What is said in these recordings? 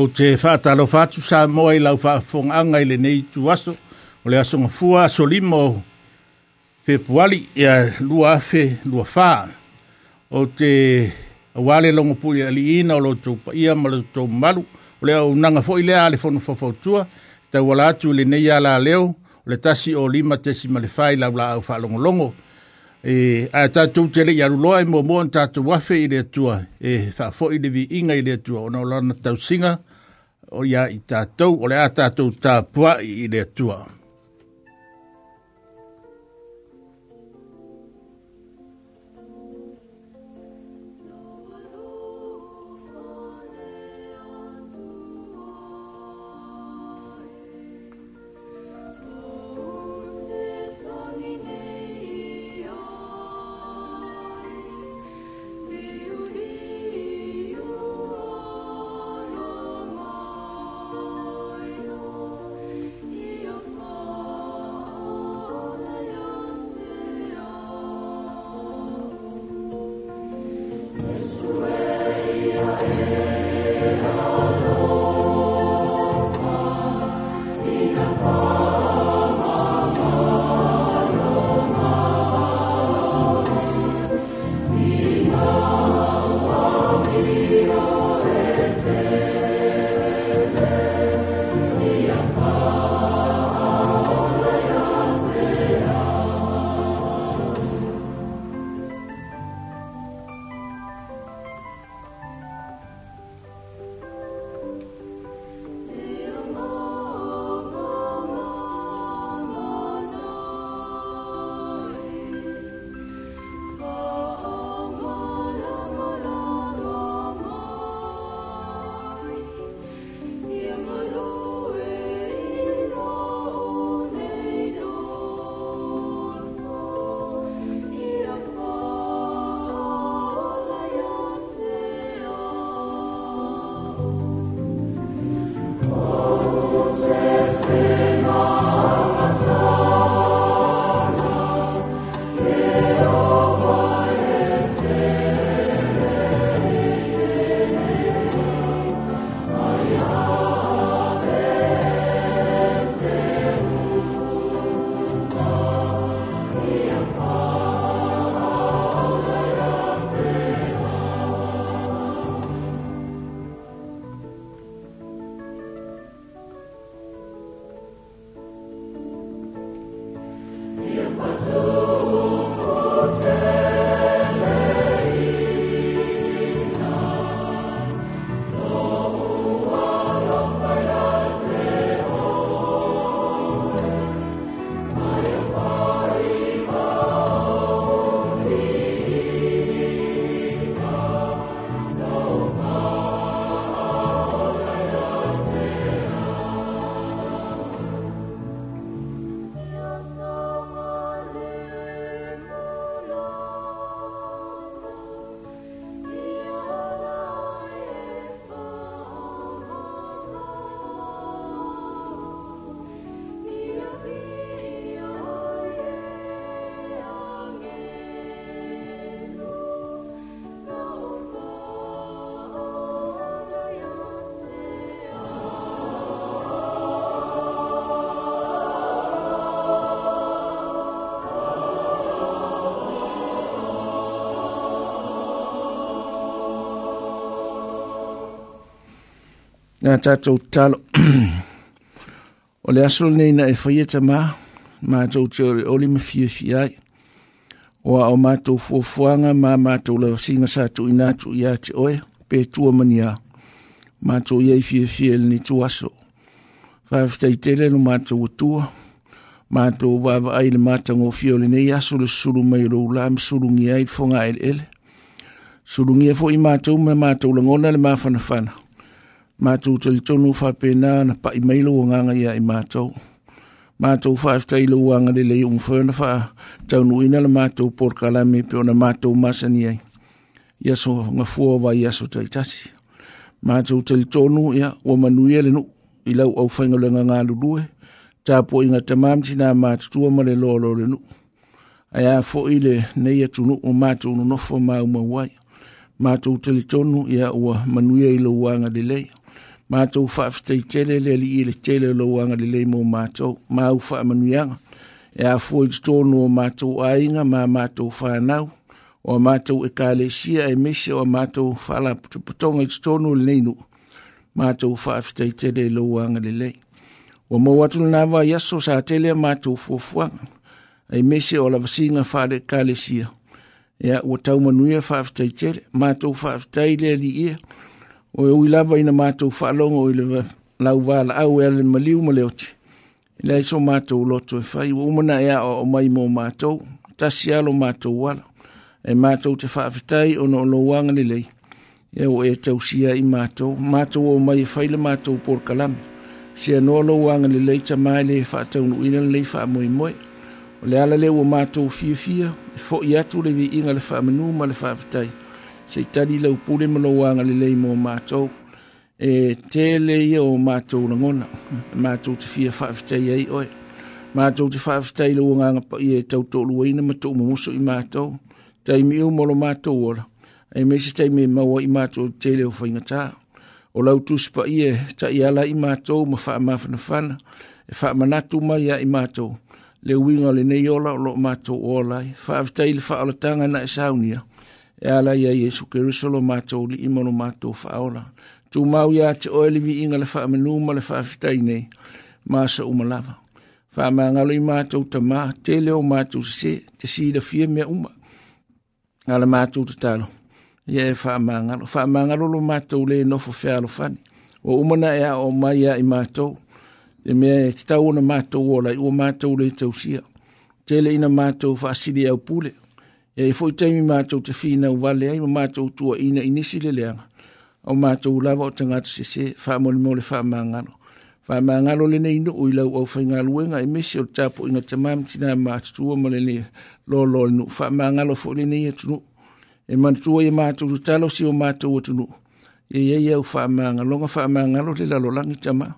o te whaatalo whatu sa moa i lau whaafonga i le nei tu aso, o le asonga fua aso limo whepuali ia lua afe, lua whaa. O te wale longo pui ali ina o lo tau ia ma lo tau malu, o le au nanga fo i lea ale fono fafautua, tau wala atu le nei la leo, o le tasi o lima tesi ma le whai lau la au whaalongolongo, longo, e a tātou tele i aruloa e mua mua tātou wafe i le atua e whaafo i le vi inga i le atua ona o lana tausinga o ia i tātou, o le a tātou tā pua i le tua. Nā tātou talo. o le aso nei na e whaia ta mā, mātou te ore oli ma fia fia ai. Oa o mātou fuafuanga mā mātou la singa sātou i nātou i ate oe, pē tua mania. Mātou iei fia fia ni tu aso. Whaaftai tele no mātou atua. Mātou wawa ai le mātango fia ole nei aso le suru mai roula, msurungi ai fonga ele ele. Surungi e fo i mātou ma mātou langona le māwhanawhana. Mātou tali tonu whapena na pa i mailo o nganga ia i mātou. Mātou whaaftai lo wanga le lei umwhena wha taunu ina la mātou porkalame pe ona mātou masani ai. Iaso ngā fua wa iaso taitasi. Mātou tali tonu ia o manuia le nu i lau au whaingalenga ngā lulue. Tāpo i ngā tamamti nā mātutua ma le lolo le nu. Aia fo i le nei atunu o mātou no nofo mā umawai. Mātou tali tonu ia o manuia i lo wanga le mātou whaafitei tele le li ili tele lo wanga li leimo mātou, māu wha manuianga. E a fwoi tōno o mātou ainga, mā mātou whanau, o mātou e kāle sia e mese o mātou whala putonga i tōno le neinu, mātou whaafitei tele lo wanga li lei. O mō watu nāwa yaso sa tele a mātou fuafuanga, e mese o la vasinga whale kāle sia. E a o tau manuia whaafitei tele, mātou whaafitei le li ili, o e uilava ina mātou whaalongo i lewa lau wāla au e ale maliu ma leoti. I lai so mātou loto e whai, wa umana e ao o mai mō mātou, tasi alo mātou wala, e mātou te whaafetai o no lo wanga ni lei. E o e tausia i mātou, mātou o mai e whai le mātou por kalami. Sia no lo wanga ni lei ta mai le e whaatau nu ina lei wha moe moe. O le ala leo o mātou fia fia, e fo i atu le vi inga le wha manu ma le whaafetai sei tali lo pule malo wanga le lei mo mato e tele le ia o mato na ngona mato te fia fafta ia i oe mato te fafta i lau nganga pa ia tau tō lua ina mato mo musu i mato tai mi lo molo mato ora e me se tai me maua i mato te le o whaingata o lau tus pa ia ta i e ala i mato ma wha fa fana e wha manatu mai ia i mato le winga le ne ola o lo mato o olai fafta i le wha alatanga na e saunia e ala ia Yesu Kristo lo mātou li ima lo mātou whaola. Tū mau ia te oele vi inga le wha amenu ma le wha fitai nei, māsa umalawa. Wha mā ngalo i mātou ta mā, te leo mātou se, te si da fie mea uma. Ngala mātou ta talo. Ia e wha mā ngalo. Wha mā ngalo lo mātou le nofo wha alo fani. O umana ea o mai ia i mātou. E mea e te tau ona mātou o lai, o mātou le tausia. Te le ina mātou wha asiri au pūleo e fo taimi ma to te fina o vale ai ma to tu ina inisi le le o ma to la vo tanga se se fa mo le mo le fa manga no fa manga lo le nei no o ila o fa nga lu nga e mesi o tapo ina te mam tina ma tu o mo le ni lo lo no fa manga lo fo le nei e tu e ma tu o e ma to talo si o ma to o tu e ye ye o fa manga lo nga fa manga lo le la lo langi tama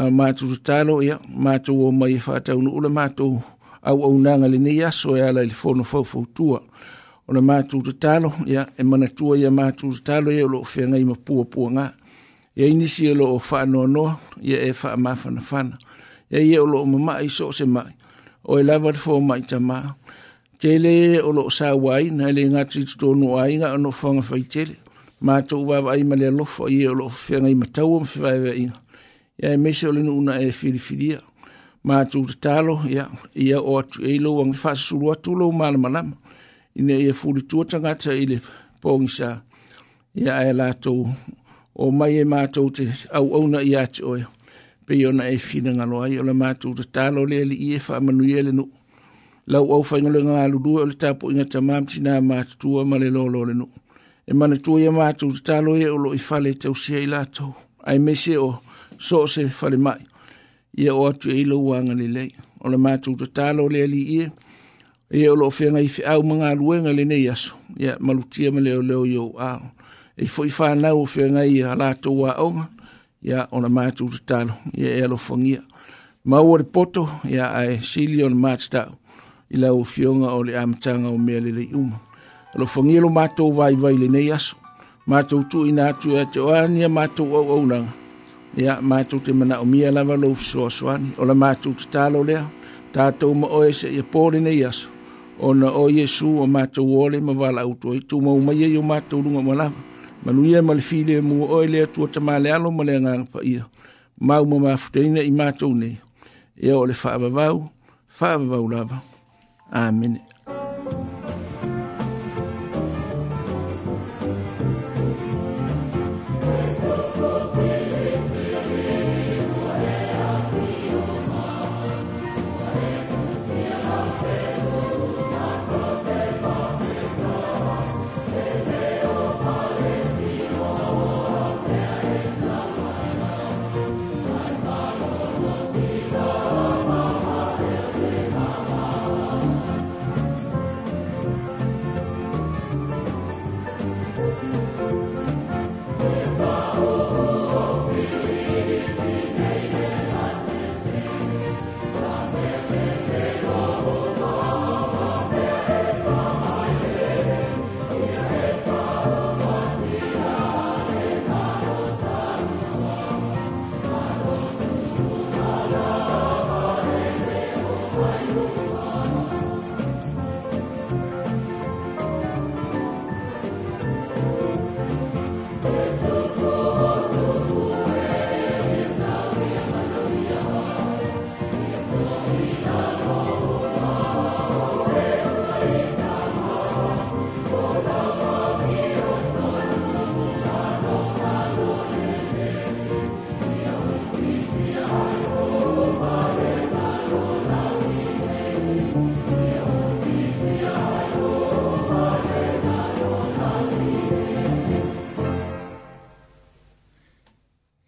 a ma tu talo ya ma tu o mai fa e ta o le ma to au au nanga le nei aso e ala le fono fau fau tua. O na mātou te talo, ia, e mana tua ia mātou te talo, ia lo o whenga i mapua pua ngā. Ia inisi e lo o wha noa noa, ia e wha mawhana whana. Ia ia o lo o mama i so se mai, o e lava te fōma i ta mā. Tele e o lo o sā wai, na ele ngāti tu tōnu a inga o no whanga whai tele. Mātou wawa i male alofo, ia o lo o whenga i matau o mwhiwaiwa inga. Ia e mese o le nuna e whiriwhiria. matutalo ia ia o atu e lou agi faasasulu atu lou malamalama ina ia fulitua tagata i le pogisa ia e latou o mai e matou te auauna iā te oe pei na e finagalo ai o le matou tatalo le alii e faamanuia e le nuu lauau faigaloega galulue o le tapuʻiga tamā matinā matutua ma le lolo le nuu e manatua ia matou tatalo ia o loo i fale tausia i latou ae mese o so o se falemaʻi ia o atu e ilo uanga le lei. O le mātou ta tālo le ali ia, ia o loo whenga i whi au mga ruenga le nei aso, ia malutia me leo leo iau au. E fo i whanau o whenga i a lātou a onga, ia o le mātou ta tālo, ia e alo whangia. Mau o le poto, ia ae sili o le mātou i lau o fionga o le amatanga o mea le lei uma. Alo whangia lo mātou vai vai le nei aso, mātou tu ina atu e te oania mātou au au nanga. ia mātou te mana o mia lava lau fisoasoani o la mātou te talo lea tatou ma oe seʻia pole nei aso ona o iesu o mātou ole ma valaautu ai tumau mai ai o mātou luga ma lava manuia ma le file mua oe lea tua tamalealo ma le agaga paia mau ma mafuteina i mātou nei ia o le faavavau faavavau lava amene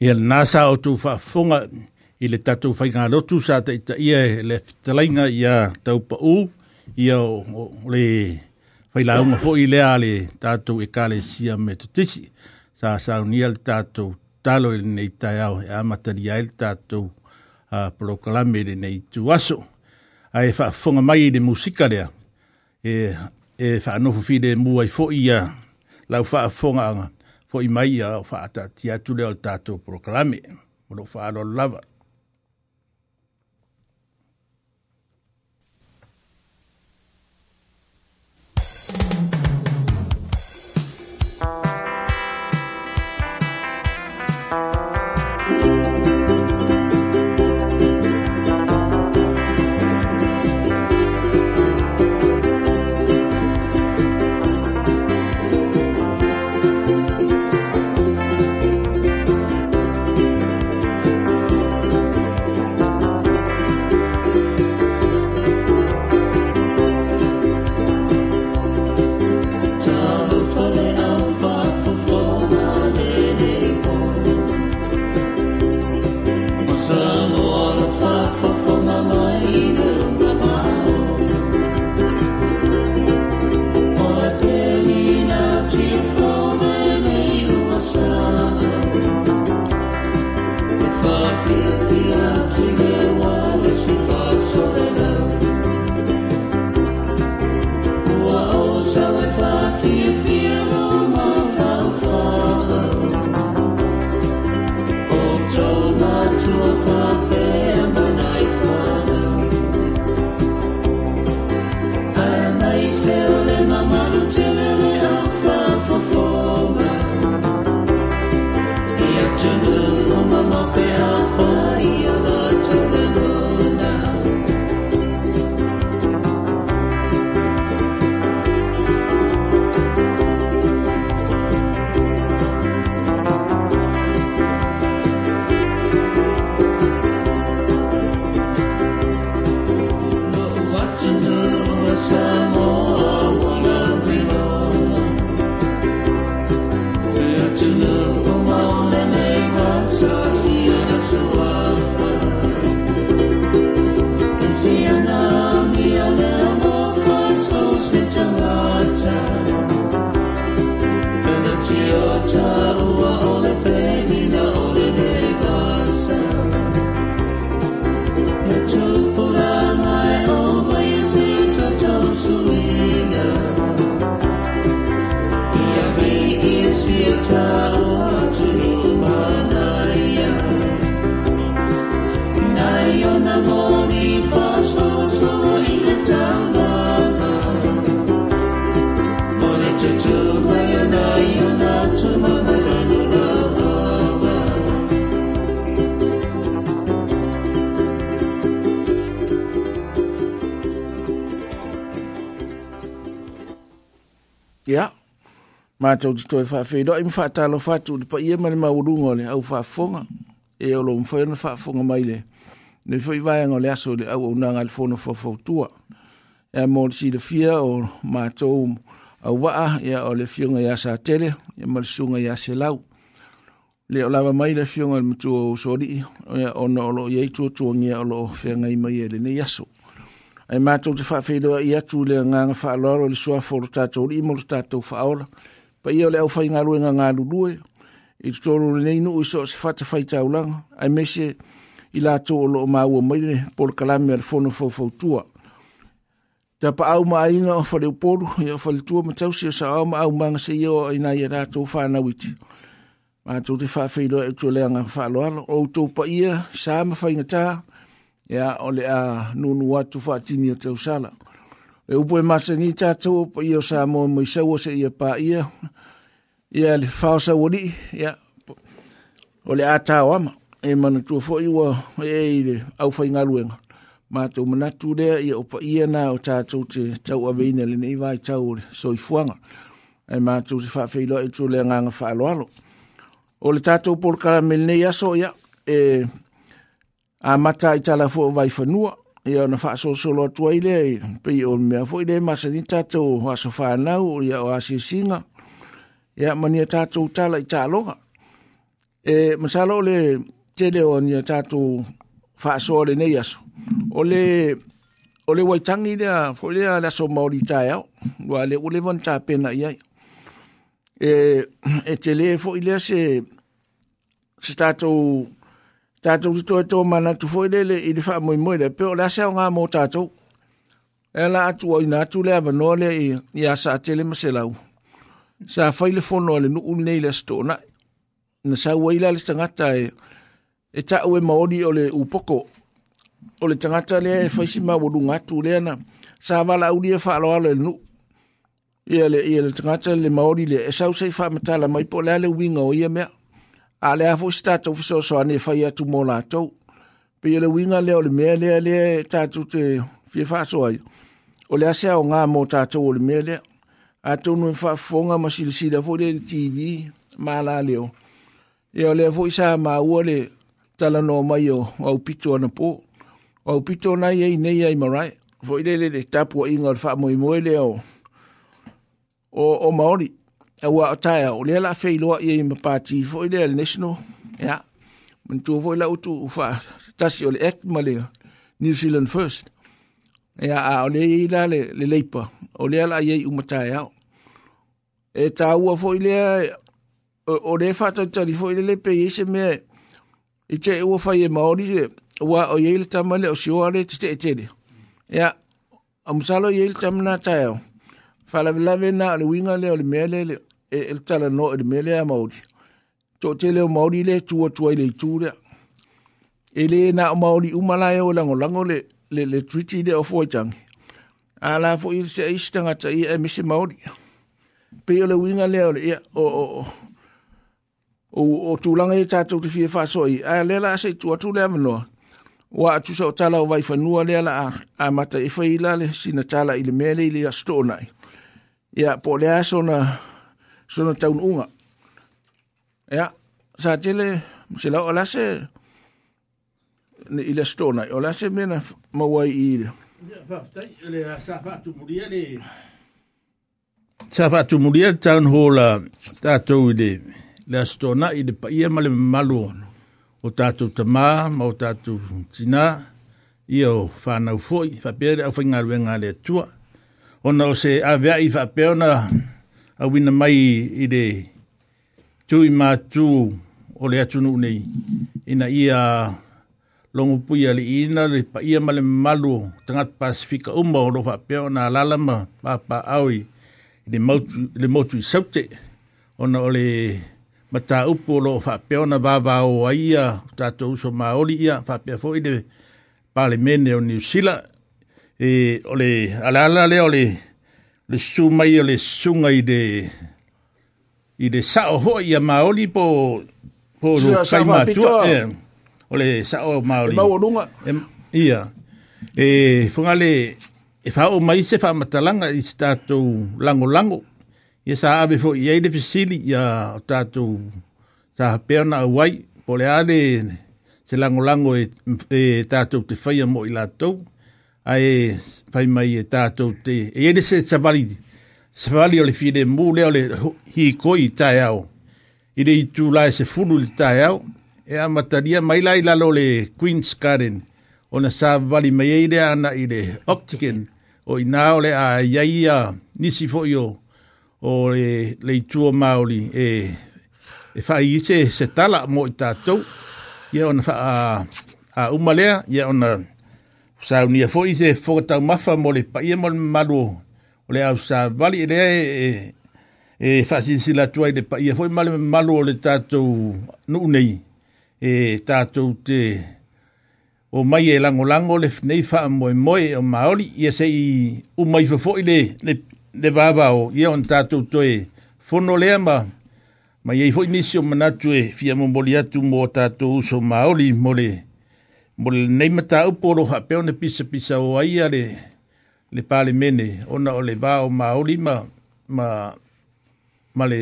ia na sa o tu fa funga i le tatu fai lotu rotu sa te ita ia le fitalainga ia taupa u ia o le fai launga fo i lea le tatu e kale sia me tu tisi sa sa unia le tatu talo i nei tai au e amatari ai le tatu a proklame le nei tu aso a e fa funga mai i le musika lea e e fa no fi de mu ai fo ia la fa funga anga fo i mai a o whaata tia ture o tatou proklame, mo no whaaro lava. mātou te toe whawhera. Ima whātalo whātu, pa ia mani maurunga o le au whaafonga. E o lo mwhai ana whaafonga mai le. Le whai vāenga o le aso le au au nanga le whono whawhautua. E mō le sida fia o mātou au waa, ia o le fionga ia sa tele, ia ma le sunga ia se lau. Le o lava mai le fionga le mutua ou sori, ia o na o lo iei tua tuangia o lo whenga mai e le ne iaso. Ai mātou te whawhera i atu le nganga whaaloaro le sua foro tātou li imo le tātou whaora. Ia pa ia le au fai ngā ruenga ngā lulue, i tōru le neinu i so se fata fai tau langa, ai mese i la tō o loo māua maire, pol kalame al fono fau fau tua. Ta pa au ma ainga o fale uporu, i o fale tua ma tausi o sa au ma au manga se iau ai nai e rā tō whāna witi. Ma tō te whāwhi loa e tō leanga whālo ala, o tō pa ia, sa ama whainga tā, ea o le a nunu watu whātini o tau sala e upo e mase ni tatou po i o sa mo mo i sa se i a pa ia ia le fao sa wali ia o le ata o ama e mana tua fo i wa e i le au fai ngā e ma tau mana tu lea i o pa ia na o tatou te tau a veina le nei vai tau le i fuanga e ma tu te fa feilo e tu lea nganga fa alo alo o le tatou polkara mele nei aso ia e a mata i tala fo vai fanua ia ona faasolosolo atu ai lea pei o mea foʻi le masani tatou asofānau ia o asisiga ia mania tatou tala i taaloga e masala o le tele o ania tatou faasoa lenei aso o le o le uaitagi lea foʻi lea le aso maolitaeao lua le ua le vanatapena i ai e e tele e foʻi lea se se tatou tātou tu toi tō mana tu fōi lele i le wha mui mui le peo la seo ngā mō tātou. E la atu o ina atu lea vanoa lea i, i a sa tele ma se lau. Sa whai le whono le nuu nei le stona. Na sa waila le tangata e, e ta ue maori o le upoko. O le tangata lea e whaisi ma wadu ngatu lea na. Sa wala au lia wha aloa le nuu. Ia le, ia le tangata le maori le e sau sei wha matala mai po lea le winga o ia mea. a le afu si tatou fesoasoane e fai atu mo latou peia le uiga lea o le mea lea lea e tatou te fie faasoa ai o le ase aogā mo tatou o le mea lea atonu e faafofoga ma silasila foʻi le le tv ma la leo ia o lea foʻi sa maua le talanoa mai o aupito ana pō o aupito onai ai nei ai marae foʻi lele le tapuaʻiga o le faamoemoe lea o o maoli ua taya o le la fe lo ye ma party fo ile le national ya mun tu fo la utu fa tasi o le ek male New Zealand first ya o le ila le le leipa o le la ye umata ya e ta ua fo ile o le fa ta tali fo le pe ye se me i te ua fa ye maori wa e, o ye le tamale o siwale te te e ya amsalo ye le tamna tayo Fala lave na le winga le o le mea le e eh, el tala no e mele a mauri. Tō te leo mauri le tua tua i le tū lea. E le na o mauri umala e o lango lango le, le, le triti le o fōtangi. A la fō i se eisi tangata i e misi mauri. Pe o le winga leo le ia o o o. O, o tūlanga e tātou te fie whāsoi. A le la se tua tū lea manoa. Wa atu sa o tala o vai whanua lea la a, a mata e whaila le sina tala i le mele i le astōnai. Ia po le aso na sono taun unga. Ja, sa tele, se la ola se, ne ila stona, ola se mena mawai i ila. Sa fa tu muria le, sa fa tu muria le, sa fa tu muria le taun hola, ta stona i le pa ia male malu, o tatu tama, ma o tatu tina, ia o whanau foi, fa pere au whingaruenga le tua, ona o se avea i fa peona, a wina mai i de tui mā tū o le atunu nei ina ia longu pui ali ina le pa ia male malu tangat pasifika umba o rofa peo na lalama pa pa aui i de le motu i saute ona o le mata upo lo fa peo na vava o ia tato uso maoli ia fa peo fo i de pale mene o niusila e ole alala le ole, le su mai o le sunga i de i de sa o ho ia maoli po po lu kai ma tu e o le sa e o maoli ma o lunga ia e funga le e fa o mai se fa matalanga i stato lango lango ia sa ave fo ia i de fisili ia o tato sa perna a wai po le ale se lango lango e, e tato te faya mo i la tau ai fai mai e tātou te, e ene se tawali, tawali o le fide mū leo le hi koi tai au, i le itu lai se funu le tai au, e a mataria mai lai lalo le Queen's Garden, o na sa wali mai eire ana i le Octagon, o i nao le a iaia nisi fo o le, le itu o Māori, e, e fai i se, se tala mo i tātou, ia ona fa a, a umalea, e ona saunia a i se fokatau mafa mo le paia e mo le malu o le au sa vali e lea e fasinsi e la tuai le paia fo e i male malu o ta tatou nuu nei e tatou te o mai e lango lango le nei faa mo moe o maoli ia se i umai fa fo i le le vava o ia on ta tatou toe fono lea ma ma iei fo i nisi o manatu e fia mo moli atu mo tatou uso maoli mo le mo le nei mata au poro ha pe ona pisa pisa o ai le le pale mene ona o le vao ma o lima ma ma le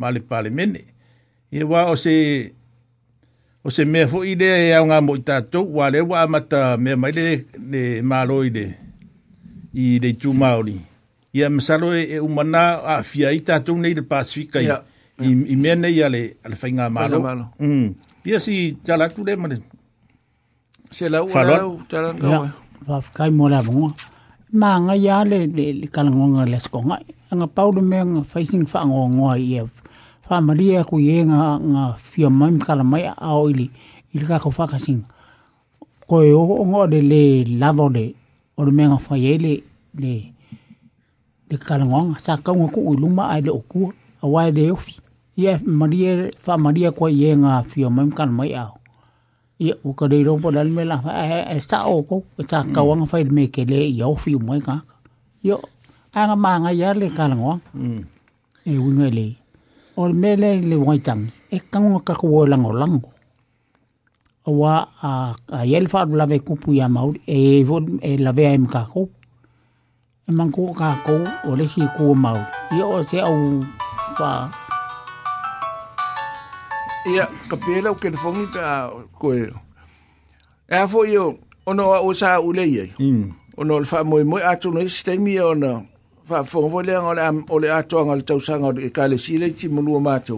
ma le pale mene e wa o se o se me fo ide e a nga moita to wa le wa mata me mai le le ma i de i de tu maori ia me salo e umana a fia ita to nei le pasifika i i mene ia le le fainga ma lo ia si tala tu le mane Se lau ala au, talan kawai. Whafkai mo la vunga. Mā ngā ia le, le, le kalangonga le skonga. Nga paudu mea ngā whaising whaangongoa i e whaamaria ku i e ngā, ngā whia maim kalamai ao ili. Ili kako whakasinga. Ko e o ngā le le lava le ore mea ngā whaie le le le kalangonga. Sa kaunga ku i luma ai le okua. Awai le ofi. Ia maria, whaamaria kua i e ngā whia maim kalamai ao ia o ka rei rompo dan me la e sa o ko e sa ka wanga fai me ke le ia o fi mo e ka ia anga manga ia le ka lango mm. e winga le o me le le wai tang e ka ngo ka ko lango lango o wa a a yel fa la ve kupu ia mau e vo e la ve em ka ko e man ko ka ko o le si ko mau ia o se au fa ia ka pela o ken fongi pa ko e a fo yo ono o sa u mm. le ye ono fa mo mo a tu no sistemi ona fa fo fo le ngol am o le a tu ngol tau sa ngol ka le sile ti mo lu ma tu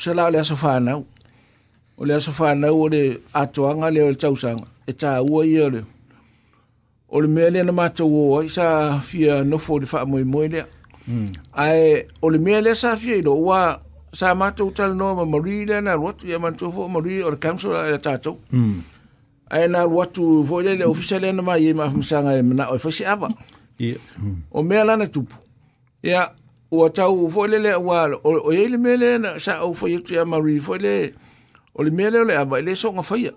sala le so fa na o le so fa na o le a tu ngol le tau sa e ta u ye le o le mea lea na matou o ai sa fia nofo o le faamoemoe lea mm. ae o le mea lea sa fia i lo ua sa mato tal no ma marida na rot ya man tofo mari or council ya tato mm ai ya na rot tu vole le official na ma yema fum sanga na o fo si ava o me ala na tupu ya o tau vole le wa o ye le mele na sa ya o fo yutu ya, hmm. ha, e ya mari vole o le mele le ava le so nga fa ya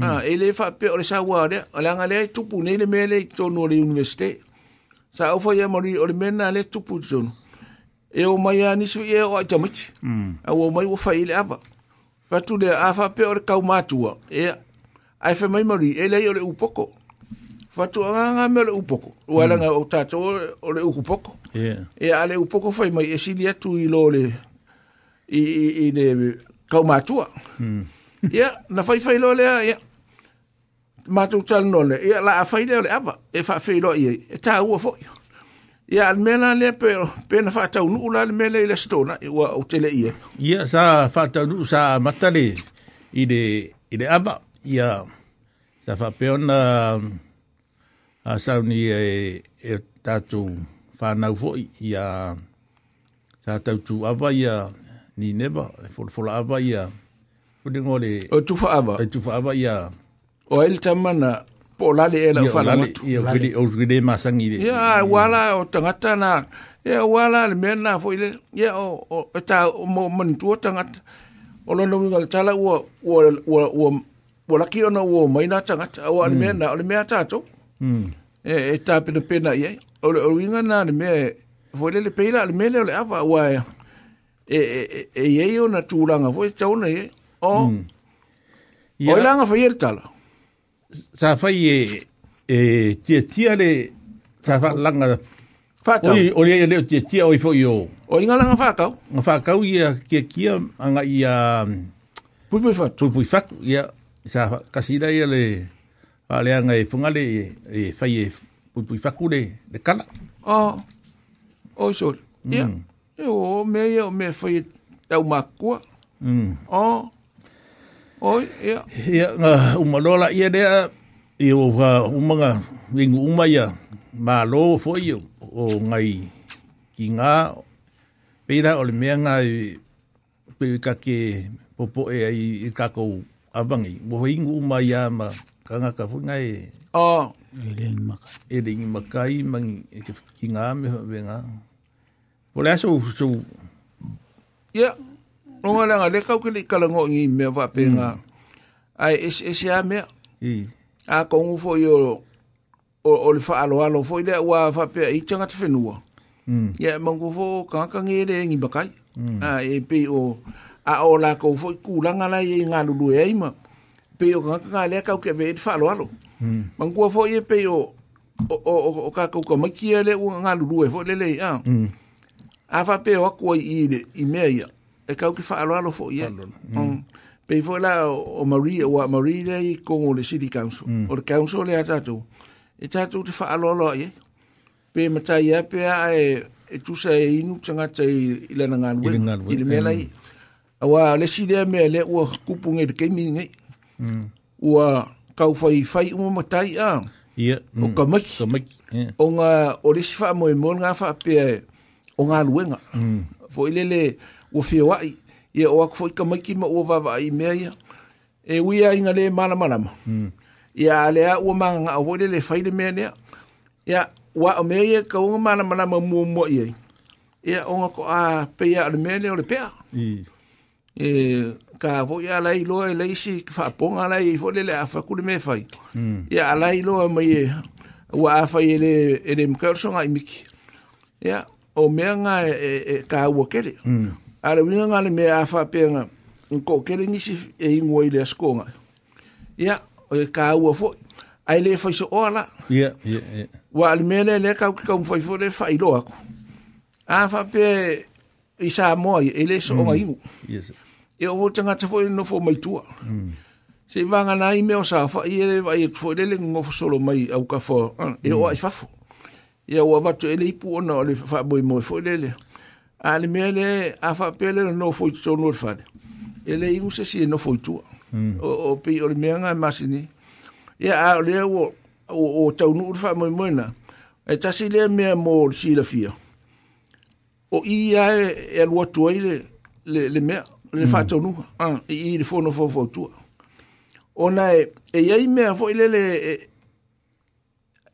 ah ele fa pe o le sa wa le ala nga le tupu ne le mele to no le university sa o fo ya mari o le mena le tupu zone e o mai ani su e o ita mit mm. a o mai o fai le ava fa tu le afa pe e e o le kau matua e ai fa mai mari e le o le upoko fa tu anga nga me le upoko o ala nga o tata o le upoko yeah. e ale upoko fai mai e sili atu i lo le i, i, i le kau matua mm. yeah, na fai fai lo le a yeah. matu tal no le e la afa ile o le ava e fa fai lo i e ta ua fo Ya al mena le pe pe na fata un ula al mena ile stona i wa utele ie. Ya sa fata un sa matale ide ide aba ya sa fa pe on a sa ni e e tatu fa na vo ya sa tatu tu aba ya ni neba fol e fol aba ya fudingole o tu fa aba o e tu fa aba ya o el tamana po la le la fa la motu ia o le o le masangi le ia wala o tangata na ia wala le mena fo ile ia o o ta mo man tu tangata o lo no ngal tala o o o o la ki ona o mai na tangata o le mena o le mea ta to e e ta pena pena ia o le o inga na le me fo ile le peila le mele o le ava wa e e e e ona tulanga fo tauna ia o o langa fa ia tala sa fai e e tia tia le sa fa langa fa o o le le tia tia o fo yo o inga langa fa ka nga fa ka ia kia kia anga ia mm, pui pui fa tu pui fa ia sa kasira ia le a le anga e funga le e fai e pui pui fa ku le le kala o o so mm. ia o me ia o me fai e tau makua mm. o Oi, ia. Ia, ngā umalola ia dea, ia o wha umanga ringu umaya, mā loa fwoi o ngai ki ngā, pēra o le mea ngā pēwi kake popo e ai i kakou abangi. Mo ingu umaya ma kangaka fwoi ngai. O. Oh. E ringi makai. E makai, mangi e ki ngā me hwa venga. Pole aso, so. Yeah. Longa langa le kau kili kalango ngi mea wape ngā. Ai esi esi a mea. A kongu fo i o o le fa alo alo fo i le ua whapea i tanga te whenua. Ia mangu fo kanga ngi le ngi bakai. A e pe o a o la kou fo i kūlanga lai e ngā lulu e aima. Pe o kanga ngā lea kau kia vei te wha alo alo. Mangu fo i e pe o o o o ka kou ka makia le ua ngā lulu e fo le le a. A whapea o akua i le i mea ia. Mm. e kau ki whaaro alo fo ye. Mm. Mm. Pei fo la o Maria, o a Maria lei kongo le City Council, mm. o le Council le atatou. E tatou te whaaro alo ia. Pei matai ia, pe a e, e tusa e inu tangata i, i lana ngānwe, i, le mela mm. A wā le City a mea le ua kupu ngai te keimini ngai. Ua kau fai fai uma matai a. Ia. O ka mai. Ka mai. O nga, o le si wha moe mōn ngā wha pe a, o ngā luenga. Mm. Fo ilele, le, o fioaʻi ia o ako foʻi kamaiki o ua vavaai mea ia e uia aiga lē malamalama hmm. ia alea ua magagaʻo foʻi le faile mea lea ia ua o mea ia kauga malamalama muamuaʻi ai ia oga koʻa peia ale mea lea o le pea e ka vo ya lai lo e lai si fa ponga lai fo le le afa kule me Ia ya lai lo e mai wa afa ye le e le mkerso i imiki Ia o me nga e, e, e ka wo kele hmm ale winga ngale me afa penga ko kere ni si e ingo ile skonga ya o e ka u fo ai le fo so ola ya ya ya wa al mele le ka ka fo fo le fa ilo ako afa pe i sa mo ile e so o mm. ingo yes e o tanga tfo no fo e mai tua mm. se vanga nai me o sa fa i ele vai e fo le le ngo solo mai au ka fo ah, e o mm. ai fa fo ya o va to ele ipu ona le fa boi mo fo le le ale mele afa pele no foi to e e no fad ele i usa si no foi tu o o pe o menga masini e a le o o to no fa mo mena e ta si le me mo si la fia o i a e lo to ile le le me le fa to no an i i le fo no fo fo tu ona e e ai me fo ile le e,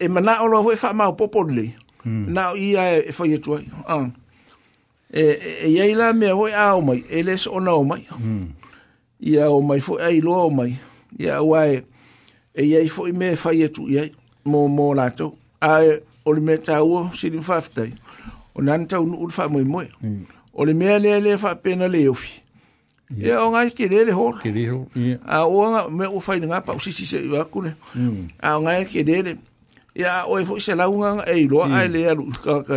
e mana o lo fo fa ma popoli hmm. na i a e fo ye tu an e e ia e ila me o ia o mai eles o na o mai hmm. ia o mai fo ai lo o mai ia wai e ia fo me fai tu ia mo mo la to a o le meta o si din fafta o nan ta un ul fa mo mo hmm. o le mele le fa pena le o fi hmm. ia o ngai ki le ho ki le a o nga me o fai nga pa si si se va ku le a o ngai ki le ia o e fo se la un e ai lo ai le ka ka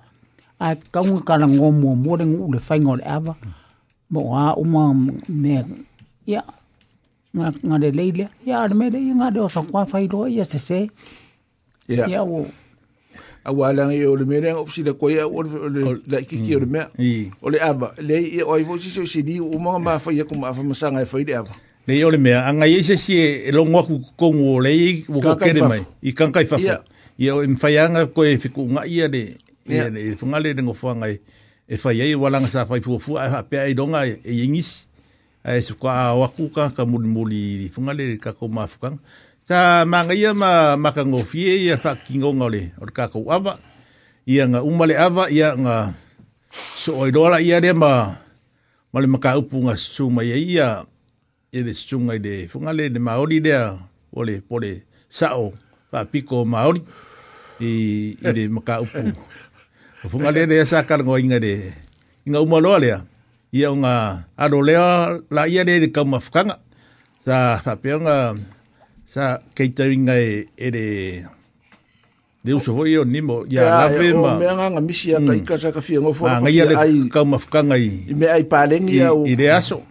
a kaunga kala ngō mua mua re ngū le whainga o le awa. Mo a uma me, ia, ngā, ngā le leile, ia are me le, ngā le o sa kua whai roa, ia se se. Ia. Ia o. A wālanga i o le mea renga opsi le koia o le laikiki o le mea. O le awa, le i o i vosi se o se ni o mga maa whai ako maa whamasanga e whai le awa. Le i o le mea, anga i se si e longo aku kongo o le i o kokere mai. I kankai whafo. Ia o mwhaianga koe whikunga ia le Ia ni, i tunga le e rengo fua ngai, e, e fai walanga sa fai fua fua, e hapea i donga e, e yingis e sukwa wakuka ka, ka muli muli i tunga sa kako manga ia ma maka ngofie, ia fa kingonga le, or kako ava, nga umale ava, ya nga so oidola ya le ma, ma le maka upu nga suma ia ia, ia le sunga maoli le funga ole pole sao, fa piko maori, i le maka upu. Fuma le ne sa kar ngo inga de. Inga uma lo le. Ia nga aro le la ia de ka mafkanga. Sa fa pe nga sa keita inga e ere. Deu so foi o nimo ya la ve ma. Me nga nga misi ya ka ikasa ah, ka fi ngo fo. Nga ia le ka mafkanga i. I me ai palen ia o. I de aso.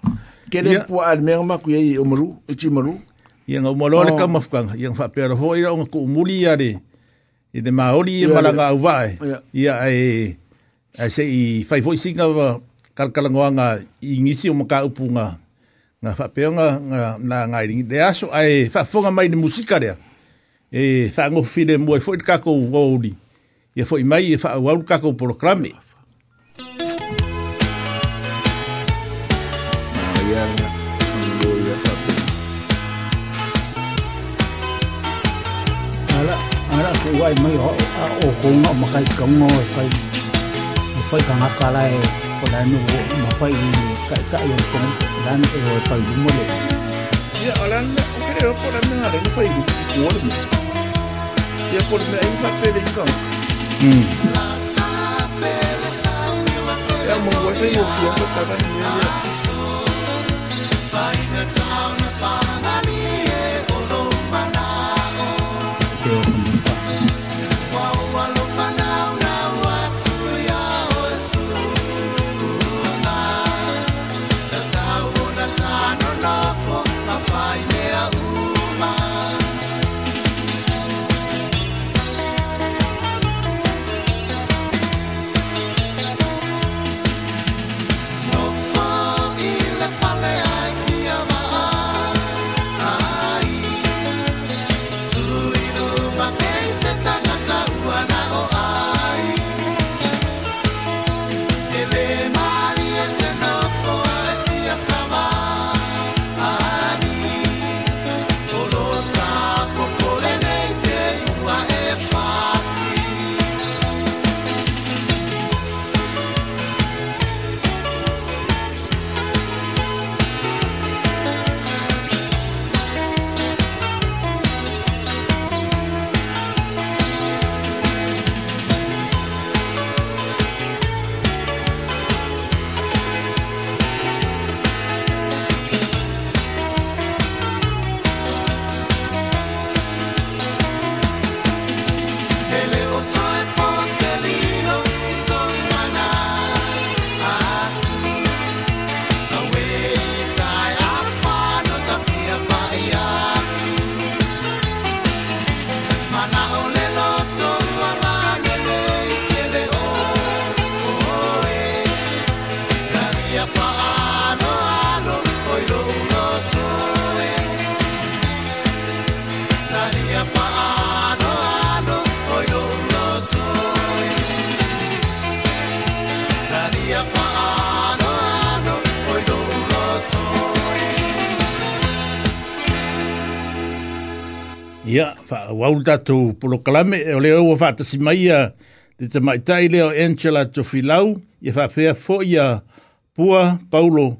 Kele po al me ma ku ye o maru, e ti maru. Ia nga uma lo le ka oh. mafkanga. Ia fa pe ro foi nga ku muli ya de. Ia E te maori e malanga au vae. Ia e se i fai fwoi singa wa karakalangoa ngā i ngisi o maka upu ngā ngā whapeonga ngā ngā ngā iringi. Te aso ai, e whafonga mai ni musika rea. E whaangofi le mua i fwoi te kako uauri. Ia fwoi mai e whaauauri kako porokrami. Ia wai mai ho o ko nga ma kai ka ngo fai fai ka ngaka lai ko lai mà phải dạ, cái cái kai yo ko dan e fai du mo le ya alan kere ro ko dan na le fai du ko le mo ya ko me ai fai pe de ka mm ya mo wa sai mo fi ni ya faulu tatou polokalame o e ole ua faatasi maia le tamaitai lea o angela tofilau ia faapea foʻi a pua paulo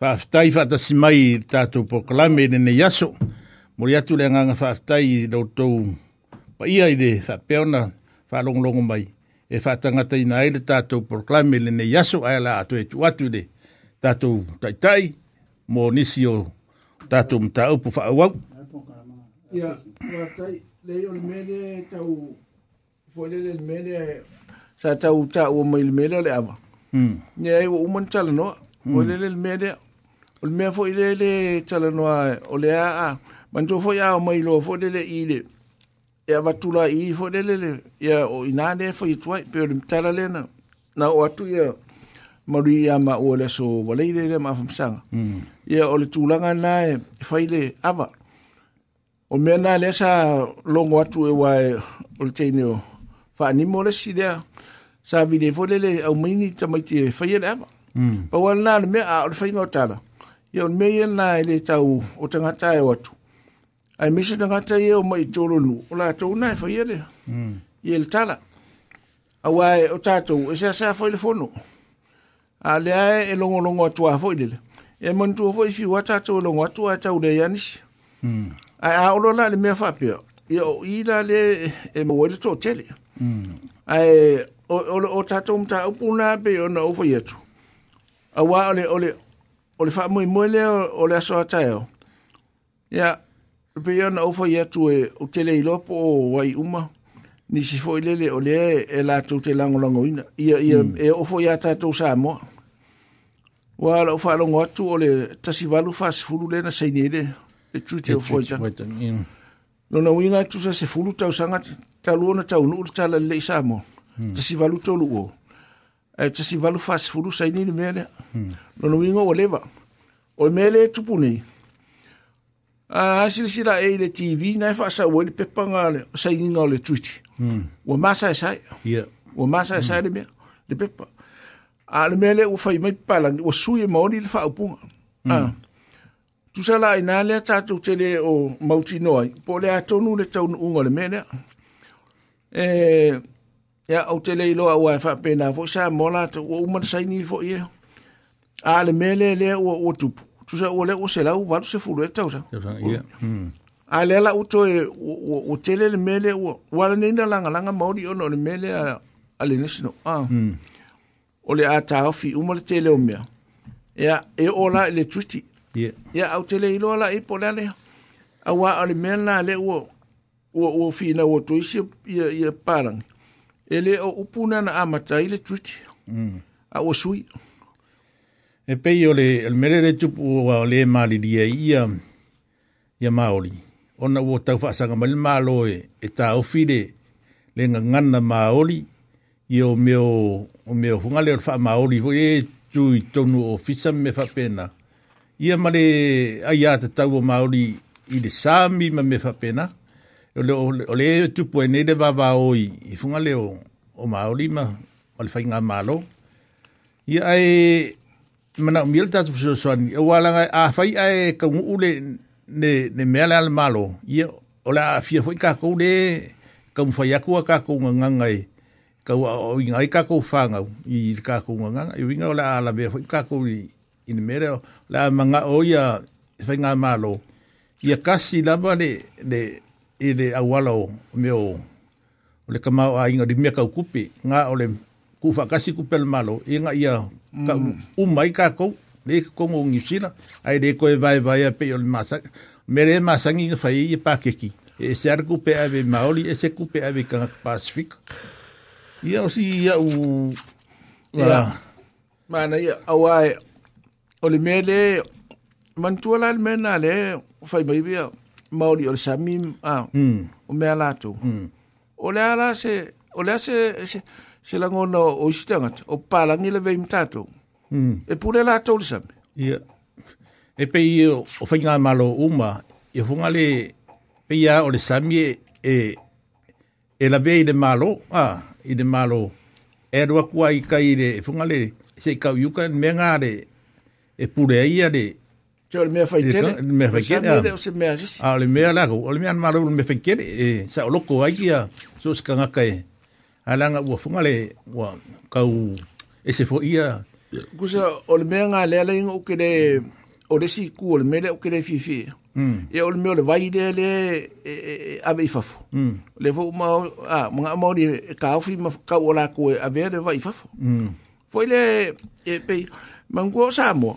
faafetai faatasi mai tatu tatou polokalame i lenei aso mo le atu le agaga faafetai i loutou paia i le faapea ona faalogologo mai e faatagata ina ai e le tatou polokalame ene lenei aso ae la ato e tuatu i le tatou taʻitaʻi mo nisi o tatou mataupu faauau Yeah, well, they... le o le mele tau fo le le mele sa tau tau o mai le mele le ama mm ne ai o man tala no o le le mele o le mea fo le le tala no o le a man to fo ya o mai lo fo le le i le e ava tula i fo le le ia o ina le fo i tuai pe o le tala le na na o atu ia marui ia ma o le so wale i le le ma famsanga ia o le tulanga na e fai le ava O mea nā lea sa longo atu e wai o le teine o whaanimo le si lea. Sa vile fo lele au maini tamaiti e whaia le ama. Mm. Pa wala nā le mea a o le whainga o tāla. Ia o le mea ia nā e le tau o tangata e watu. Ai mese tangata e o mai tōro nu. O la tōu nā e whaia lea. Mm. Ia le tāla. Awai o tātou e sea sea fo le fono. A lea e longo longo atua fo lele. E mantua fo i fiu a tātou longo atua e tau le yanisi. Mm. ai a ona na le me fa pio io i la le e mo le to tele mm. ai o o ta to ta puna pe o no fo yetu a wa ole ole ole fa mo mo le ole so ta yo ya pe yo no fo yetu e o tele i lopo o wai uma ni si fo ile le ole e la to te lango lango ina ia ia mm. e o fo ya ta to sa mo wa lo fa lo ngo tu ole ta si valu fa sfulu le na sei ni le e tūte o fuaitanga. Nona winga tu sa se fulu tau sanga talu ona tau nuu tala le isa mo. Hmm. Ta si valu tolu o. E eh, ta si valu fa se fulu sa ini ni mele. Hmm. Nona winga o leva. O mele e tupu nei. A ah, asili sila e le TV na e fa sa o le pepa nga le sa ini nga o le tuiti. Wa masa e sai. Wa masa e sai hmm. le mea. Le pepa. A ah, le mele o e fai mai palangi. O sui e maoni le fa upunga. Mm. tu sala ina le tatu tele o mautino ai po le atonu le taunu unga le mele e ya o tele ilo au ai fa pena fo sa mola to o man sai ni fo ye a le mele le o o tupu tu sa o le o se la u va se fulu e tau sa a le la u to e o tele le mele o wala ni na langa langa mauri ono le mele a ale nesino a o le ata ofi umole tele o mea ya e ola le tuti Yeah. Ya au tele ilo la ipo lele. Awa ali mena le wo wo wo fi na wo to isi ya ya parang. Ele o upuna na amata ile tuti. Mm. Awa sui. E pei ole le el mere le tupu wa le mali dia ia ya maoli. Ona wo tau fa sanga mal malo e eta o fi le nganna maoli yo meo o meo hunga le fa maoli wo e tu tonu ofisa me fa pena. Mm ia male ai ata tau o maori i le sami ma me fa pena o le tu po ne de baba oi i funga le o, o maori ma o le fainga malo ia ai mana mil ta tu so soni o ai a e fai ai ka ule ne ne me ala malo ia o la fia foi ka ko le ka mu fai aku ka ko nga nga e, o inga ai ka ko fanga i ka e ko i winga o la ala be foi ka ko i in mere la manga o ya fenga malo ya kasi la vale de ile awalo meo o le kama a inga di me ka kupi nga ole le kufa kasi kupel malo inga ia ka mm. umai ka ko le ko ngi ngisina ai de ko vai vai pe o masa mere masa ngi fa i pa ke ki e se ar kupe ave maoli e se kupe ave ka pacific ia o si ia u ya mana ia awai o le mea le manutua la le mea le o fai mai via maoli ah, mm. mm. o le samim a o mea latou o le a la se o le a se se, la langona o isi tagata o palagi le vei matatou mm. e pule latou le sami ia e pei o faiga malo uma e fuga le pei a o le sami e e lavea i le malo a i de malo e alu aku ai kai le fuga le seikauiuka mea ga le e pure ia de Cioè il mea fai tere? Il mea fai tere. Se mea sisi. Ah, il mea lago. Il mea anmaru il mea fai tere. E sa o loko ai kia so skangaka e. Alanga ua funga le ua kau e se fo ia. Kusa o le mea ngā lea leinga uke le o le si ku o le mea lea uke le fifi. E o le mea o le vai lea le ave i fafo. Le fo umao, ah, mga amao ni ka ofi ma kau o lako e ave le vai i fafo. Foi le, e pei, mangua o Samoa.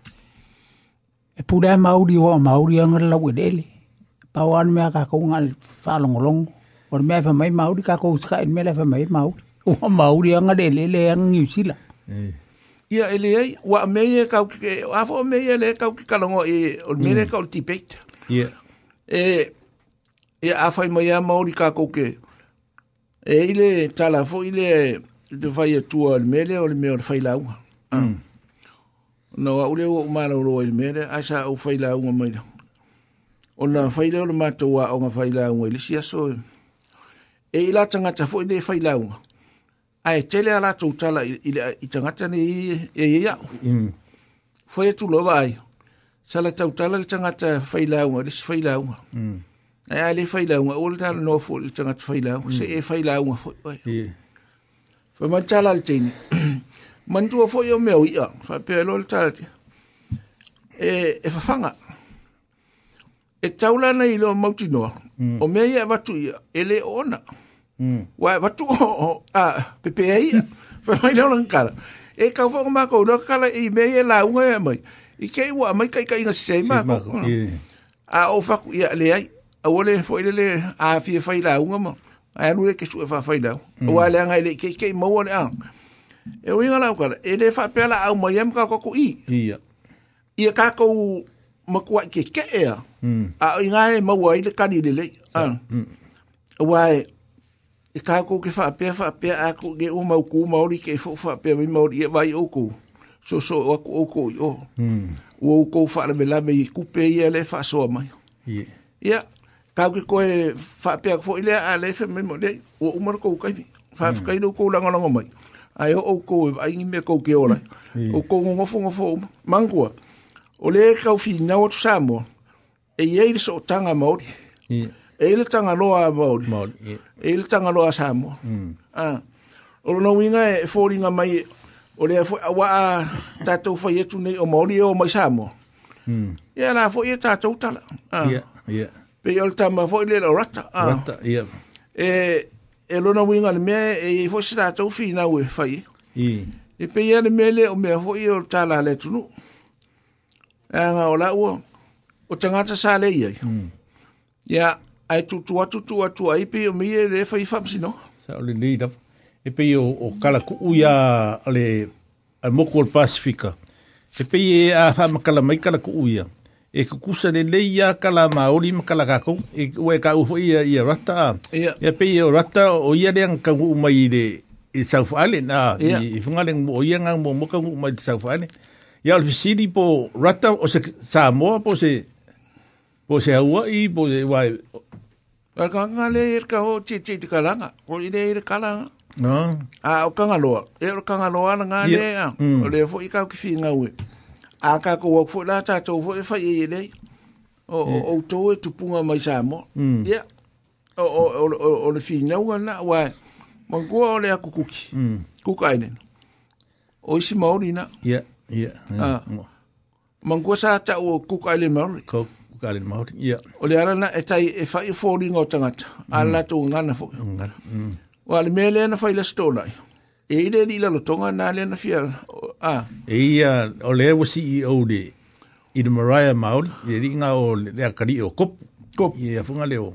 e pule mauri o mauri anga lau e dele pa o anu mea ka kou ngā whalongolongo o mea wha mai mauri ka kou sika en mea wha mai mauri o mauri anga dele le anga New Zealand ia ele ai wa mea kau ki afo mea le kau ki kalongo e o mea kau tipeit ia e e afai mai a mauri ka kou ke e ile talafo ile te fai atua o mea le o mea o le fai laua No au leo o mālau roa ili mere, ai sa au whai launga mai lau. O na whai leo le mātou a o ngā whai launga ili si aso e. E i la tangata fo i le whai launga. Ai tele a la tau tala i tangata ni e i au. Mm. Whai e tulo ai. Sa la tau tala le tangata whai launga, le si whai launga. Mm. Ai ai le whai launga, o le tala no fo le tangata whai launga. Se mm. e whai launga fo. E whai mantala le teini. mantua fo o meu ia fa pelo el tarde e e fa fanga e taula na ilo mauti no mm. o me ia va tu ia ele ona mm. wa va tu a ah, pepe ai fa mai no lan e ka fo ma ko no kala i me ia la unha e mai i ke wa mai kai kai na sei ma ko a o fa ku ia le ai a wole fo ile le a fi fa ila unha ma a lu e ke su fa e mm. fa ila o ala nga ile ke ke mo wona ah. E o inga lau Ele e pela a mai am ka koko i. Ia. Ia ka kou makua ke ke ea. Mm. A o inga e maua i le kani le lei. Ah. Mm. wai, e ka ko ke fa pe fa pe a kou ge uma ku kou maori ke fo wha pia mi maori e vai o kou. So so o aku o kou i o. Mm. O o kou wha la me ku pe i kupe i a le mai. Ia. Ia. Ka kou ke koe wha pia kou i le a le fe me maori e o umar kou kai mi. Wha fkai no kou la langa mai ai o ko e ai ni me ko ke ora mm. o ko ngo ngo fongo fo mango o le ka o fi na o tsamo e ye ile so tanga mod e ile tanga loa mod mod e ile tanga loa samo mm. a o no winga e fo ringa mai o le fo wa ta to fo ye tu nei o mo e o mai samo ya mm. na fo ye ta to ta a ya ya pe yo tama fo ile rata rata ya e e lona winga le mea e fo si tātou whina ue whai. E pe ia le mele o mea fo i o tāla le tunu. E ngā o laua, o tangata sa le iai. Ia, hmm. ai tutu atu tu atu ai pe o mea le whai whamsi no. Sa o le leida. E pe o, o kala kuu ia le al moko o Pasifika. E pe i a whamakala mai kala kuu ia. Mm. e kukusa ne le ia kala ma oli ma kala kakou, e ue ka ufo ia ia rata, ia pei ia e rata o ia rea ngka ngu de e le i South Island, i funga le o ia ngang mo moka ngu umai i South Island, ia di po rata o se sa mo po se po se i po se wai. Ar ka nga le ir e ka chi tse ka te kalanga, o i le ir e kalanga. No. A o kanga loa, e o kanga loa na ngā mm. o le fo i ka ki whi ngā ue a ka ko wak fo la ta to fo e fa e ye ye dei o mm. o to e tu punga ma sa mo mm. ya o o o o le fi na wa na wa ma ko o le ku ku ki ku ka ine o si ma ni na ya ya a ma ko sa ta o ku ka le ma ko ku ka le ma o ya o le ala na e tai e fa e fo ringo tanga mm. ala to ngana fo ngana wa le le na fa ile stona ya À. À, e ile ni la lotonga na le na fia ah e ia o le o CEO de i de Mariah Maud e ringa o le akari o kop kop e a funga leo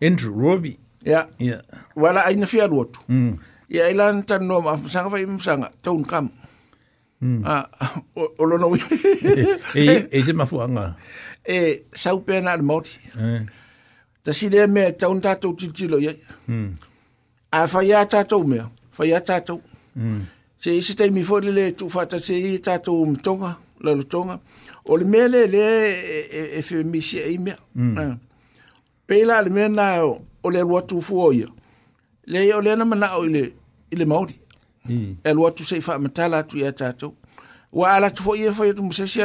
Andrew Roby ya ya wala ai na fia lotu mm ya ila tan no ma sanga vai msanga ton kam mm ah o lo no e e se mafuanga e sau pena de moti eh ta si le me ton tatou titilo ye mm a fa ya tatou me fa ya tatou Mm. Se isi te mi fo le tu fata se i la lutonga. O le mea le le e fe misi e imea. Pela le mea na o le lua tu fuo ia. Le o le na mana o ile, ile Mm. E lua tu se i fa matala tu ia tatu. Wa ala tu fo ia fo ia tu musesi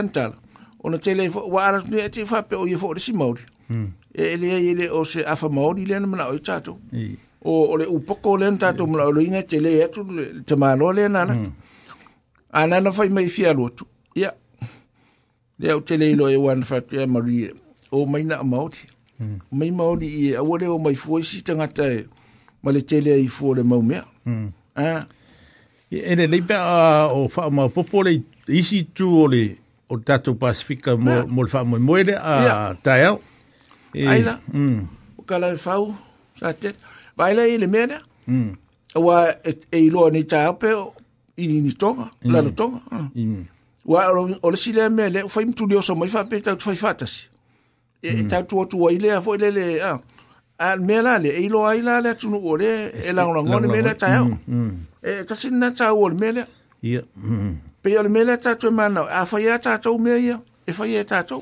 Ona tele fo wa ala tu ia te fa pe o ia le si maori. Mm. E le ia ile o se afa maori le na mana o i tatu. o o le upoko le nta to mla lo inga tele ya tu te ma lo le nana ana no fai mai fia lo tu ya le o tele lo e wan fa te mari o mai na amount mai mauti i e a wole o mai fo si tanga te ma le tele i fo le mau mea ha e, e le lepe a o fa ma popole le isi tu o le o tatu pasifika mo le fa mo mo le a tael au e, ai la mm. o kala fa fau sa tete Vai lei le mena. Mm. Wa e, e lo ni ta pe i ni tonga, la lo tonga. Mm. Wa mm. mm. o le sile me le fa mtu dio so mai fa pe ta fa fatas. E, e mm. ta tu tu ai le fo le le a. Al me la le e lo ai la le tu no ore e la ngona ngone me le ta. Mm. E ta sin na ta o le me le. Ia. Mm. Pe le me le ta tu e mana a fa ya ta tu me ya E fa ya ta tu.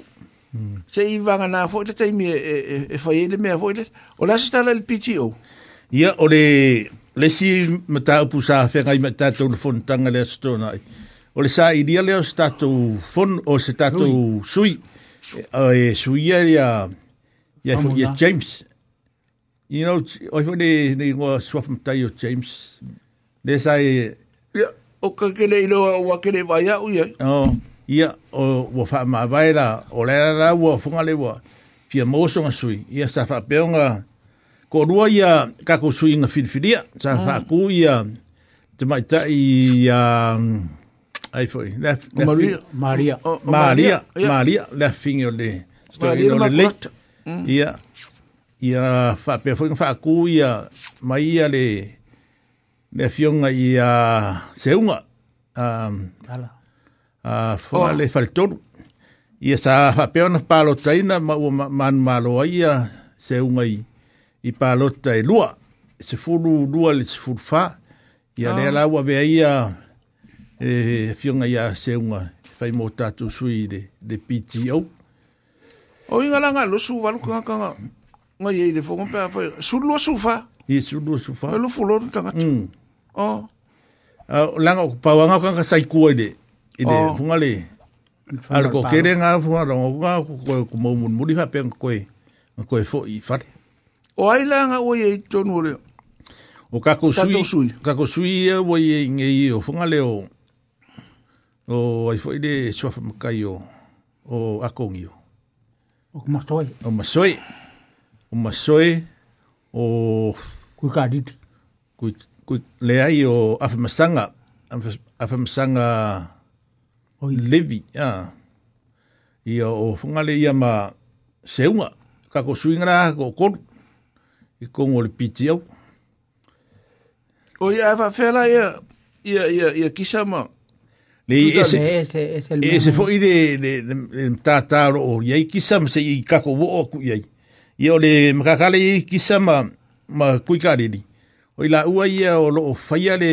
Se i vanga na fo le mi e e fa ye le me fo le. O la sta le pitio. Ia, o le, le si me ta upu sa whenga i me tātou le fonu tanga le astona ai. O le sa i dia leo se tātou fonu, o se tātou sui, e, o e sui e lia, ia i James. You know, o i fo ne, ne ngua suafu mtai o James. Le sa i... E, ia, o ka kene ino a ua kene vai au iai. O, ia, o ua wha maa vai la, o lera la ua, funga le ua, fia mōsonga sui, ia sa wha peonga... Ia, ko rua ia kako sui na Fabio sa mm. Ah. whaku ia te um, Maria. Maria. Maria, Maria, le no le seunga. E pa lòta e lua e seò doua le fur fa y a laguaè a finga se una se faimo toi de piti ou lova e de fò lofa e lo kan sai koè de e le kemund moddi fa pè koe an ko f ifat. O ai langa o e tonu o leo. O kako sui. Tato sui. Kako sui e o e inge i o funga leo. O ai foi de suafa makai o o akongi o. O masoi. O masoi. O masoi. O... Kui kaditi. Kui, kui leai o afamasanga. Afamasanga... Oi. Levi, ah. Ia o funga le ia ma seunga. Kako suinga na ko i kongo le piti au. O ia e whawhela ia, ia, ia, ia kisa ma. Le ese, ese, ese, e ese, ese fo i le, le, le, le mtātāro o iai kisa ma se i kako wo o ku iai. Ia o le makakale i kisa ma, ma kuika lini. O i la ua ia o lo o whaia le,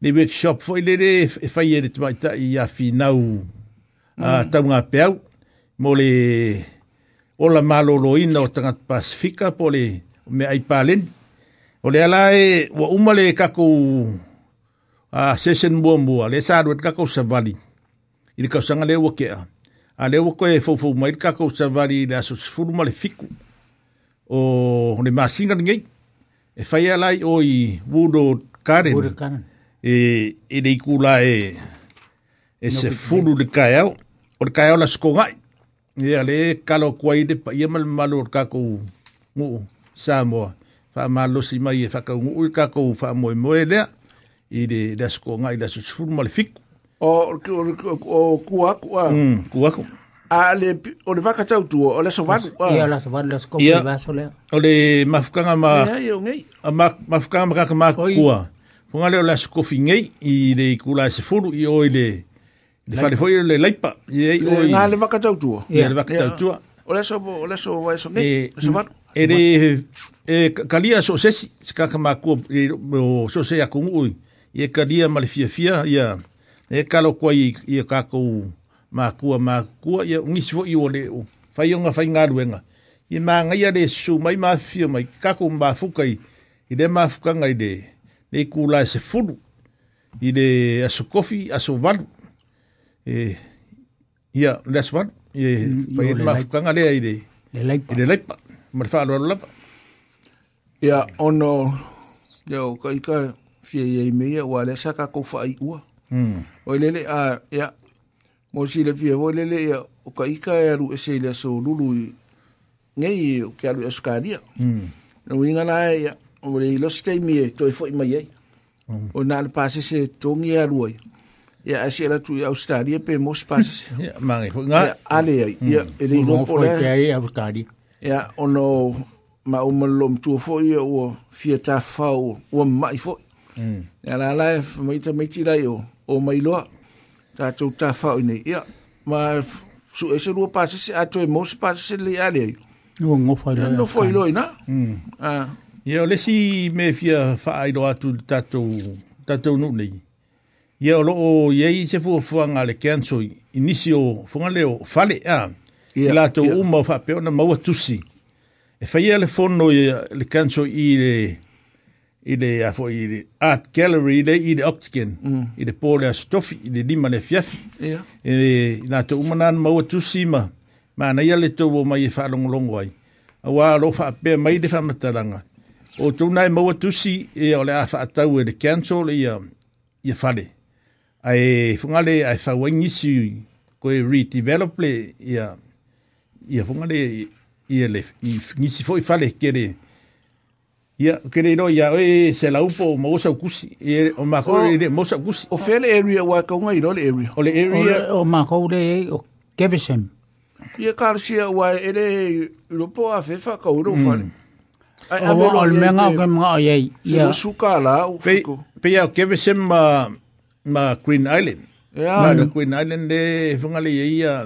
le workshop fo i le le e whaia le tumaita i a whinau mm. a mhm. taunga peau. Mo le... Mo le o malolo malo loina o tangat pasifika po le me ai palen. O le ala e wa umale kako a sesen mua mua, le sa aduet kako savali. Ile kao sanga le wa kea. A le wa koe fofo ma ile kako savali le aso sifuru male fiku. O le masinga ngei, e fai alai o i wudo karen. Wudo karen. E, e le ikula e, e no, se fulu le kaiau, o le kaiau la skongai. ia le kalokua i le pa ia malumalu o le kakou ngu'u samoa faamalosi mai e fakaugu'u i le kakou faamoemoe lea i le asokoga'i le asosufulu ma le fiku o kuaku a mm, kuaku o le fakatautua o le asovaluia o le mafukaga mamafukaga makakamakua fogale o le asokofi gei i le ikula esefulu i oi le Le fale foi le laipa. Ye yeah. Na le vaka tau tua. Ye le vaka tau tua. O le so o le so wa so ne. So va. E le e, e kalia so se se ka ma ku e, o so se ya ku u. Ye kalia ma le fia fia ya. E ka lo ko i ka ko ma ku ma ku ya un i so i o le fa yo nga fa nga lu nga. I ma nga ya le su mai ma fia mai ka ku ma fu kai. I de ma fu ka nga i de. Le ku la se fulu. I le aso kofi aso valu eh ya that's what ye pa ye ma mm, fuka ngale ai de le like le like ma fa lo lo ya ono yo kai ka fie ye me ye wa le saka ko fa i wa mm o le le a ya mo si le fie wo le le ya o kai ka ya ru e se le so lu lu ngai e, o ka lu eskaria mm no winga na ya e, o le lo stay me to fo i ma ye mm. o na le pa se se tongi ya ruai mm ia asi ala tu au stadi pe mos pas ia mangi fu nga ale ia ia ele no po le ia ia stadi ia ono ma o malom tu fo ia o fia ta fa o o mai fo ia la la mai te mai tira io o mai lo ta tu ta fa ni ia ma su ese lu pas se ato e er mos pas se le ale no ngo fa le no fo ilo ina ah ia le si me fia fa ai do atu tatou tatou nu nei ia o loo iai se fuafuaga le keanso i nisi o fuga le o fale a i latou uma o faapea ona maua tusi e faia le fono ia le keanso i le i le afo i le art gallery i le i le octagon mm. i le pole a stofi i le lima le fiafi yeah. e le latou uma na ana maua tusi ma manaia le tou o mai e faalogologo ai auā loo faapea mai le faamatalaga o tuna e maua tusi e o le a faatau e le keanso le ia ia fale ai fungale ai fawangi si ko e redevelop le ia ia fungale ia le si foi fale kere ia kere no ia e se la upo mo sa kusi e o ma ko e mo sa kusi o fele area wa ka ngai no area o le area o ma ko le o kevesem ia karsia wa ele lopo a fe fa ka uro fale ai mm. a o le menga ko ma ia ia suka la o pe pe ia kevesem ma Green Island. Ja. Ma mm. Green Island de whanga le ia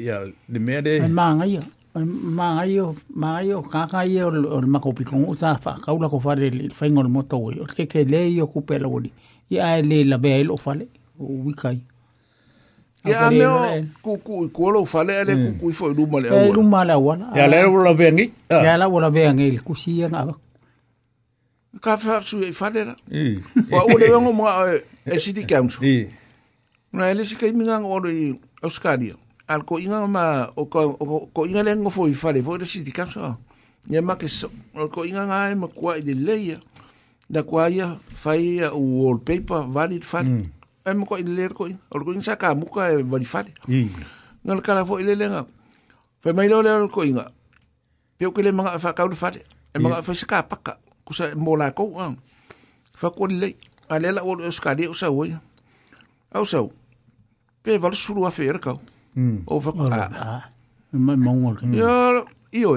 ia le mea de. Ai maanga ia. Maanga ia, maanga ia, kaka ia o le mako pikong o ta wha. Kaula ko whare le whaingo le moto oi. ke ke le ia kupela woni. Ia ai le la bea ilo whale. O wikai. Ia me o kuku i kuolo whale ale kuku i fo i luma le awala. le awala. le wala vea ngi. Ia le wala vea ngi. Kusi ia ngā waka. ka whawsu e o Wa ore ongo mua e City Council. Na ele si kei minga ngoro i Australia. Al ko inga ma, o ko inga lengo fo i whare, fo ere City Council. Ia ma ke so, o ko inga ngā e ma kua i de leia, da kua ia whai ia o wallpaper valid whare. Mm. E ma kua i de ko o ko inga sa ka muka e vali whare. Ngā kala fo i le lenga. Whai mai leo leo ko inga, peo ke le mga whakau le e mga whai sa ka ku sa mo la ko ang fa ko le ale la o ska de sa o au sa pe val suru a fer ka o fa a ma mongol ka yo yo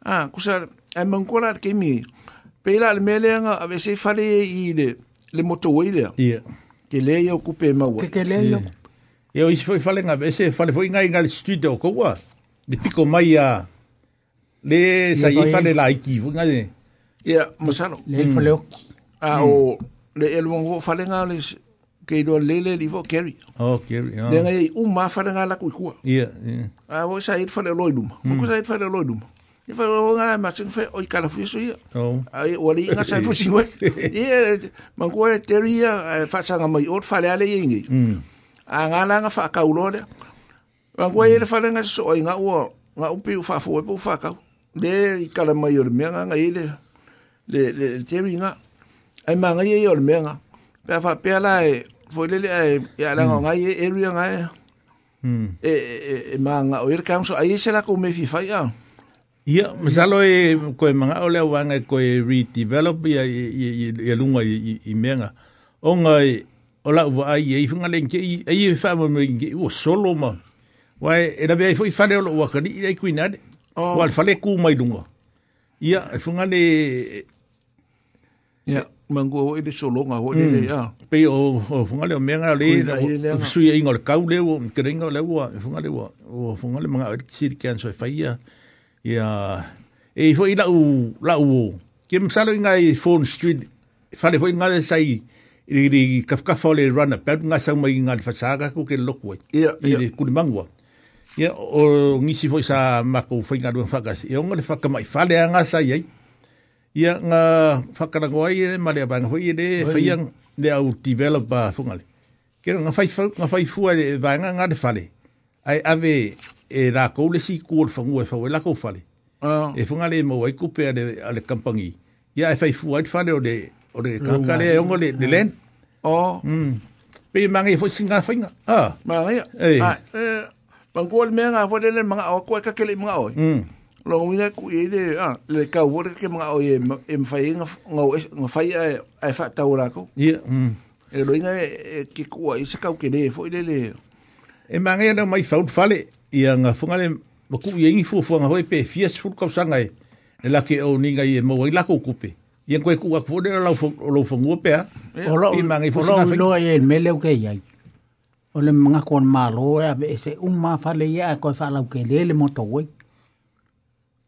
a ku sa ai mongol ke mi pe la le mele nga ave se fa le i le le moto o ile ia ke le yo ku pe ma o ke le yo Eu isso foi falei na vez, falei foi ngai ngai studio ko wa. De pico mai a le sa i fale la iki, fu ngai ia masano le mm. fale a ah, mm. o le elu ngo fale nga le ke do lele li vo carry oh carry ah le ngai u ma fale nga la ku ku ia ia a ah, o sa it fale loidu ma ko mm. sa it fale loidu ma e fa o nga ma sen fe o kala fu so ia ai o li nga sa fu si we ia ma ko e teria fa sa nga mai o fale ale ingi mm. a ah, nga la nga fa ka u lo le ma ko e fale nga so nga o nga u pi fa fu e pu fa ka le kala mai o me nga nga ile le le te ringa ai manga ye yo le menga pe fa pe la e foi le le ai ya la nga ye e ringa nga e e manga o ir kamso ai se la ko me fi fa ya Ia, masalo e koe manga o lea wanga koe redevelop ia i lunga i menga. O ngai, o la uwa ai e ifunga lenke i, ai e whaama mo inge, o solo ma. Wai, e rabe ai fwoi whare o lo wakari, i rei kuinade. Wal whare kū mai lunga. Ia, e funga le, Yeah. mangu o ele solo nga ho ele ya pe o o funga le menga le su ye ingol kau le o kerenga le o funga le o o funga le manga si kan so faia ya e fo ila u la u kem salo inga i phone street fale fo inga le sai i i kafka fo le run up pe nga sa mai inga le fasaga ko ke lokwe i le kulimangwa ya o ngisi fo sa mako fo inga do fakas e o ngole fakama i fale anga sai ai ia nga whakarango ai e mare abanga hoi ere whaia le au developer whungale. Kero nga whai, nga whai fua e vanga ngā te whale. Ai ave e rā koule si kōr whangua e whau e lako whale. Uh. E whungale e mau ai kupe ale, ale kampangi. Ia e whai fua e whale o le, o le kakare e ongo le, le mm. len. O. Mm. Pe mangi fo singa whainga. Ah. Mangi. Ei. Ah, eh, pangkol mea ngā fo le le mga o koe kakele mga o. Mm. lo mira ku ile ah, e e e, a le ka wore ke ma o em fa inga nga nga fai a e fa ta ora ko ye mm e lo inga ke ku ai se ka ke le fo ile le e ma nga na mai faut fale ia nga funga le ma ku ye ngi fu fu nga hoi pe fi es fu ka sanga e la ke o ni nga ye mo wai la ko ku pe ye ko ku ka fu de la lo lo fu ngo pe a o lo i ma nga fu sanga lo ye me le ke ya o le mga kon malo ya be se un ma fale ya ko fa la ke le mo to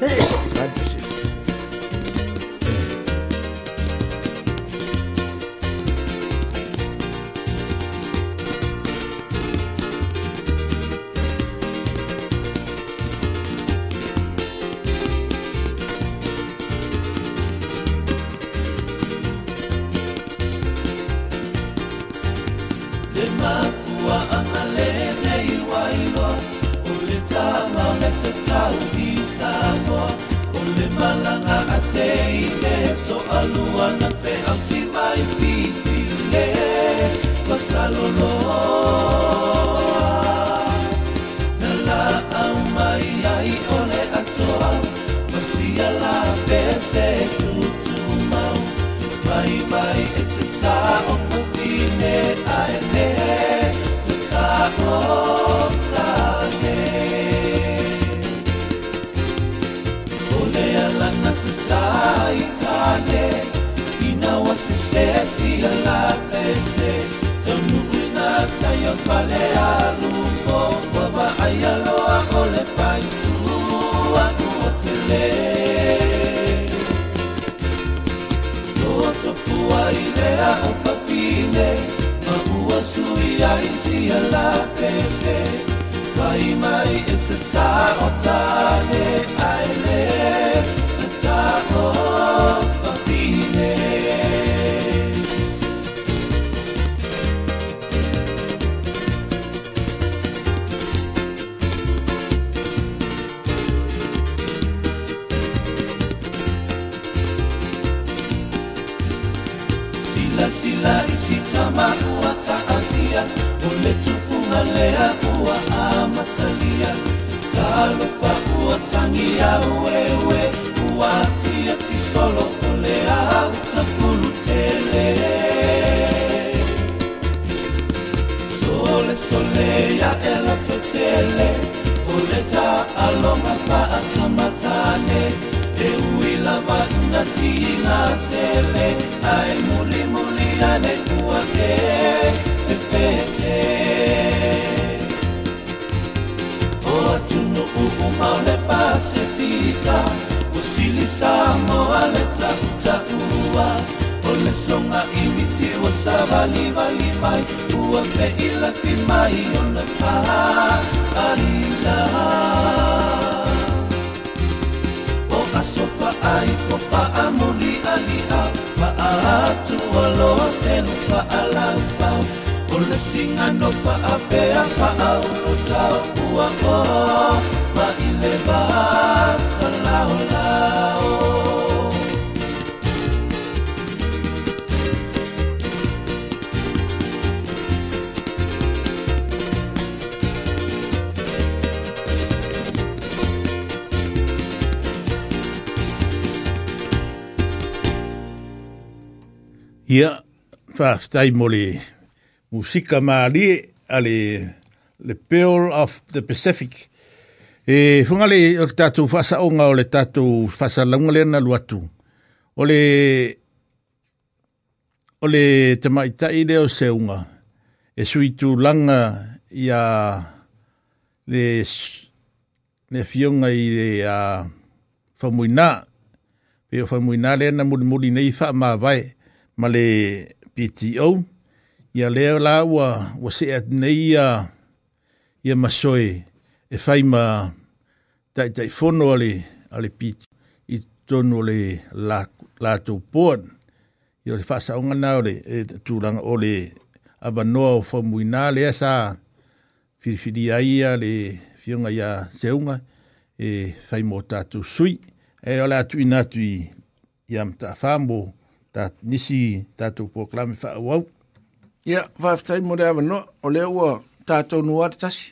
Bad birthday mole musika mali ale le pearl of the pacific e fungale le tatu fasa onga o le tatu fasa langa le na luatu o le o le te mai tai le o se unga e sui tu langa ia le le fionga i le a famuina pe o famuina le na mulimuli nei fa ma vai ma le PTO. Ia leo la ua, se at nei ia, ia masoe e fai ma tai tai fono ale, ale PT i tono le la, la tau poan. Ia le fasa onga nao le, e tūranga o le aba noa o whamui nā lea sa a ia le fionga ia seunga e fai mō tātou sui. E ala atu inatu i, i am tā ta nisi tatou proklame ya ia faafetai mo le avanoa o lea ua tatou nua tatasi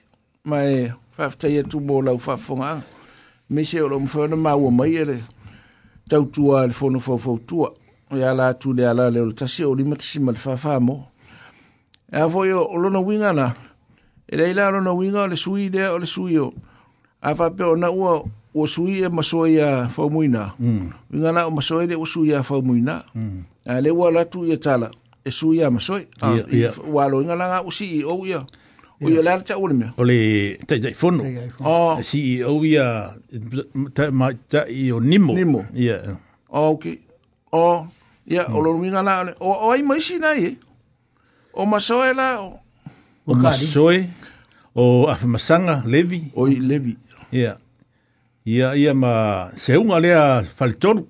ma e faafetai atu mo lau faafogaaga mese o loo mafeona maua mai e le tautua e le fonofaufatua ia la atu le ala le o le tasi o lima ma le faafā mo e a foʻi o lona uiga la e leai la lona uiga o le sui lea o le sui o a faapea ona ua o sui e masoi a whaumuina. Mm. Ngana o masoi le o sui a whaumuina. Mm. A le ua latu i e tala, e sui a masoi. Ah, yeah, yeah. Walo inga langa o si i e o ia. O ia lana ta ole mea. O le tai tai fono. Oh. Si i e o ia, ta, ma, ta o nimo. Nimo. Yeah. Oh, ok. Oh, ia, mm. o loro minga la, o, ai maisi nai e. O masoi la, o. O masoi, o afamasanga, levi. O i levi. Yeah. ia ia ma se un lea faltor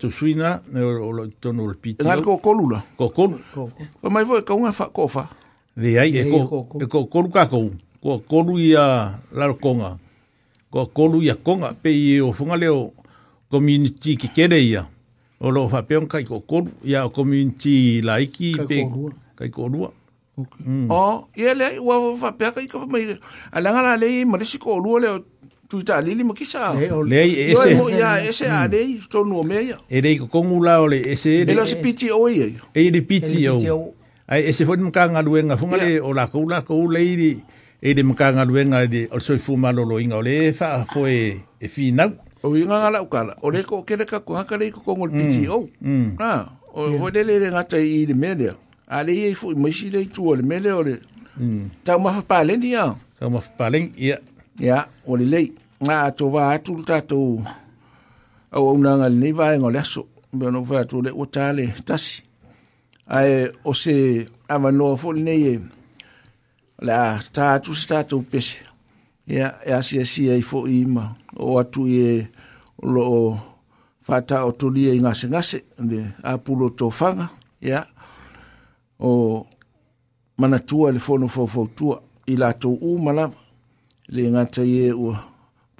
tu suina ne lo tonu le pitu ngal ko kolula ko ko ko mai vo ka unha fa ko de ai e ko e ko ko ka ko ko ko ia la conga ko ko ia konga pe i e o funga leo community ki kere ia o lo fa pe ka ko ko ia community laiki pe ka ko rua mm. o ia le wa fa pe ka ko mai ala ngala le mari si ko le tu ta lili mo kisa le ese mo ya ese a le to no me ya e le ko kongu la ole ese e lo piti o ye e le piti o ai ese fo mka nga luenga funga le o la ko la ko le ri e le mka nga luenga de o so fu ma lo lo inga ole fa fo e e fina o inga la ukala o le ko kele ka ko ka le ko kongu le piti o ah o fo le le nga tai i le mele ale ye fo mo si le tu o le mele o le ta ma fa pa le ni ya ta ma fa pa le ya ya o le lei ngā tova atu tātou au au nanga le nei vaenga le aso mea no fai atu le o tāle tasi ai o se avanoa fo le nei e le a tā atu se tātou pese ia e asia sia i fo ima o atu i e, lo o fata o tolia i e ngase ngase le apulo tofanga ia o manatua le fono fo fo tua i latou uma lava le ngata i e ua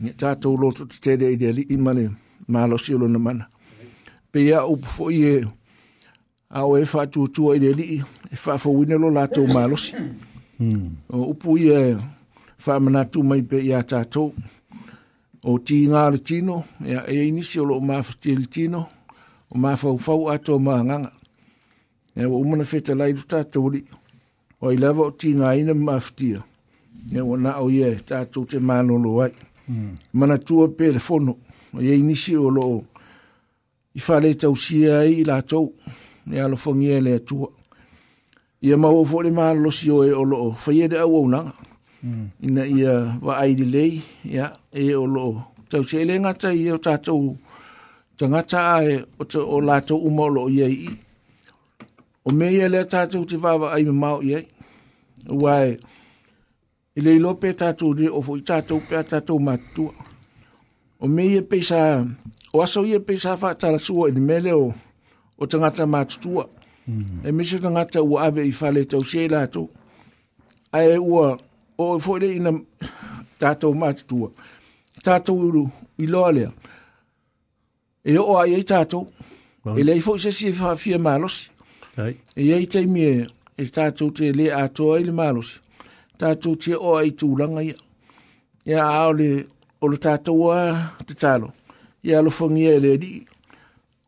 Nga tātou loto te tere i dea li ma lo si lo na mana. Pe ya upu fo i e, au e wha tūtua i dea li, e wha fo winelo lātou mālo si. Hmm. O upu ye e, wha mana tū mai pe ia tātou, o tī ngā le tino, ya e, e inicio lo ma māwha tī le tino, o māwha u ma ato mā nganga. Ea wa umana feta laidu tātou li, o i lava o tī ngā ina māwha tīra. Ea wa nā o ie, tātou te mānolo lo wa mana tua pe le fono o ye inisi o lo i fa le tau si ai la tau ne alo fongi e le tua i a mau o le maa lo si o e o lo fa ye de au au nanga mm. ina i a wa ai lei ya e o lo tau si e le ngata i o tatou tangata a e o, ta, o la tau uma o lo i ai o me i a e le tatou te vava ai me mau i ai wai Ile ilo pe tatou, li ofo i tatou pe tatou matitou. O me ye pe sa, o aso ye pe sa fa tala sou e li me le o, o tangata matitou a. Hmm. E me se tangata ou ave ifale te ou se ila a tou. A e ou e a, ou bon. e fote li ina tatou matitou a. Tatou ilo a le a. E yo a ye tatou. Ile e fote se siye fa fie malosi. E ye ite miye, e tatou te le atou a ili malosi. tatou tia o ai tūlanga ia. Ia ao le o le tatou a te talo. Ia lo fangia le di.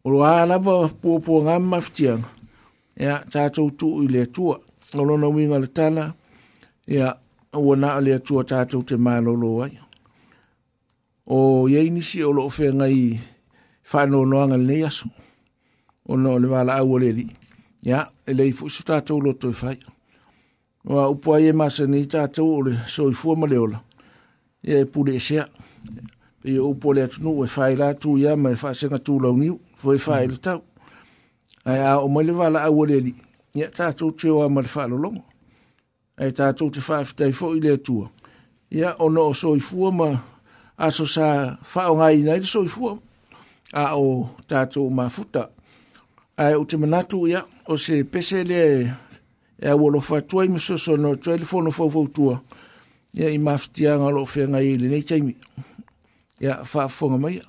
O lo alava pua pua maftianga. Ia tatou tu i le tua. O lo na winga le tana. Ia ua na le tua tatou te malo lo ai. O ia inisi o lo fe ngai whanau noanga le neyasu. O no le wala au o le di. Ia, e leifu su tatou lo toi e whaia. Wa upo ai ma se ni ta to le so i fuma le ola. e pu le se. Ye upo le tu no fa ila tu ya ma fa se nga tu lo ni fo i fa ila ta. Ai a o mele vala a wole li. Ye ta to tu o ma fa lo longo. Ai ta to te fa fa fo i le tu. Ya o no so i fuma a so sa fa o ngai nei so i fuma. A o ta to ma futa. Ai o te manatu ya o se pese le e au alofa atua i masoosoana o atoai le fonofauautua ne ia i mafitiaga o loo feagai i lenei taimi ia faafofoga mai ia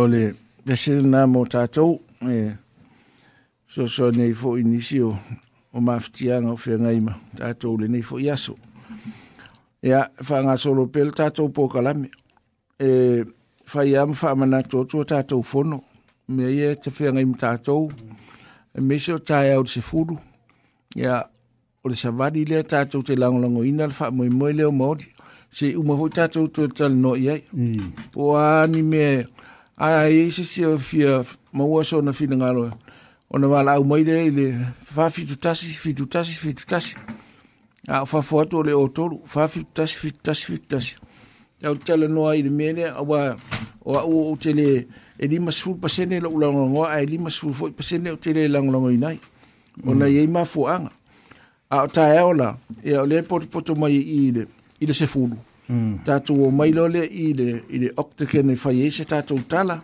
o le vesele nā mō tātou, e, so so nei fo inisi o, o mafitianga o whenga ima, tātou le nei fo iaso. Ia, whanga solo pel tātou pōkalame, e, whai am whamana tōtua tātou whono, me ia te whenga ima tātou, e meso tāia o se furu, ia, o le savadi le tātou te langolango ina, le wha moe moe leo maori, se uma hoi tātou tō tal no iai. Mm. ani me... Mm ai ai se se fia ma o so na fina ngalo ona wala au mai de le fa fitu tasi fitu tasi fitu tasi a fa foto le otoru fa fitu tasi fitu tasi fitu tasi ya o tele no ai de mene a wa o o tele e di masul pasene lo lo ngo ai e di masul fo pasene o tele lang lo ngoi nai ona ye ma fo a ta ya ona ya le pot pot mai ile ile se fulu Mm. tatou ō mailo lea i le i le octokene fai e ai se tatou tala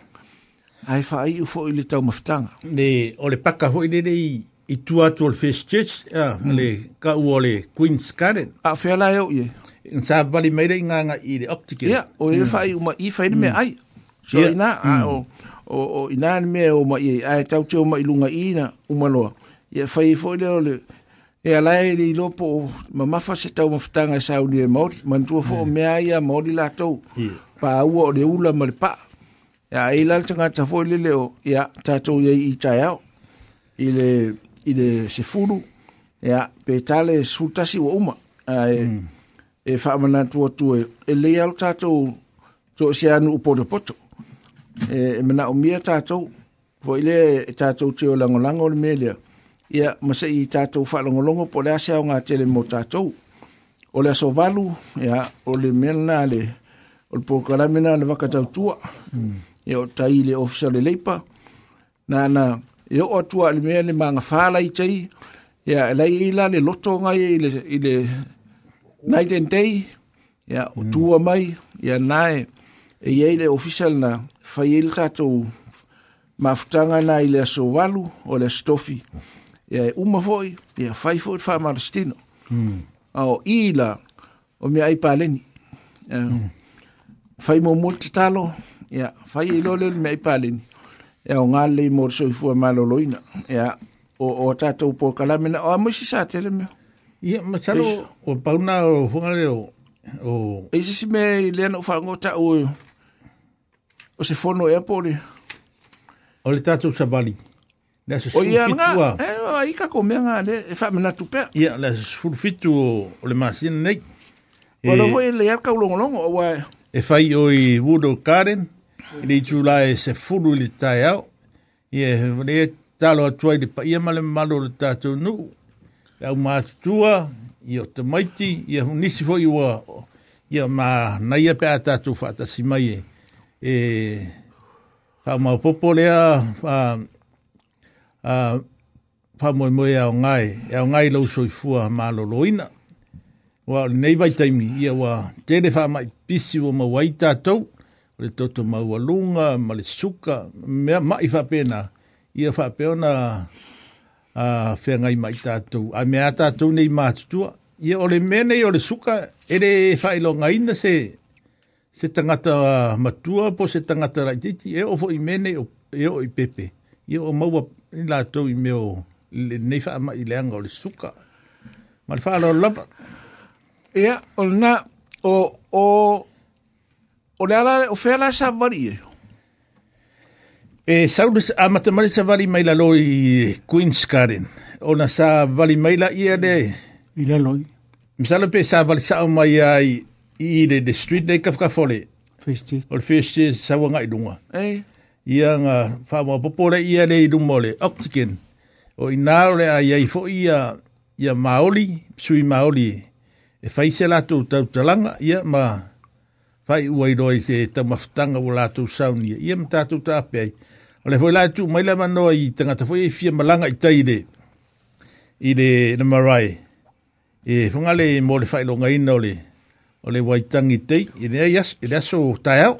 ae faaiʻu foʻi le taumafetaga ne o le paka foʻi lenei i tua atu le fis church a ma mm. le kaua o le queens garden aafea la eoʻi e sa vali mai lai gaga i le octokene ia o e mm. ia faaiʻu ma ifai le me ai soina na o o ina me o ma ye ai tau tau ma ilunga ina umaloa ye fai fo le le e ala e le ilopo o mamafa se tau mafutanga e sau ni e maori, mantua fo yeah. Mm. mea ia maori la tau, yeah. pa aua o le ula ma le pa, ya e lal tanga ta fo le leo, ya tatou ye i tai au, i le, i le se furu, ya pe tale sultasi wa uma, a e, mm. e whaamana tua tua, e, e le al tatou, to se anu upo de poto, e, e mana o mia tatou, fo i le e tatou te o lango lango le melea, ia masai i tātou whalongolongo po le ase au ngā tele mō tātou. O le aso valu, ia, o le mena le, o le pōkaramena le wakatau tua, mm. ia o tai le ofisa le leipa, nā nā, ia o atua le mea le mānga whāla i tei, ia, lai i la le loto ngai i le, i le night and day, ia, o mm. tua mai, ia nāe, e iei le ofisa le na, whai il tātou, Mafutanga nai le aso walu o le stofi. Mm ia e uma foi ia fai foi fa malestino mm. ao ila o me ai paleni ia mm. fai mo multi talo ia fai ilo le me ai paleni ia o ngale mo so i fua maloloina ia o, o tato upo kalamina o amo isi sa tele me ia machalo Eish. o pauna o fungale o o isi si me leano fa ngota o e, o se fono e airport o le tato sabali o ia nga e ai ka ko menga le fa mena tu le sul fitu le masin ne e, e o lo e fa i oi karen ni chula e se fulu le tai talo atuai de pa ia male malo le e ma tua ia te maiti ia nisi fo iwa ma naia pe atatu fa ta e e Kā mau a pa mo mo ya ngai ya ngai lo so fu ma lo loina wa nei vai taimi ia wa tele fa mai pisi o ma waita to le toto ma wa ma le suka me ma i fa pena ia fa pena a fe ngai mai ta to a me ata to nei ma tu ia ole mene i le suka ere fa i lo ngai na se se tangata matua po se tangata la titi e o fo i mene e o i pepe ia o maua i e ừ, lātou à, i meo nei wha ama i leanga o le suka. Ma le wha lapa. Ia, o na, o, o, o le ala, o whea la sa vari e. E, saule, a matamari sa vari mai la loi Queen's Garden. O na sa vari mai la ia le. I la loi. Misalo pe sa vari sa o mai ai i le, le street le kafka fole. First year. O le first year sa wanga i dunga. Eh. ia nga fa mo popore ia le i mole oxygen o i a re ai ai fo ia ia maoli sui maoli e faisela tu tau talanga ia ma fai uai roi se ta maftanga o tu saunia ia ma tatu ta ape ai o le fo la tu mai la mano i tangata fo e fia malanga i taide i le na e fungale mo le fai longa ina o le o le waitangi tei i le aso tai au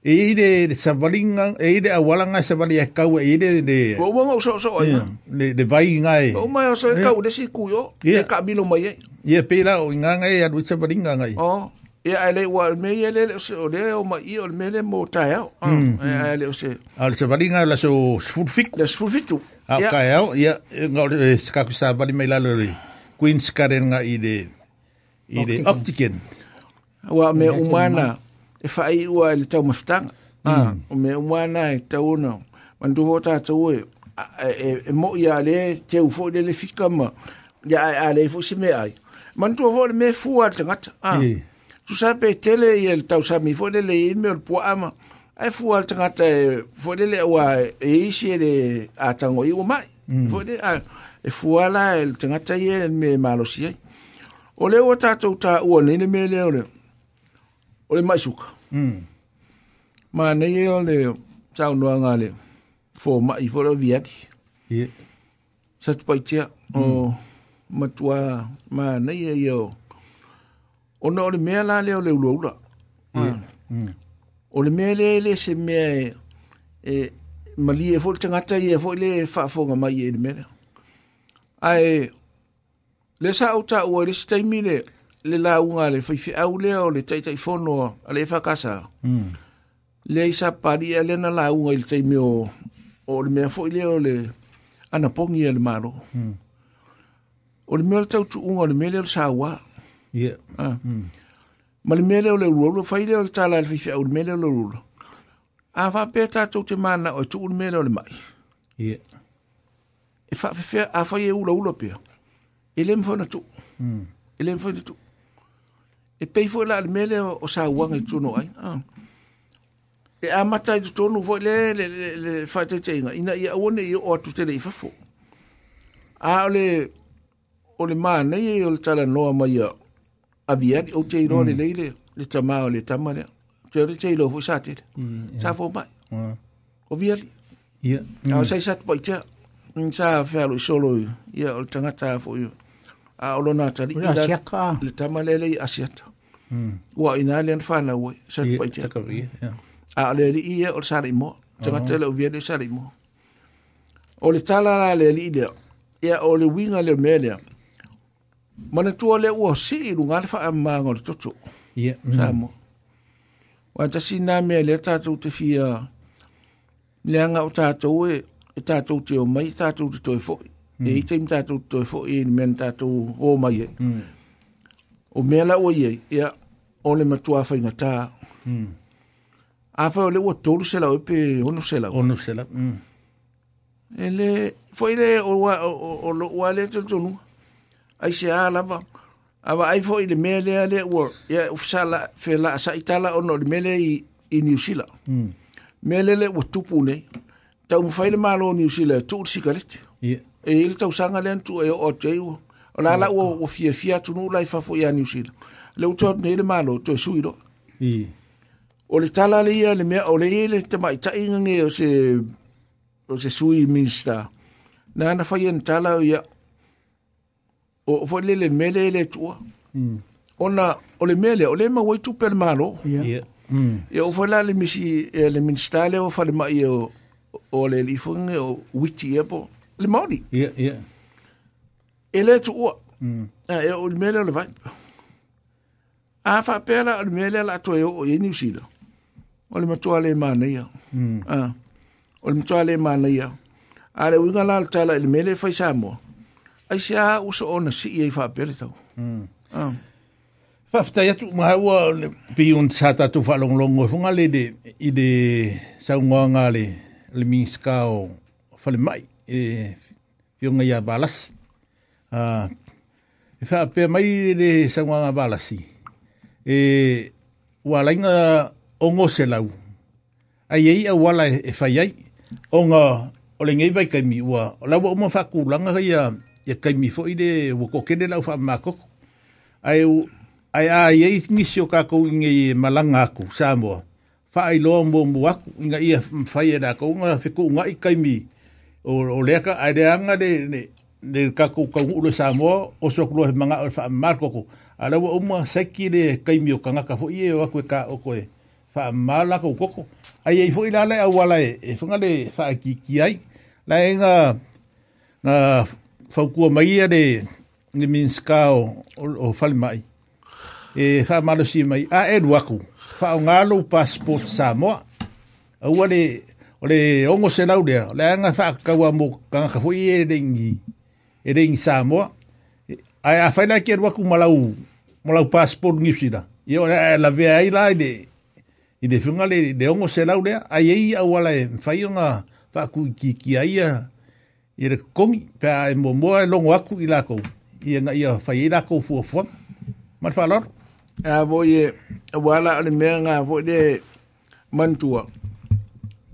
e ide sa valinga e ide awala nga sa valia ka e ide de o mo mo so so ai ya, ha? de de vai nga ya. e ya. o mo so ka de si ku yo e ka bi lo mai e e pe la o nga nga e a duce valinga nga e o e a le wa me e le so o de o mai o me le mo ta e e a le o se al ah, sa valinga la so sfufik la sfufitu a ka e o e nga le sa ka sa vali mai la lo re queens karen nga ide ide oxygen wa me umana mm -hmm. e whai ua le tau mafutanga. o me umana e tau ona. Mantu ho tātou e, e mo i a le te ufo le le fika ma. Ia ai a le fo se me ai. Mantu ho le me fua tangata. Ah. Tu sape e tele i le tau sami fo le le i o le pua ama. Ai fua ngata e fo le le ua e isi e le atango i o mai. Mm. Fo le a e fua la e ngata i e me malosi ai. O le o tātou tā ua nene me leo leo. o le maisuka mm. ma nei e le tau noa ngā le fō mai fō le viati yeah. sa tupai tia mm. o hmm. matua ma nei e o o na o le mea la le le ulo ula yeah. mm. o le mea le le se mea e, e mali e fō le tangata i e fō le fā fō ngā mai e le mea ai le sa au ta ua le staimi le le la le faifeau lea o le taitaifono a le fakasa mm. lea i sapalia le na launga le taimi mio o le mea foʻi le anapongi a le malo mm. o le mea tau le tautuʻuga o le mea lea le yeah. Ah. Mm. ma le mea lea le uluaulua fai lea le tala le faifeau le mea le uluaulua a faapea tatou te manaʻo e tu le mea lea o le maʻi yeah. e faafefea a fai e ula pea e le ma fauna e e pei foi la mele o sa wanga i tuno ai. Ah. E a mata i tuno foi le le le le fata tenga. Ina ia one i o atu tele i fafo. A ole ole mana i e o le tala noa mai ia aviari o tei no mm. le leile le tama o le tama le. Te ole tei lo foi sa tele. Sa fo mai. O viari. Ia. Au sai mm, sa pa i tea. Sa fea lo i solo ia o le tangata fo i. A olona tali. Le tama lele i asiata. Mm. Wa ina le fa na we sa pa ite. A le ri ia o sa mo. Tanga te le vi le sa mo. O le tala la le ri le. Ia o le winga le me le. Mana tu le o si i lunga fa ma ngol to to. Ia mhm. sa mo. Wa ta si na me le ta tu te fia. Le nga o ta to we. E, ta tu te o mai ta tu to fo. Mm. E ite mi ta tu to fo e i men ta tu o mai. E. Mm. o mea la ua iai ia o le matua faigatā hmm. afai o le ua tolu selau e pe ono selau hmm. e le foi le o, o, o loua le tonutonuga ai seā lava avaai foi le mea lea lea ua ia fesala fela tala ona o le mea lea i, i niusila hmm. mea lea lea ua tupu nei taumafai e, le malo niusila e tuu le sikalete e i le tausaga lea na tuu e oo atu ai ua O la la o o fia fia tu nu lai fa fo ya ni usila. Le o tot ne le malo to suiro. I. O le tala le ia le me o le ile te mai ta inga nge o se o se sui minsta. Na na fa yen tala o ya. O fo le le mele le tu. I. O na o le mele o le ma wai tu per malo. I. I. Ya o fo la le misi le minsta le o fa le mai o o le lifunge o witi e po. Le mauri. I. I. I. e le tu ua o le mele mm. ah. o le vai a faapeala o mm. le mele la atua e oo i new zealand o le matua lē manaia o le matua lē manaia a le uiga la le tala i le mele e fai samoa ai sia ua so ona sii ai faapele tau faafetai atu maha ua le pion sa tatou faalogologo e foga lele i le saugoaga le le miska o falemai e fioga ia balasi a e fa pe mai le sangwanga balasi e wa lainga ongo se lau ai ei a wala e, e fai ai onga o le ngei vai kai mi ua o lau o mo fa kulanga ia ia e kai mi fo ide wo ko kene lau fa mako ai ai ai ei ngisio ka ko ngi malanga ku samo fa ai lo mo mo aku inga ia fai da ko nga fe ko nga kai mi o o le ka ai de anga de le kako ka ulo sa mo o so klo manga o fa mal koko ala wo mo seki le kai mio kanga ka fo ye wa ko ka o ko e fa mala ko koko ai ai fo ila le au wala e fo e ngale fa ki ki ai la nga na fa ku mai ia de ni minska o o fal mai e fa malo si mai a e waku fa ngalo passport sa mo o le o le ongo se lau e le nga fa ka wa mo kanga ka fo ye de e rei Samoa ai a fai la ki rua ku malau malau passport ni sida e ora la ve ai la de i de funga le de ongo se lau le ai ai au ala e fai nga fa ku ki ki ai i re kongi pa e mo mo e longo aku i la ko i nga ia fai e la ko fu fu ma fa lor a vo ye wala le me nga vo de mantua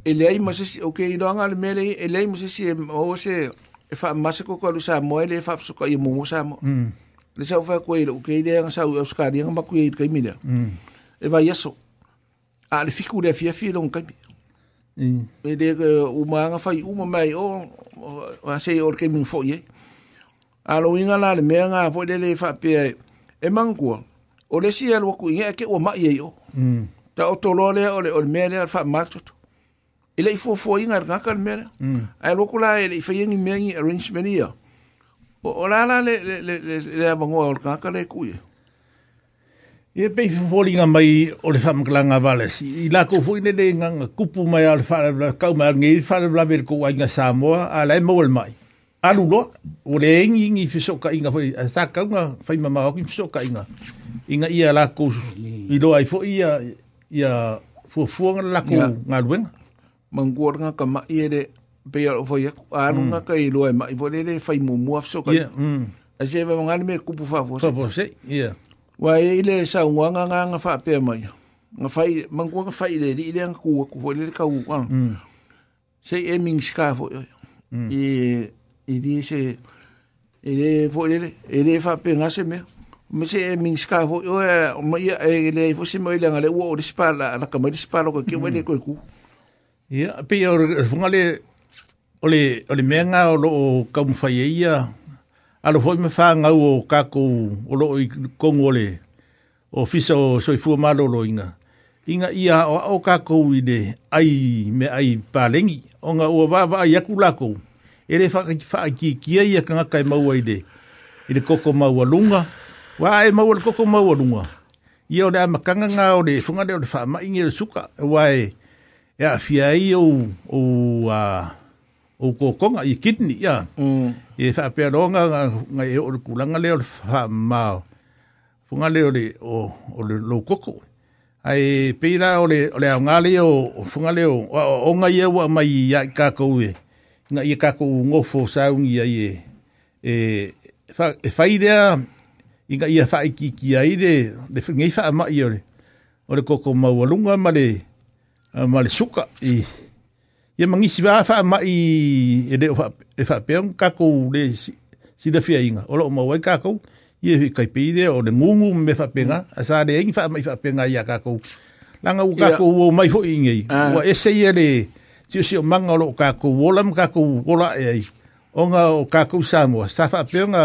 ele ai masisi okay doanga le mele ele ai masisi e o se e fa masa ko ko lusa mo ele fa suka i mo sa mo mm. le sa fa ko ele o ke ele nga sa u suka ni nga ku ele kai mina mm. e va yeso a le fiku le fia fia long kai mm. e de u ma nga fa u ma mai o o se o ke min fo ye a lo inga la le me nga fo de le fa pe e. e mangua o le sia lo ku ye ke e o ma ye o ta o to lo le o le o le me le fa ma tu ele i fofoa inga ar ngakar mere. Mm. Ai loko la ele i whaiengi meangi arrangement ia. O, la la le, le, le, le, le abangoa ar ngakar le kuia. E yeah, pei fufolinga mai o le whamaklanga wales. I lako fui nene nganga kupu mai ale whanabla, kau mai ngē whanabla mele kou a inga Samoa, a lai mawal mai. Alu loa, o le engi ingi fisoka inga fai, a sā kaunga fai mama hoki fisoka inga. Inga ia lako, i loa i fo ia, ia fufuanga lako ngā luenga. manguar nga ka mai ere pe o foi anu nga ka i loe mai foi ere fai mu mu afso ka yeah a se va ngal me kupu fa fo fa fo se yeah wa ile sa nga nga nga fa pe mai nga fai manguar ka fai ere ile nga ku ku foi ere ka u an se e ming ska fo i i di se ere foi ere ere fa pe nga se me me se e min ska ho o ma ia e le fo se mo ile nga le wo de spa la ka ma de spala ko ke wa le ko ku Ia, pe ia, ora, funga le, ole, ole menga o loo kaum whaia e ia, alo foi me whaangau o kako o loo i kongu ole, o fisa o soifua malo lo inga. Inga ia o au kako i de, ai me ai pālengi, o nga ua wāwa ai aku lako, e le whaaki kia ia ka ngakai e maua i de, i de koko maua lunga, wā e maua le koko maua lunga. Ia o le amakanga ngā o le, funga le o le suka, e wā e, wae, ya yeah, fia i o o a o ko i kidni ya mm. e fa pe longa nga e o ku langa le o fa ma fu nga le o le o lo ko ai pe la o le o le nga le o fu leo o o nga ye mai ya ka ko we nga ye ka ko ngo fo sa un e fa e fa e, e, e idea i nga ye fa ki ki ai de de fa ma ye o le ko ko ma lunga ma le ma le suka i ia mangisi va fa ma i e de fa e fa pe un kako le si da fia inga olo ma wai kako ia fi kai pe de o le ngungu me fa penga asa de ing fa mai fa penga ia kako langa u kako o mai fo inge ah. wa ese ia e le si si manga lo kako wola ma kako wola e ai onga o kako samo sa fa pe nga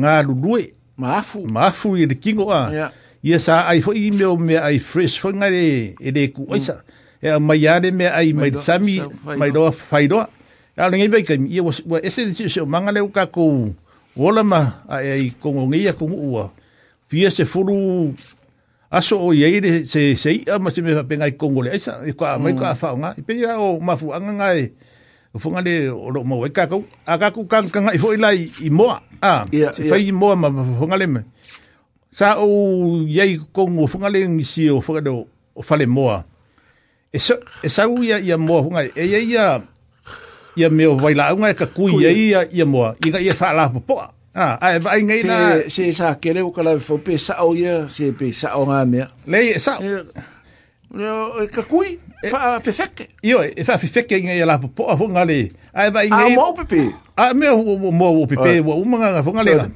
nga lulue maafu maafu i de kingo a ia sa ai fo i me o me ai fresh fo nga le e de ku sa mm e mai are me ai mai sami mai do faido a ngai vai kai ia was ese de se manga le ka ko ola ma ai ko ngai ko ua fia se furu aso o ye se se ia ma se me pe ngai kongo le esa e ko mai ka fa mm. nga pe ia o mafu anga ngai e, o funga le o lo mo e ka ko aka ku kan kan i foi lai i mo a se fai mo ma funga le me sa o ye kongo funga le ngisi o funga do o fale moa E, sa, e sau ia ia moa hunga, e ia ia ia meo wailaunga e ka kui ia ia ia moa, inga ia whaala popoa. Ah, ai vai ngai na se sa kere o kala fo pe sa o ia se pe sa o nga mea. Le sa. No ka kui fa fefeke. Io e fa fefeke ngai la po a fo ngale. Ai vai ngai. A mo pepe. A me mo pepe wo umanga fo ngale.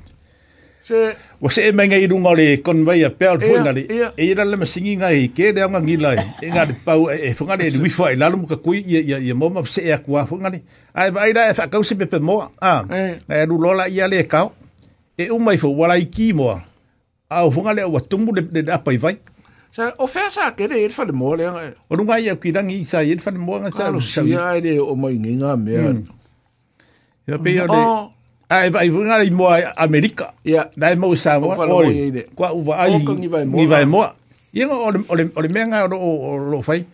Se wa se mai ngai runga le conveyor belt fo na le e ira le masingi ngai ke le nga ngila e nga pau e, e fo nga le wifi la lu ka kui ia ia ia moma se e kwa fo nga ni ai vai da fa e kau se pepe mo a na lu e lola ia le ka e u mai fo wala iki mo a fo nga le wa tumu le da pai vai Så og fær så gætte et for det mor lærer. Og nu går jeg givet dig i så et for det mor så. Ja, det er om ingen mere. Jeg beder det. Ai vai vunga i mo Amerika. Ia. Dai mo sa mo. Kwa uva ai. Ni vai mo. Ia o le o le menga o o lo fai.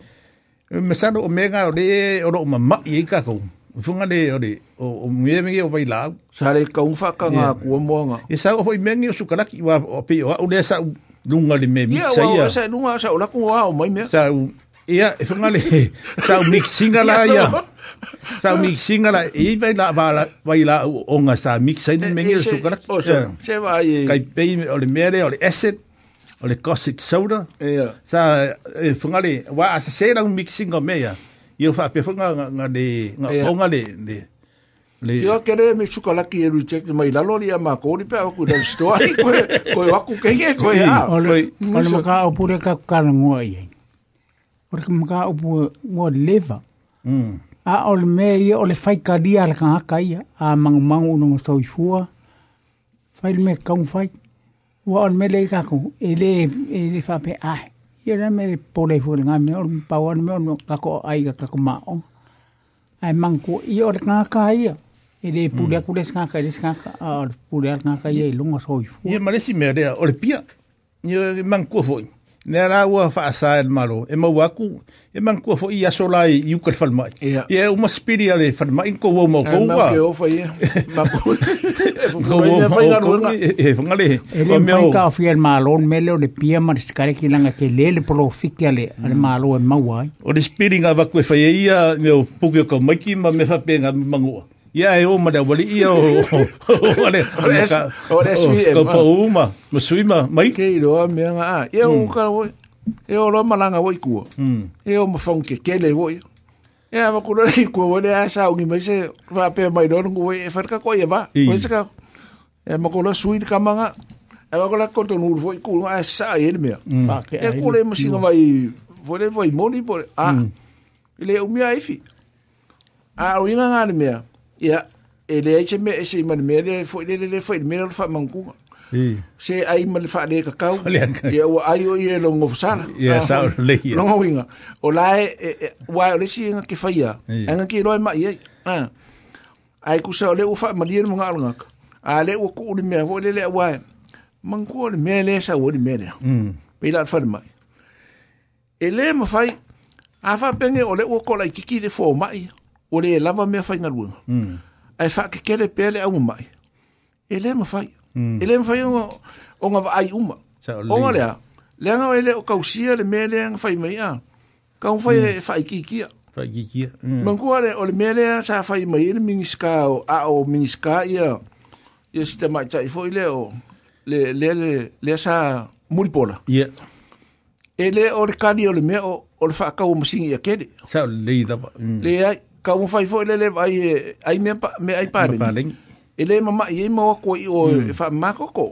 Me sa o menga o le o lo mama i ka ko. Funga le o le o o me me o vai la. Sa le ka un fa ka nga ku mo nga. Ia sa o foi menga o sukalaki wa o pe o le sa lunga le me mi sa ia. Ia o sa lunga sa o la ku wa o mai me. Sa ia e funga le sa o mixinga la ia sa mixinga la e vai la va la vai la onga sa mixa ni mengi su kala se va e kai pe o le mere o le acid o le caustic soda sa e funga le wa a se la mixinga me ya io fa pe funga nga de nga onga le de le Yo kere me chuka la ki reject mai la lori ma ko ri pe aku da story ko ko aku ke ke ko ya o le ma ka o pure ka ka ngoi o ka ma ka o pure ngoi leva a o e le mea ia o le faikalia hmm. a le kagaka ia e a magumagu o logo soifua fai le mea kaumafai ua o le mea lei kako e lē e lē faapeae ia lea mea le pole fua lega mea o le pau ana mea o le kako aiga, kako maoga ae magukua ia o le kagaka ia e lē pule aku lesi kagaka e lesi kagaka a o le pule a le kagaka ia i logo soifua ia ma lesi mea lea o le pia ia magukua foʻi ne ra wa fa sa el maro e ma wa ku e man ku fo ia so lai yu ka fal ma e u ma spiri ale fal ma ko wo mo ko wa ma ke o fa ia ma ku ko wo ma ko e fa ngale e le ma ka fi el maro me le le pia ma ska re ki langa ke le le pro fi ke ale al maro mm. e ma wa o le spiri nga va ku fa e ia ne o pu ke ko ma ki ma me fa pe nga ma ngo ia e o mare wali ia o o SVM ka pa ah. e ma suima mai ke i roa mea ngā a ah, ia o hmm. kara woi e o roa malanga woi kua e hmm. o mawhong ke kele woi e a wakura rei kua wale a sa ungi mai se wapea mai roa nungu woi e wharika koe e ba woi se ka e makura sui ni kamanga e wakura koto nuru woi kua a sa e ni mea hmm. e kule masinga vai vore vai moni vore a ah, ile umia efi a o inga ngā ni mea ia e le ai se me se man me le foi le le foi me le fa mangu se ai man fa le ka kau ia o ai o ia longo sala ia sa le ia longo winga o la e wa o le singa ke fa ia anga ki roi ma ia ai ku sa le u fa ma le mo nga nga a le u ku le me vo le le wa mangu le me le sa o le me le pe la fa mai e le ma fai a fa penge o le u ko la kiki le fo mai o le lava mea faigaluega mm. ae faakekele pea le auma mai e lē mafai mm. e o, o oga ai uma O oga lea leaga ai le o kausia le mea lea fai mai a Ka un kaufai mm. e faikiikia faikiikia mm. magua le o le mea lea sa fai mai e le migisika o a o miniska ia ia sistema itaʻi foʻi le o le le le le sa mulipola yeah. e lē o le kali o le mea o, o le faakau o masigi ia kele sa o le lei tapa mm. leai ka mo fai fo lele ai ai me me ai pare ele mama ye mo ko i o fa mm. ma ko ko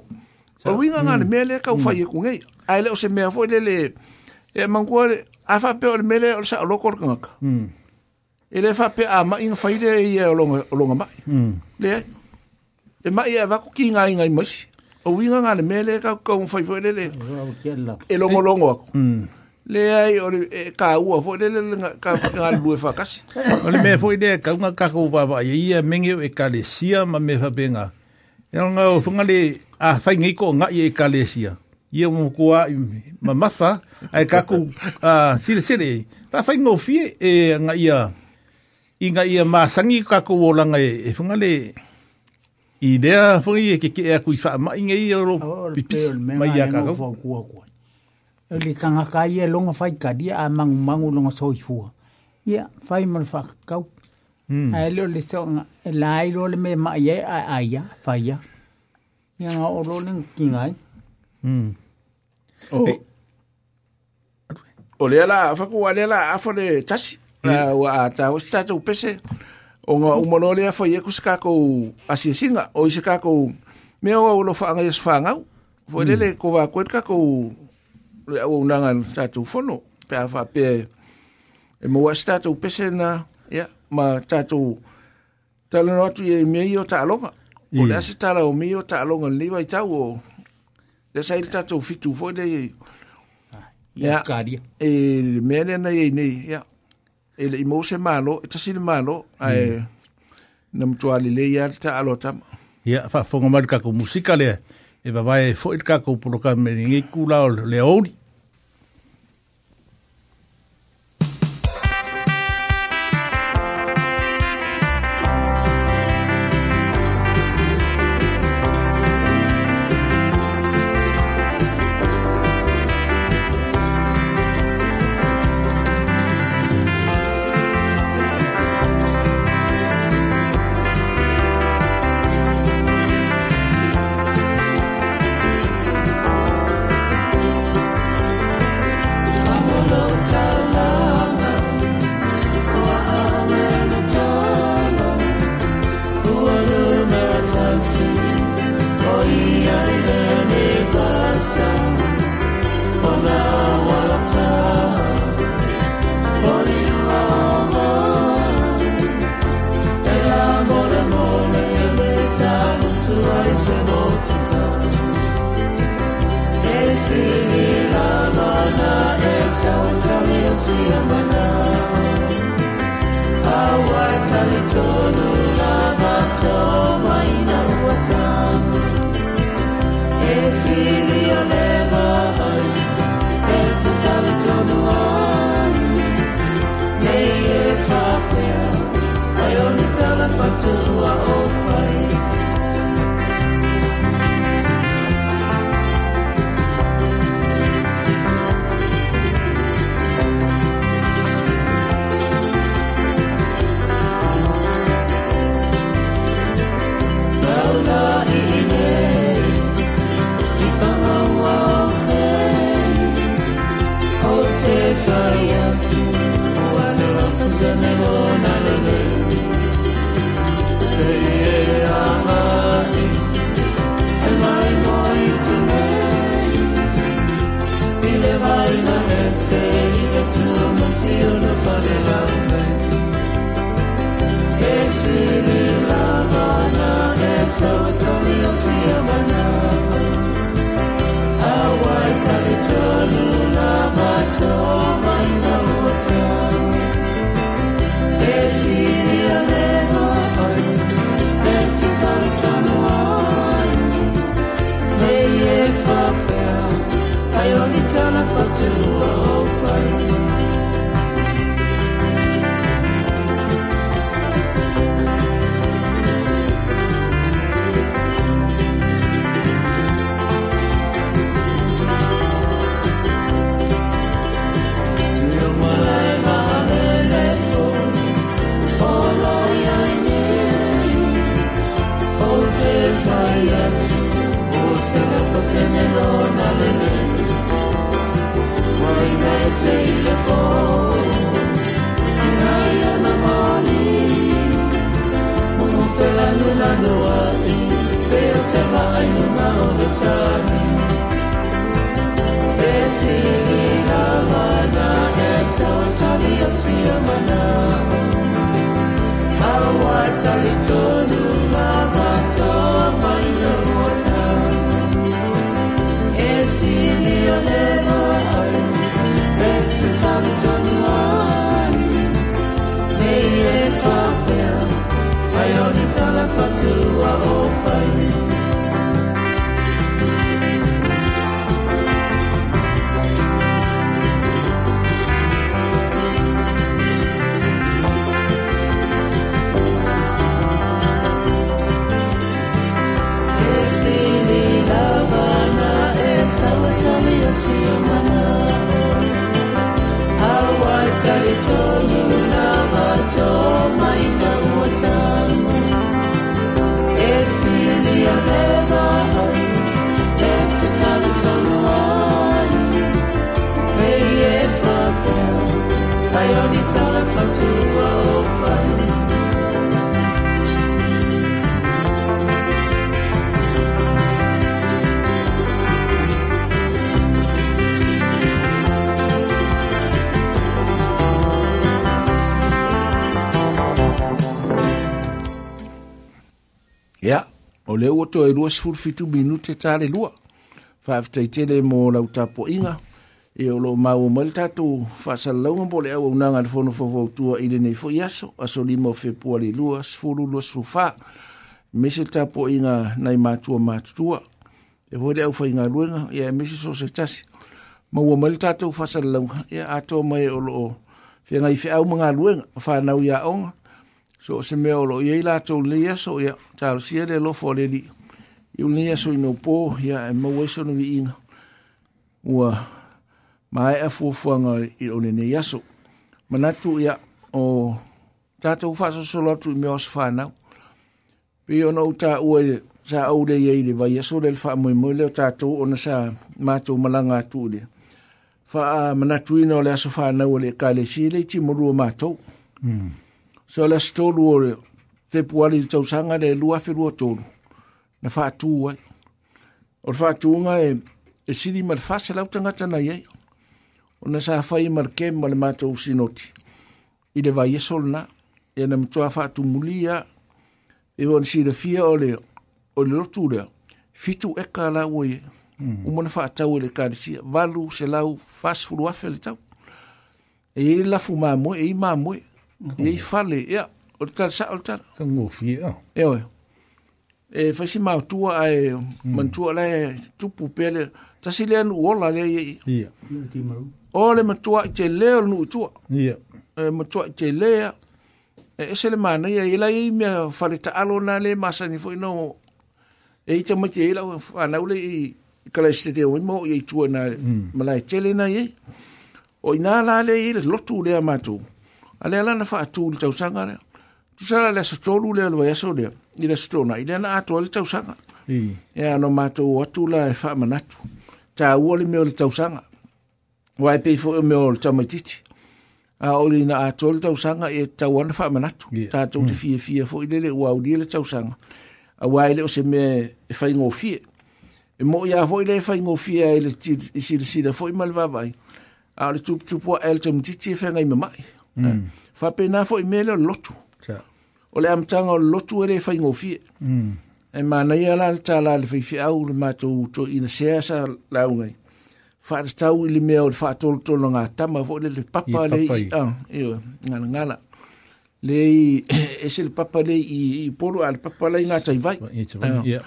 o wi nga me le mm. ka fai ko ngai ai le o se me fo lele e mangu a fa pe o me le o sa lo ko ka ele mm. fa pe a ma in fai le i o longa o longa ma le e ma ia va ko ki nga nga mo si o wi nga me le ka ka fai fo lele e longo longo ako le ai o e ka ua fo le le ka ka lu e fakas o le me fo de ka nga ka ko ba ba ye ye e ka le sia ma me fa benga e nga o funga le a fa ngi ko nga ye ka le sia ye mo ko a ma mafa fa ai ka ko a si le si le fa fa ngo fi e nga ia i nga ia ma sangi ka ko wo la e, e funga le idea a fo ke ke a ku fa ma ngi ye ro pipi ma ia e ka ko le tangaka ia longa faikaria a magumagu loga soifua ia fai ma le faakakau hmm. ae leo le soaga e la ai loa le mea maʻi ai ae aia faia ia gaoo lo le gakiga ai hmm. e- o lea la fakuā lea la afa le tasi hmm. la ua atao se tatou pese o ga uma loa lea faia e ko se kakou asiasiga o i se kakou mea ua ua lo faaga ia se fagau foi lele ko vakoe le kakou le au nanga tatu fono pe afa pe e mo tatu pe sena ya ma tatu tala no tu e mi yo ta longa o la se tala o mi yo ta longa ni vai tau o le sai tatu fitu fo de ah, ya e me le na ye ni ya e le mo se malo e tasi malo ai e, na ali le ya ta alota ya fa fo ngomal ka ko musika le e va vai fo il ka ko pro ka me ni ku la le oli Natal e todo o le ua toe lua sifuru fitu minute tale lua faafetaitele mo lau tapoʻiga ia o loo mau mai le tatou faasalalauga po le au aunaga a le fono fauvautua i lenei foʻi aso aso lima o fepua le lua sifulu lua sifulu fa mese le tapoʻiga nai matua matutua e foi le au faigaluega ia e mese so se tasi ma ua mai le tatou faasalalauga ia ato mai o loo feagai feau magaluega fanau iaʻoga so se mea o lo i la tau le aso ia tau sia le lofo le li i un le aso i no pō ia e maweso no i inga ua mai a fuafuanga i o ne aso tu ia o tātou whasa solatu i mea os whanau pi ona o tā ua sa au le iei le vai aso le wha moe moe leo tātou ona sa mātou malanga atu le wha manatu ina o le aso whanau o le kāle si le ti morua mātou mm. so le stolu o reo. Februari ni tau sanga le lua fe lua tolu. Na wha atu wai. O le wha nga e, e siri ma le fasa lau tangata na iei. O na sa fai ma le kem ma le mata usinoti. I le vai esol na, e na mtua wha atu muli ya, e wan si le fia o le, o le lotu leo. Fitu eka la ue e. Mm -hmm. Umana wha atau e le kadisia. Walu se lau fasa fulu afe le tau. E i la fu mamoe, e i mamoe. Ia i fale, ia. O te tala sa, o te tala. Ka ngofi, ia. Ia oe. E whaisi mātua ai, mantua lai tupu pele. Tasi lea nu ola lea ia. Ia. O le matua i te leo nu tua. Ia. E matua i te lea. E ese le mana ia, ila i mea whare ta alo nā le masani fo ino. E i te mai te ila, whanau le i kalaiste te oimo i tua nā malai tele nā ia. O i nā la le i le lotu lea mātua. Ale ala na fa tu tau sanga ne. Tu sala le so tolu le lo yaso le. I stona Ile le na atu le tau sanga. E no mato atu la e fa manatu. Ta woli me le tau sanga. Wai pe fo me le tau matiti. A oli na atu le tau sanga e tau ana fa manatu. Ta tu te fie fie fo ile le le wa le tau sanga. A wai le o se me e fa ngo fie. E mo ia fo ile le fa ngo fie e le ti i fo i malva vai. A le tup tupo el tau matiti e fa ngai mamai. Mm. fa mm. eh, pe na fo me lo lotu ja o le amtanga o lotu ere fa ngofi mm e ma na ia la ta la le fi au le ma to to ina se sa la u ngai fa sta u le me o fa to to lo ngata ma fo le le papa le ah io ngala ngala le e se le papa le i poru al papa le ngata i vai ah.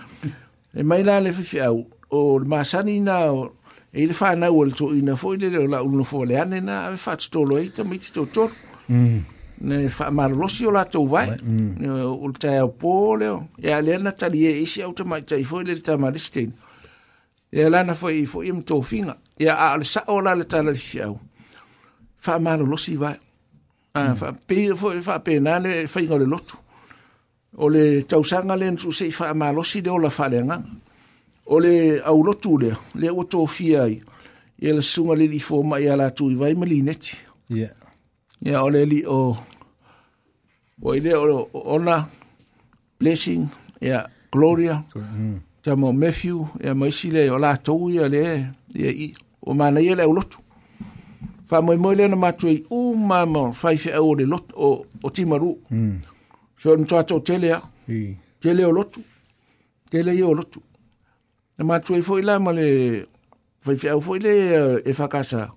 e mai la le fi au o le ma sanina o e le fa na wol to ina fo ile la uno fo le ane na ave fa to lo ita mi ti to to mm ne fa ma lo si ola to vai mm. ne ul ta e po le e ale na ta li e si auto ma ta fo ile ta ma e la na fo i fo im to finga e a al e e e sa ola le ta le si au fa ma lo si vai a fa mm. pe fo fa pe na le fa ingo le lotu o le tausanga le nsu se fa ma lo si de ola fa le nga o le au lotu lea lea ua tofia ai ia le susuga lili fomai a latu i vai ma lineti ia yeah. yeah, o le ali o ua i lea o ona blessing ia yeah, gloria mm. tamao mathew ia yeah, ma isi lea o latou ia le ia i ua manaia le au lotu faamoemoe lea na matu ai uma ma faifeʻau o le lotu o, o timaruu mm. so ona tatou tele a mm. tele o lotu tele ia o lotu na matue foi la ma le faifeau eh, foi le e fakasa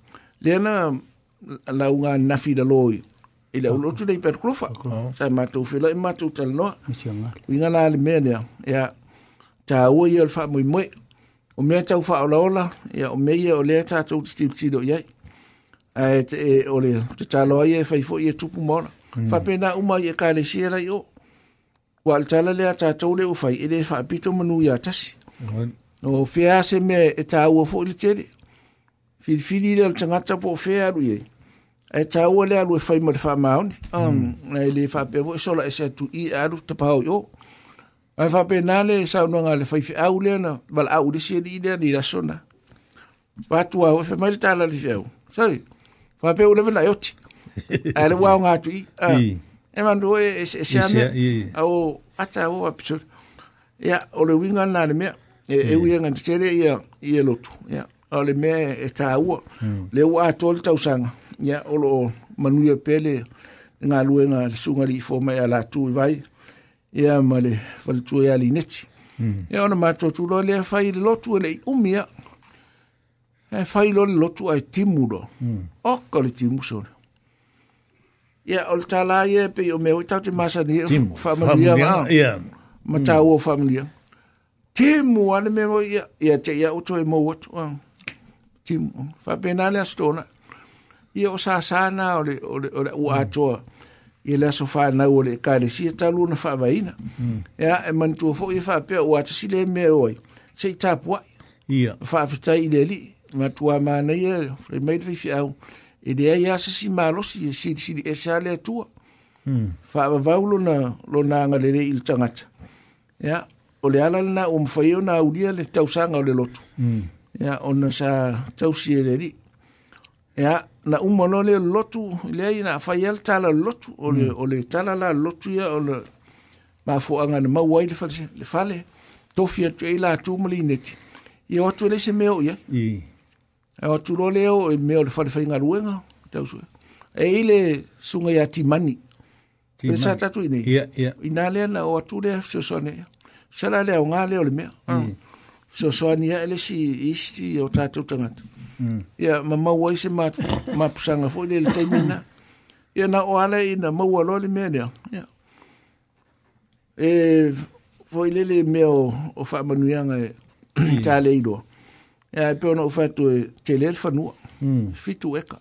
lea na lauga nafi laloi i e le aulotu lei petakolofa sa e matou fela i e matou talanoa uiga la le mea lea ia tāua ia o le faamoemoe o mea tau faaolaola ia o mea ia o lea tatou titilusilo i ai ae te o le tataloa ia e fai foʻi e tupu ma ona faapena uma i ekalesia lai o ua le tala lea tatou le ua fai e lē faapito manū iā tasi no fea se me e ta ua fo ili tere. Fili fili le tangata po fea alu ye. E ta ua le alu e fai ma le fa maoni. Na ele fa pe vo e sola e se tu i alu te pao yo. A fa pe na le sa unu le fai fi au le na. Val au le se li le ni la sona. Patua ua fe mai le tala li feo. Sorry. Fa pe u leve na yoti. A le wao ngatu i. E mandu e se ame. A o ata ua pisur. Ya, o le winga na le mea. e u nga tsere ia ia lotu ia o le mea e le u atol tausanga ya o lo manuia pele ngā luenga le sunga li fōma ia lātu i vai ya ma le walitua ia li neti ya ona mātotu lo le fai le lotu e le i umia e fai lo lotu ai timudo lo oka le timu sore ia o le tālā pe o me o i tau te masani e whamanuia ngā ma tāua whamanuia te mo ane me mo ia ia te ia o toi e mo watu a ah. te mo fa pena le astona ia o sa sana o le o le o le ua atoa ia le aso fa na o le ka le si ta luna fa vaina mhm. ia e man tu fo ia fa pe o atu si le me oi se ta po ia fa fa i le li ma tu a ma na ia fre me te fi au e de ia se si malo si si si e sa e hmm. le tu fa va va ulona lo na ngale le il tangata ia yeah. o le ala lana o mawhai ona aulia le tausanga o le lotu. Mm. Ia, ona sa tausi e le ri. Ia, na umano le lotu, lea ina awhai ala tala lotu, o le, mm. o le tala la lotu ia, o le mafuanga na mauai le fale, le fale, tofi atu e la atu mali neki. o watu le se meo ia. I. Ia watu lo o e meo le fale fai ngā ruenga, tausu. E, e ile sunga ya timani. E timani. sa tatu ini. Ia, ia. Ina lea na o atu lea, sio ia. sala le o ngale o le me mm. so so ania ele si isti o ta tu tanga ya mm. mama wo isi ma ma pusanga fo le te ya na o ale ina ma wo lo le me ya ya e fo ile le me o o fa manu ya nga e mm. ta le ido ya e pe no o fa tu te fa nu fitu eka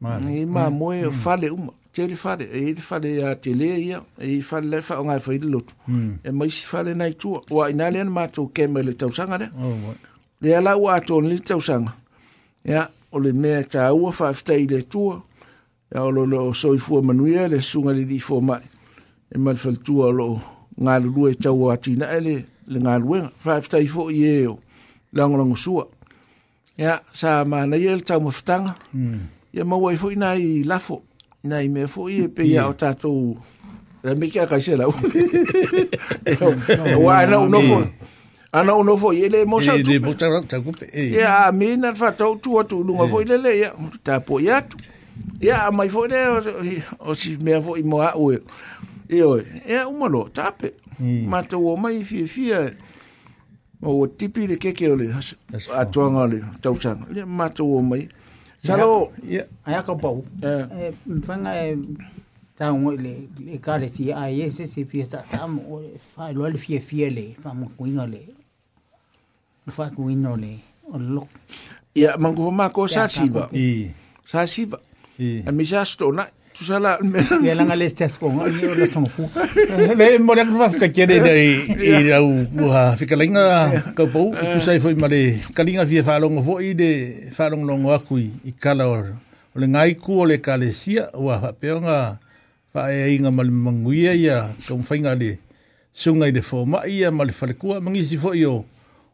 ma ni ma mo fa le uma te le fale e le fale a te le ia e i fale le fa o ngai fa i lotu e mai si fale nai tua o ina le ana mātou kema le tausanga le le ala ua ato ni le tausanga ia o le mea ta ua fa afta i le tua ia o lo lo soifua manuia le sunga li li fo mai e mal fal tua o lo ngā lulua e tau a tina e le le ngā luenga fa afta i fo i e o langolango sua ia sa mana ia le tau mawhtanga ia maua i fo ina i nei me fo i e pe ia o tatou la me ka kai sera wa no no ana no fo ye le mo e, sa tu le mo ta ta ku pe e ya me na fa to tu o tu lu fo ile le ya ta po ya tu mai fo le o si me fo i mo a o e o e o mo lo ta pe ma to o mai fi fi o tipi le keke o le atuanga le tausanga le ma to o mai e Salo. Aya ka pau. Eh, Mfanga tango eh, le le kare ti a ah, yese se fia ta ta mo fa lo le fia fia le fa mo kuinga le. Lo fa kuinga le. O lo. Ia mangu ma ko sa siva. I. Sa siva. I. Eh. A mi sa stona. tu sala me ya la ngale stas ko ni la tong eh, fu ah. le mo le va fika kere de i au ha fika linga ka po tu sai foi mare kalinga fie fa longo fo i de fa long longo aku i kala or le ngai ku le kale sia wa pe nga fa e inga mal manguia ya tong fainga le sunga i de fo ma ia mal fa ku mangisi fo io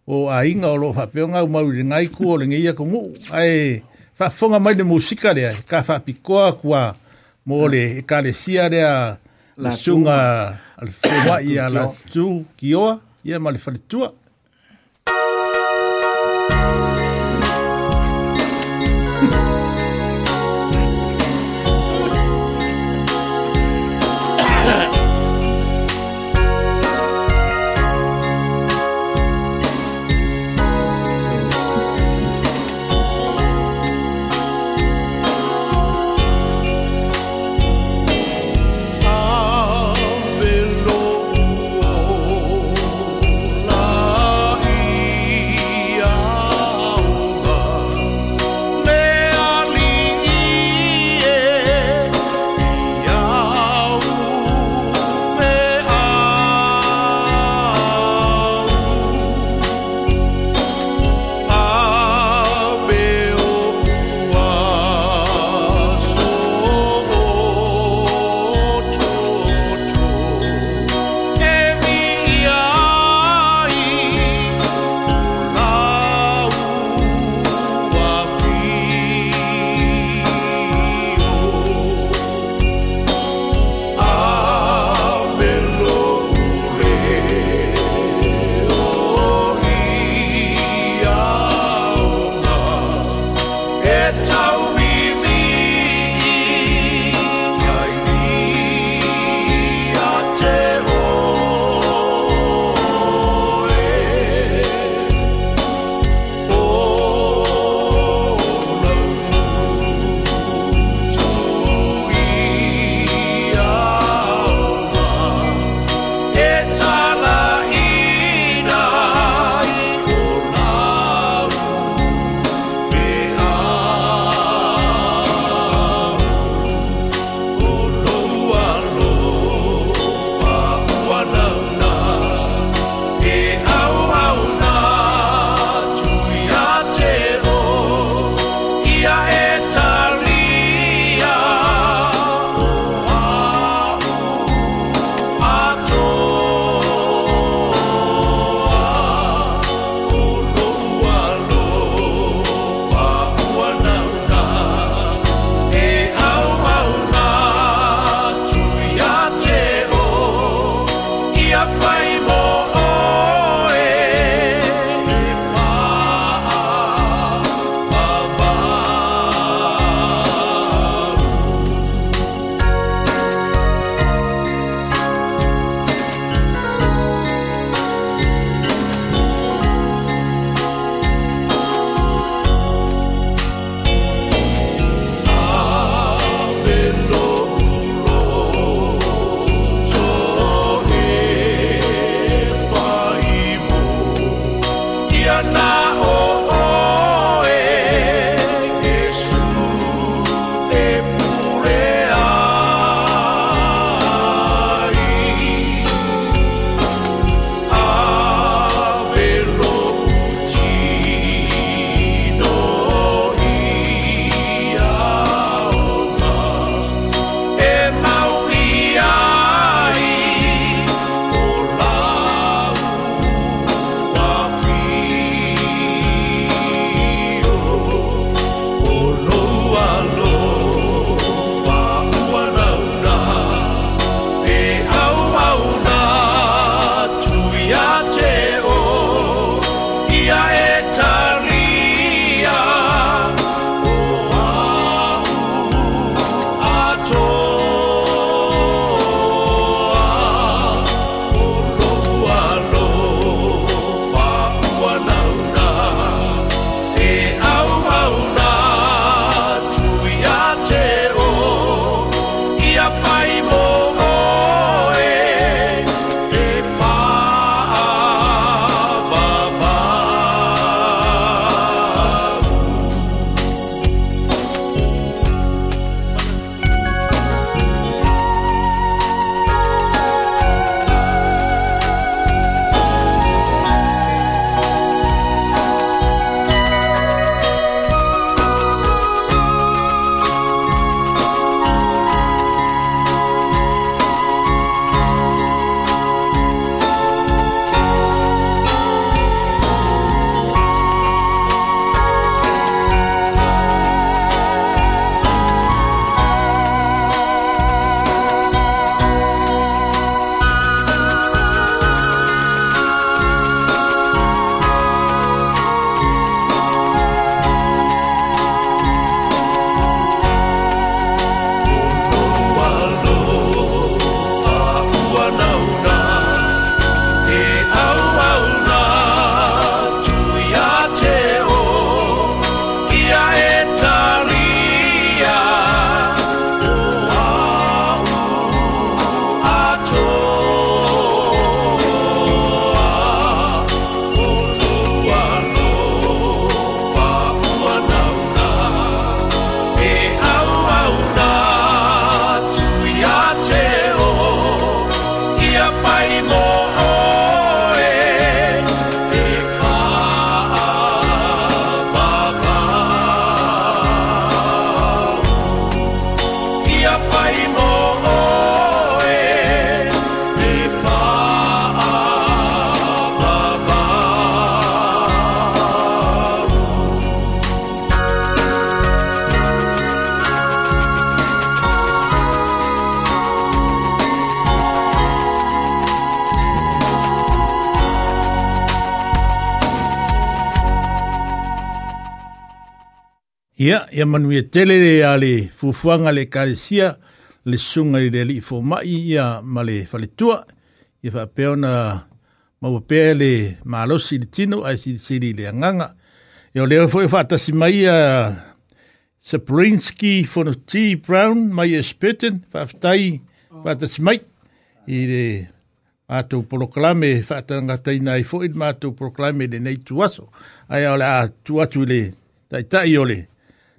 o a inga o lo fa pe nga mau le ngai ku le ngai ko mu ai e, fa fonga mai de musika le ka fa pikoa kwa mole e ka le sia rea la sunga al lah fuwa i ya, a la tu ki oa i a ya, ma le fale tua. Thank you. ia manuia e tele le a le fuafuaga le ekalesia le suga i le alii fomai ia ma le faletua ia faapea ona maua pea le malosi i le tino ae silisili i le agaga e o lea oe foʻi faatasi mai a saprinski fonot brown mai e spetten faafetai faatasi mai i le matou proklame faatagataina ai foʻi le matou proklame i lenei tuaso ae ole a tuatu i le taʻitaʻi o le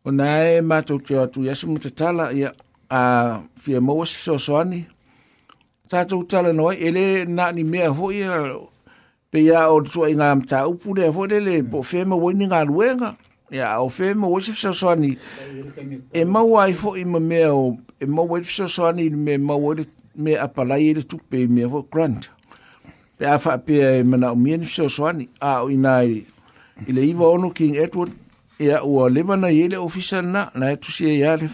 O nā e mātou te atu yasi mo te tala ia a fia maua si so soani. Tātou tala noi, ele na ni mea hoi a pe ia o tua i ngā mta upu rea hoi lele po fema wai ni ngā ruenga. Ia o fema wai si so soani. E maua i fo i ma mea o e maua i so soani ni me maua i me apalai ele le tupe i mea hoi grant. Pe a wha pia e mana o mien so soani a o i nā iwa ono King Edward ia ya, ua lewa na yele ofisa na na etu ya si ea le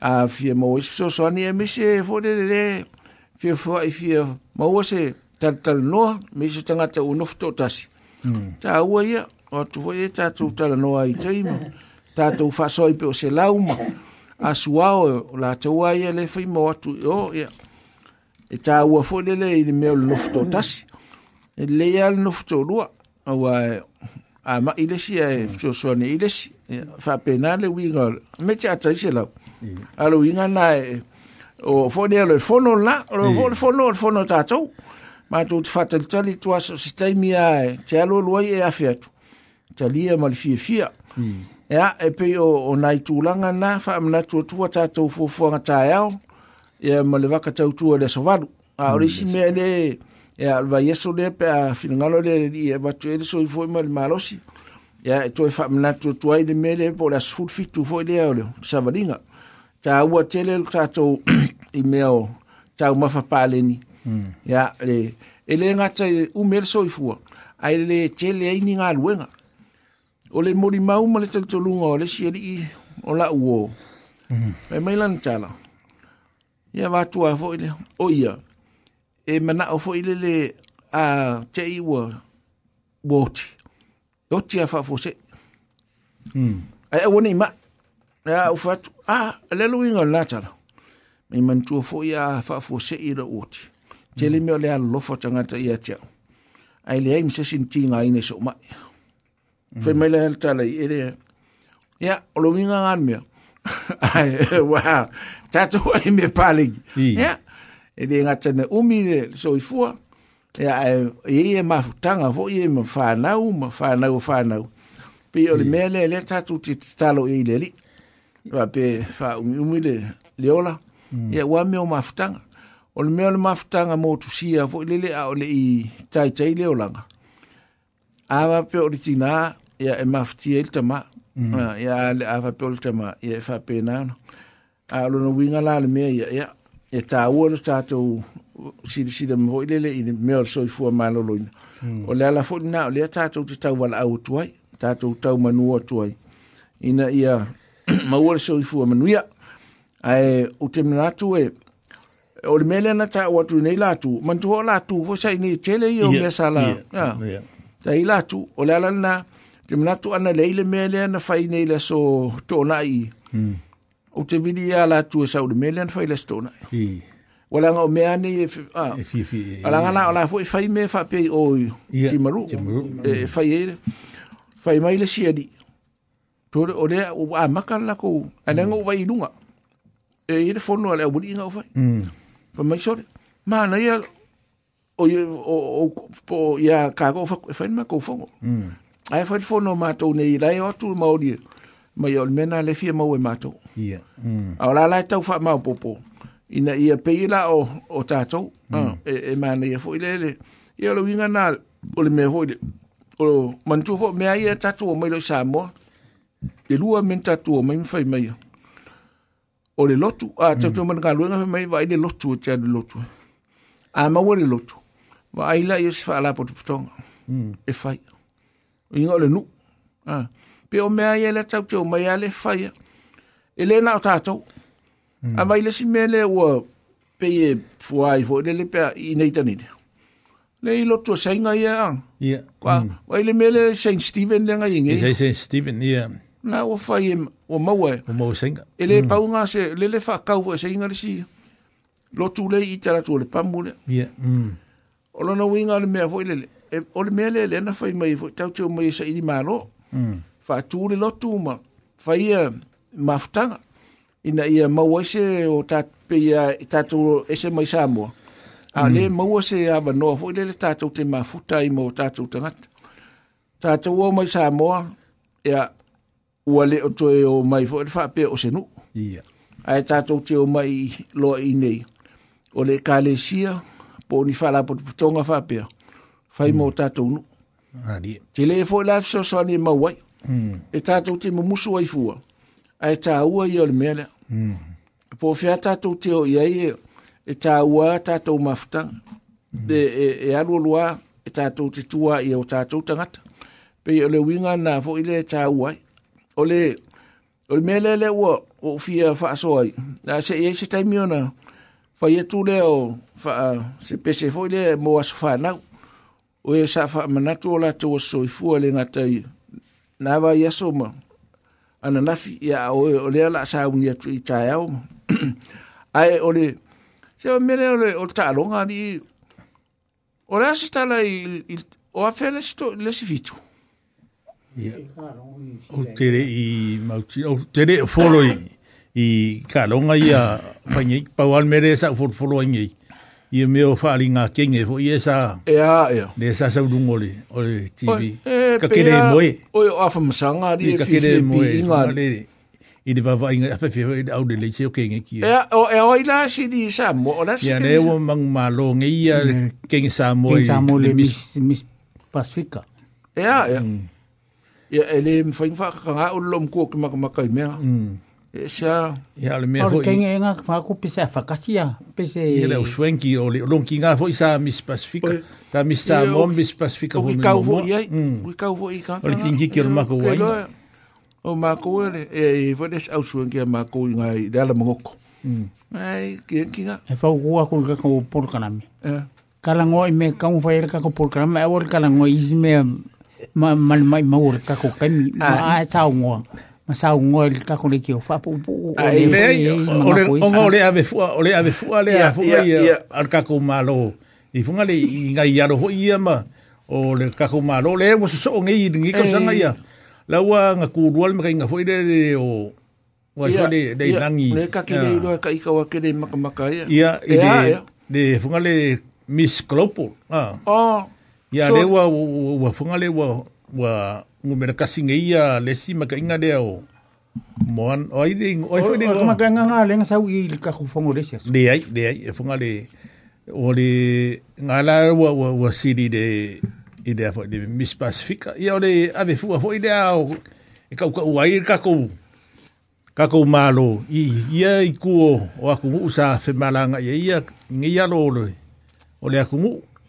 a fia maua isi fiso soani e mesi e fo le le le fia fua i e fia maua se tal noa mesi tangata u nofu to tasi hmm. ta ua ia o tu fo e tatu tal noa i taima tatu fa soi pe o se lauma a suao la ta ua ia e le fai maua tu o ia e ta ua fo le le i le meo le nofu to tasi e le ia le nofu to rua a a ah, ma ile si e fio suane ile si fa e, pena le winga me te ata ise lau e. a lo winga na e o fone alo e fono la o fono e fono e fono tatou ma tu te fata le tali tu aso si taimi a e te alo luai e afi atu tali e mali fia fia e a e pe o o nai tu langa na fa amna tu tua tatou fufuanga ta e au e ma le waka tau tua le sovalu a ah, mm, orisi me le e ya alva yeso de pa finalo di e va tu eso i foi mal si ya to e fam na tu tu ai de mele po la sfut fi tu foi de ole sa valinga ta u atele ta to i meo ta u mafa pale ni ya hmm. le ele nga ta u mel so i fu a le chele e ai ni nga luenga o le mori mau mo le tel tu lunga o le si ali o la uo mm. e mailan tala ya va tu a foi le o ya e mana o foi e lele a te iwa woti o tia fa fose mm ai e woni ma ya o fatu a le luinga la tara mi man tu foi e a fa fose i ro woti te le meo hmm. le a lofo tanga te ia tia ai le ai mse sintinga ine so mai foi hmm. mai le tala i ele ya o luinga ngan mea ai wa tatu ai me palegi ya e le ngata na umi le soifua e ai e ia mafutanga fo ia ma whanau ma whanau whanau pe o le mea le le tatu te talo e le li wa pe wha umi umi le leola mm. ia ua mea o mafutanga o le mea o le mafutanga mō tusia fo le le a o le i tai tai leolanga awa pe o le tina ia e mafutia il tamaa mm. ia le awa pe o le tamaa ia e wha pe nana a lona winga la le mea ia ia e tā ua no tātou sida sida mwho i lele i le mea o soi fua mālo loina. Mm. O le ala fo nā o lea tātou te tau wala au tuai, tātou tau manua tuai. Ina ia maua le soi fua manuia, ae o te mna atu e, o le mele na tāu atu nei lātu, mantu ho lātu, fo sa i nei tele i o mea sala. Ia, ia, ia. Tai lātu, o le ala nā, te mna atu ana leile mele na fai nei le so tōna i. Mm. o te vidi ala tu sa o de melen fa ile stona i wala nga o me ani a ala nga ala fo e fa me fa pe o ti maru e fa ye fa mai le siadi to o le o a makal la ko ana mm. nga o vai lunga e ile fo no ala o buli nga o fa mm. fa mai sore ma na ia o o o ia ka ko fa e fa ma ko fo mm. ai fa fo no ma to nei dai o tu ma o di ma yo mena le fie ma we ma to Ia. Mm. Au la la tau wha mau popo. Ina ia peila o, o tātou. Mm. Uh, e, e mana ia fo i lele. Ia lo winga nā o le mea fo i le. O lo mantua fo mea ia tātou o mai lo Samoa. E lua men tātou o mai mwhai mai. O le lotu. A tātou mm. mana ngā luenga mai wa i le lotu o tia le lotu. A maua le lotu. Wa aila ia sifa ala potu putonga. Mm. E whai. Inga o le nu. Ah. Pe o mea ia le tau te o mai ale whai. Mm. Elena le nao tātou. Mm. A mai si mele ua peye fua i fo, le pe pia i Le i lotu a sainga i ang. Ia. Kwa, mm. wai le mele St. Stephen le ngai inge. Ia St. Stephen, ia. Na ua fai e ua maua e. Ua maua sainga. E le mm. paunga se, le fa whakau a sainga le si. Lotu le i taratu le pamule. Ia. Mm. Ola na winga le mea fo i le e o le mea lele na fai mai fo tau tau mai sa i malo mm. fa tu le lotu ma fai mafutanga. Ina ia maua ise o tatpea i tatu ese mai Samoa. A le mm. maua se awa noa fo tatu te mafuta i mo tatu tangata. Tatu o mai Samoa, ia ua le o toe o mai fo ilefa pe o senu. Ia. Ai tatu te o mai loa i nei. O le kale sia, po ni fala po tonga fa pe. Fai mo mm. tatu nu. Ani. Te le fo ilafso soani maua. Mm. E tatu te mo musu ai fua. Ia ai ta ua i ole mele. Mm. Po fia tatou teo i ai, e, e ta ua tatou mafta, mm. e, e, e alua lua, e tatou te tua i o tatou tangata. Pe i ole winga nā fo i le ta ua ai. Ole, ole mele le ua o fia whaaso ai. Nā se e se taimi ona, fa i etu le o, fa, uh, se pese fo i le mo aso whanau, o e sa fa manatu o la tau soifua le ngatai. Nā va i ana nafi ya o le ala sa unia tu i tae Ai o le, se o mene o le o taronga ni, o le asa tala i, o afele sito le si fitu. O tere i ma o tere o foloi, i ka longa i a pangei, pa o almeresa sa o folo ingei. ia meo whaalinga kenge fo i sa ea ea le sa sa urungo le o le TV e, ka kere moe o e afa masanga ri e fifi pi inga le i le vava inga afa fifi i au le leise o kenge ki ea o e o i la si di sa mo o la si kenge ia mm. le o mangu malo nge ia kenge sa mo kenge sa mo le mis Pasifika ea ea ia mm. ele mwhainga whakanga o lom kua ki makamaka i mea mm Sa. Ia le mea hoi. Kenga e ngā whāko pese a whakatia. Pese... Ia leo swenki o le longi ngā eu sa Miss Pacifica. Sa Miss Sa Mom Miss Pacifica hui mimo. O ki kau hoi ai. Mm. O ki kau hoi i kātanga. O o le mako wai. E i whades au swenki E whau kua kulu o Kalango i me kamu whai ele E ore kalango i si a e tau ngoa. masau ngoi li kako le kio fapu upu u o le fwe o ngau le ave fua o le ave fua le a fua i al kako malo i funga le i ngai yaro ho ia ma o le kako malo le e wasu so o ngai i ringi kao sanga ia la ua nga kuruwa le maka inga fwe le le o wa jwa le le nangi le kaki le ilo e ka ika wake le maka maka ia ia i le le funga le Miss Klopo. Ah. Oh. Ya, so, le wa, wa, wa, funga le wa, wa, ngumena kasinga ia le sima ka inga leo moan oi de oi foi de ngoma ka nga le nga sau i ka khu fongo le sia de ai de ai e fonga le o le ngala wa wa wa sidi de i de fo de miss pacific ia o le ave fu fo i de o e ka ka wai ka ko ka ko malo i ia i ku o aku usa fe malanga ia ia ngia lo lo o le aku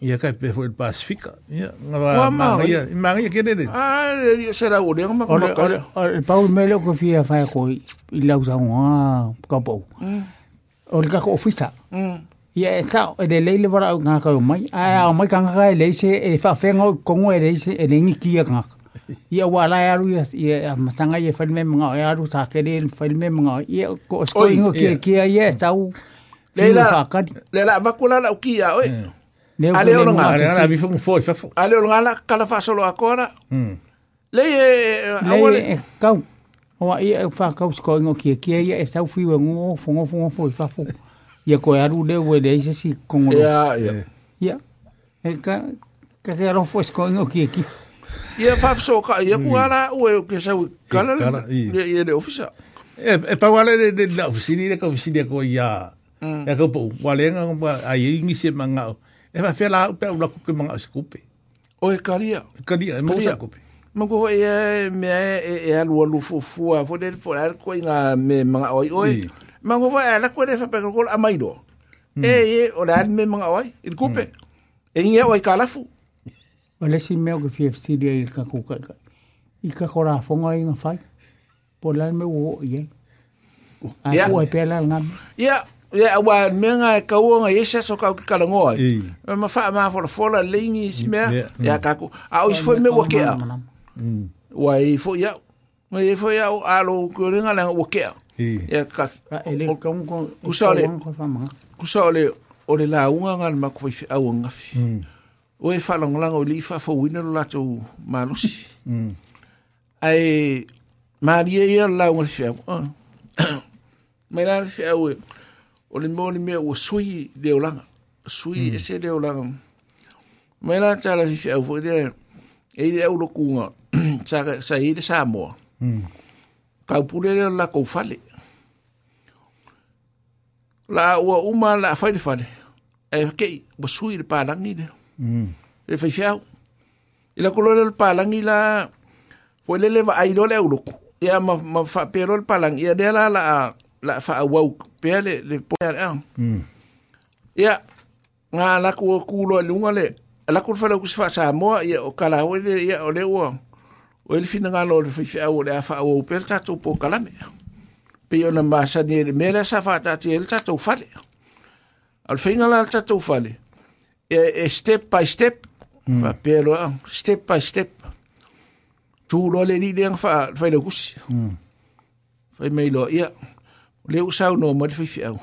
Ia kai pe foi Pasifika. Ia, ngā Maria, i Maria kere re. Ah, ia se rau ore, ngā kama kai. pau me ko fia whae ko i lau sango, ah, kapau. Mm. Ore kako ofisa. Mm. Ia e tau, e le leile wara au ngā kau mai. Ai, au mai kangaka e leise, e whawhenga o kongo e leise, e le ngiki a kangaka. Ia wala e aru, ia masanga i e mga e aru, sa kere e mga, ia ko osko e ingo kia kia, ia e tau. Leila, leila, makula lau kia, oi. Mm. ale hum. é, é, é, o nga ale na bi fung foi ale hum. o nga kala fa solo akora le awale kau o i e fa kau sko ngo ki ki ia e sau fui ngo fungo fungo foi fa fu ia ko aru de we de se si kongo ya ya ya e ka ka se ro foi sko ngo ki ki ia fa so ka ia ku ala o ke sau kala ia de ofisa e e pa wale de de ofisini de ofisini ko ia e ko walenga ai ngi se manga E va fela la pe una kupe manga se kupe. O e kalia. E kalia, e mosa kupe. Mago e me e e, e, e, e alu alu fu fu a foder por ar ko inga me manga oi oi. Mm. Mago va ala ko defa pe ko a maido. Mm. E e o la me manga oi, il kupe. Mm. E inga oi kalafu. O le si me o fi fi dia il kakuka kuka. I kakora kora fo inga fai. Por la me o ye. Ya. Ya. Ya. ya wa menga ka wonga yesa so ka ka lo ngoi eh, ma fa ma fo fo la lingi sme mm, ya mm. ka ku a o fo me woke ya wa i fo ya ma i fo ya a lo ko ringa la woke ya ya ka e ku sa le ku sa le mm. o e le la unga ngal ma ku fi a wonga fi o e fa lo ngla ngo li fa fo winner la to ma lo si ai ma ri ye la ngol fi a mai la fi a wonga e- o le o ni mea ua sui de Sui mm. ese de langa. Mai la tala hifi au fwede e e sa, sa mm. Kau la ko fale. La o uma la fale fale. E suy de sui le pālangi leo. Mm. E la kolore le pālangi la le va ailo le Ia ma, fa pero le de la la la fa awoke pele le po ya mm ya nga la ku ku lo lunga le la ku fa la ku fa sa mo ya o kala o le ya o le wo o le fina nga lo fi fa o le fa o pel ta to po kala me pe yo na ma sa ni le mele sa fa ta ti el ta to fa le al fina la ta to fa le e, e step by step mm. fa pe lo step by step tu lo le ni le fa fa le ku mm fa me lo ya yeah. le o no mai fi fi au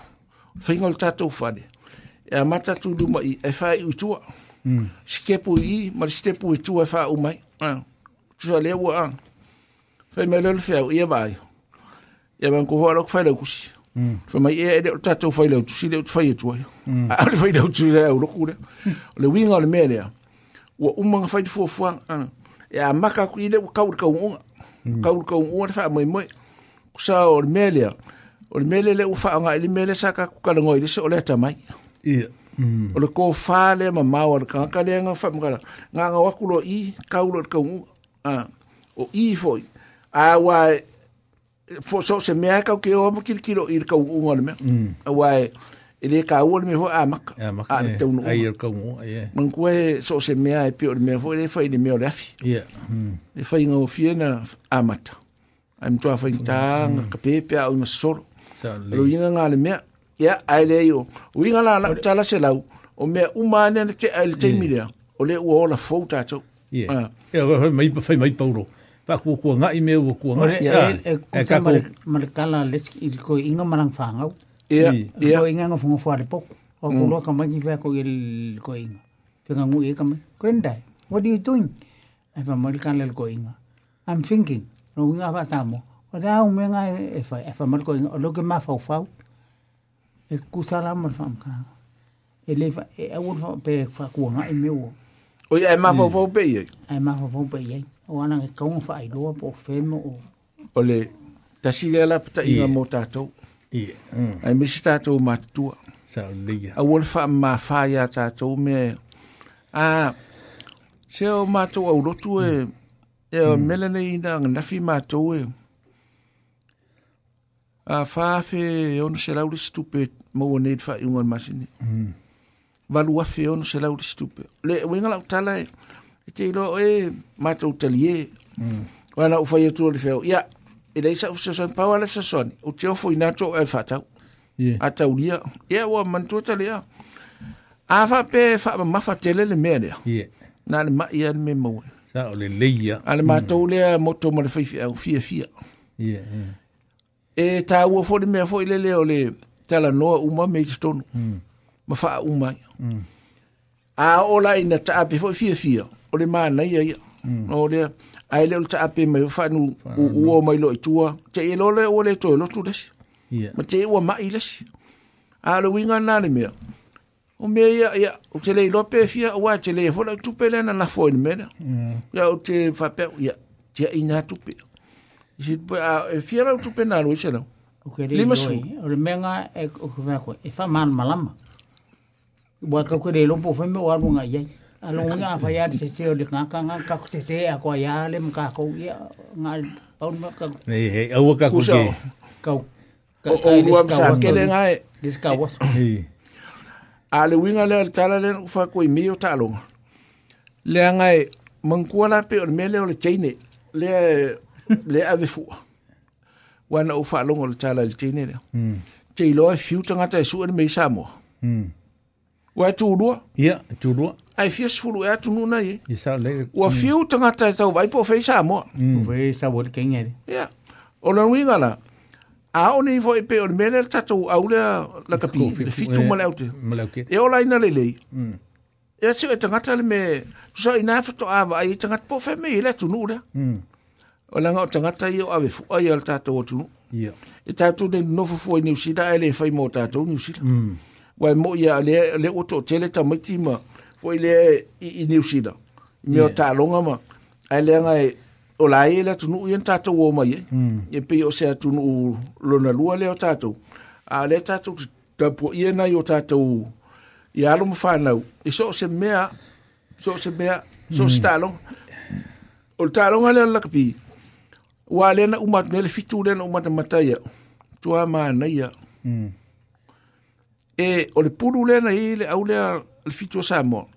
fingol tatou fade e mata tu du mai e fa u tu mm i hmm. mar stepu i tu e fa u mai ah tu le wa fa me le fa u ia bai ia ban ko ho fa le kus mm fa mai e tatou fa le hmm. tu si le tu fa e tu a le fa le tu le u ku le le winga le mele wa umanga fa fo fo an e a maka ku i hmm. le ka u ka u ka u ka u fa mai mai ku sa o le mele ah o le mele le ufa nga le mele sa ka ka ngoi le se o le tamai ia mm. o le ko fa le ma ma o ka ka le nga fa mga nga nga wakulo i ka ka u a o i foi a wa fo so se me ka ke o mo kil kilo i ka u ngol me mm. a wa ele ka u me ho a mak a le te unu ai ka u ia man so se me ai pe o me fo le fa ni me o le afi ia mm. le fa nga o fiena amata ai mtoa a Alu inga ngā le mea. Ia, ai le yo. O inga la na tala se lau. O mea umane ana te ai le teimi lea. O le ua ola fau tātou. Ia. Ia, whai mai pauro. Pa kua kua ngai mea ua kua ngai. Ia, e kusa marikala leski i ko inga marang whangau. Oh. Ia, ia. Ko inga ngā fungo whare poko. O kuloa kamangi wea ko i ko inga. Whenga ngui e kamangi. Grandai, what are you doing? Ai wha marikala le ko inga. I'm thinking. No inga wha tāmoa o rea umenga e fa e fa mal ko o lo ke ma fa fa e kusala mo fa ka e le fa e awon fa pe fa ku nga e meu o ia e ma fa mm. fa pe ye e ma fa fa pe ye o ana ke ka fa ai lo po fe mo o o le tasi le la pata inga mo tatou mm. ia ai me tatou matua sa le a wol fa ma fa ya tatou me a se o matou au lotu e mm. e o mele nei ina ngana fi matou e a ah, fafe ono se laure stupe mo ne fa ingo masini mm. valu afe ono se laure stupe le winga la tala e te lo e mata utalie mm. wala ufa yetu le feo ya ele isa ufa son pawa le son o te ofo inato e fata yeah. ata ulia ya wa man to tale ya afa pe fa ma fa tele le mele yeah. na le ma ia me mo sa o le leia ale mm. mata ule moto mo le fia fia fia yeah, yeah. e ta u fo de me fo le le ole tala no u ma me ston mm. ma fa u ma mm. a ola ina ta ape fo fi fi ole ma na ye mm. ole a ile ta ape me fa nu u u o mai lo tua te e lo le ole to lo tu des ye yeah. ma te u ma ile si a lo winga na le me o me ia ia o te le lo pe fi a wa te le fo la tu pe le na na fo ni me ya o te fa pe ya te ina tu pe mm. isi ah, e eh, fia rau tupe na alu isa rau lima su o le menga e o kufea koe e wha maan malama wa kau kere lompo wheme o alu ngai iai alongo nga fa ya se se o de nga nga ka se se a ko ya le mka ko ya nga paun ma ka ne he au ka ku ke ka ka e ka wa sa ke le nga dis ka wa a le winga le tala le fa ko mi o talo le nga mangkuala pe o mele o le chaine le le ave fua wana o faalogo le tala le tene lea mm. te iloa e fiu tagata e suʻa le mei samoa mm. ua e tulua ia e tulua ae fia sefulu e ye sa le ua fiu tagata e vai po sa mo samoa hmm. ufei sa bol ken ye ya o lanuiga la a o ni foi pe o le ta tu tatou au lea la kapi eh, e hmm. e le tu mo le au te e o le leilei ia seo e tagata le me ina fa to vaai vai tagata po o femei i le atunuu lea o langa o tangata i o awe fu ai al tātou atu. Ia. Yeah. E tātou nei nofo fu i New Zealand, ai le fai mō tātou New Zealand. Mm. Wai mō ia le, le oto tele ta maiti ma fu i le i, i New Zealand. Me yeah. o tālonga ma, ai le anga e o lai e le atunu i an tātou o mai e. Mm. E pe o se atunu o lona lua le o tātou. A le tātou tapu i anai o tātou i alo mo whānau. E so se mea, so se mea, so mm. se tālonga. O tālonga le alakapi. Ia. ua Wa lena umat, le fitu lena umat mataya. Tua mana ia. Mm. E, o le puru lena i le au lea le fitu o Samoa.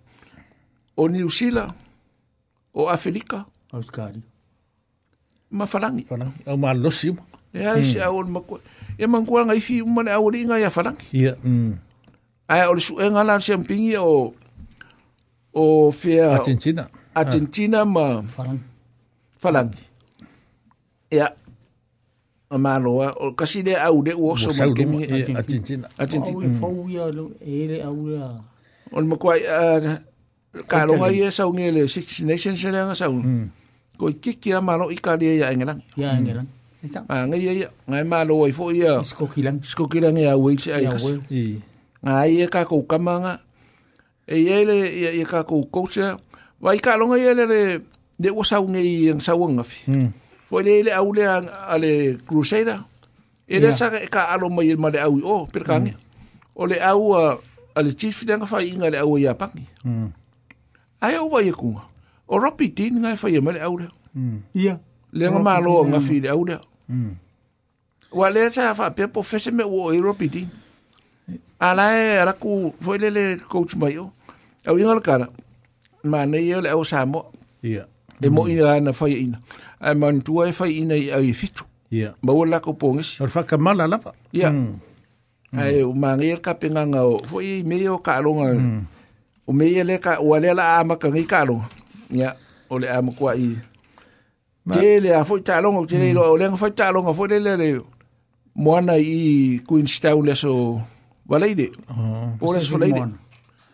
O New o afelika Ma falangi. Falangi. Au ma losi. E, ai hmm. e au le makua. E mangua ngai fi umane au le ia falangi. Ia. Yeah. Hmm. o le suenga lan siampigi o... O fea... Argentina. Argentina ma... falagi Falangi. Ia. A māloa. O kasi le au le uoso ma kemi. A tintina. A tintina. Au i mm. fau ia ele au lea. O le makuai. Uh, ka longa ia sau nge le Six Nations se leanga sau. Ko i kiki a mālo i ka lea ia engelang. Ia engelang. Ah, ngai ia, ngai mālo i fo ia. Skokilang. Skokilang ia wei se ai kasi. Ngai ia ka kou kamanga. E ia le, ia e, e ka kou kousia. Wai ka longa ia le le, le uasau nge i ang sauanga fi. Mm. Fo ele ele au lea ale Crusader. E lea saka e ka alo mai ma le au i o, per kange. Mm. O le au ale chief nga fai inga le au i apangi. Mm. Ai au wai e kunga. O ropi tini ngai fai e ma le au lea. Mm. Ia. Lea nga malo nga fi le au lea. Wa lea sa fa pe po fese me o i e ropi tini. Ala e ala ku fo ele le coach mai o. Au inga le kara. Ma nei ele au samo. Ia. E mo e ina na fai ina. ae manutua e faiina i au i fitu yeah. maua lako pogesi ole fakamala lava ia mm. mm. ae o magai le kapegaga o foʻi i mei o kaaloga mm. o mei e le ka ua lea la amakagai kaaloga ia o le amakuaʻi te lea foʻi taaloga mm. o telei loa o leaga fai taaloga foʻi le le moana i queenstown leso valai oh, o leso valai le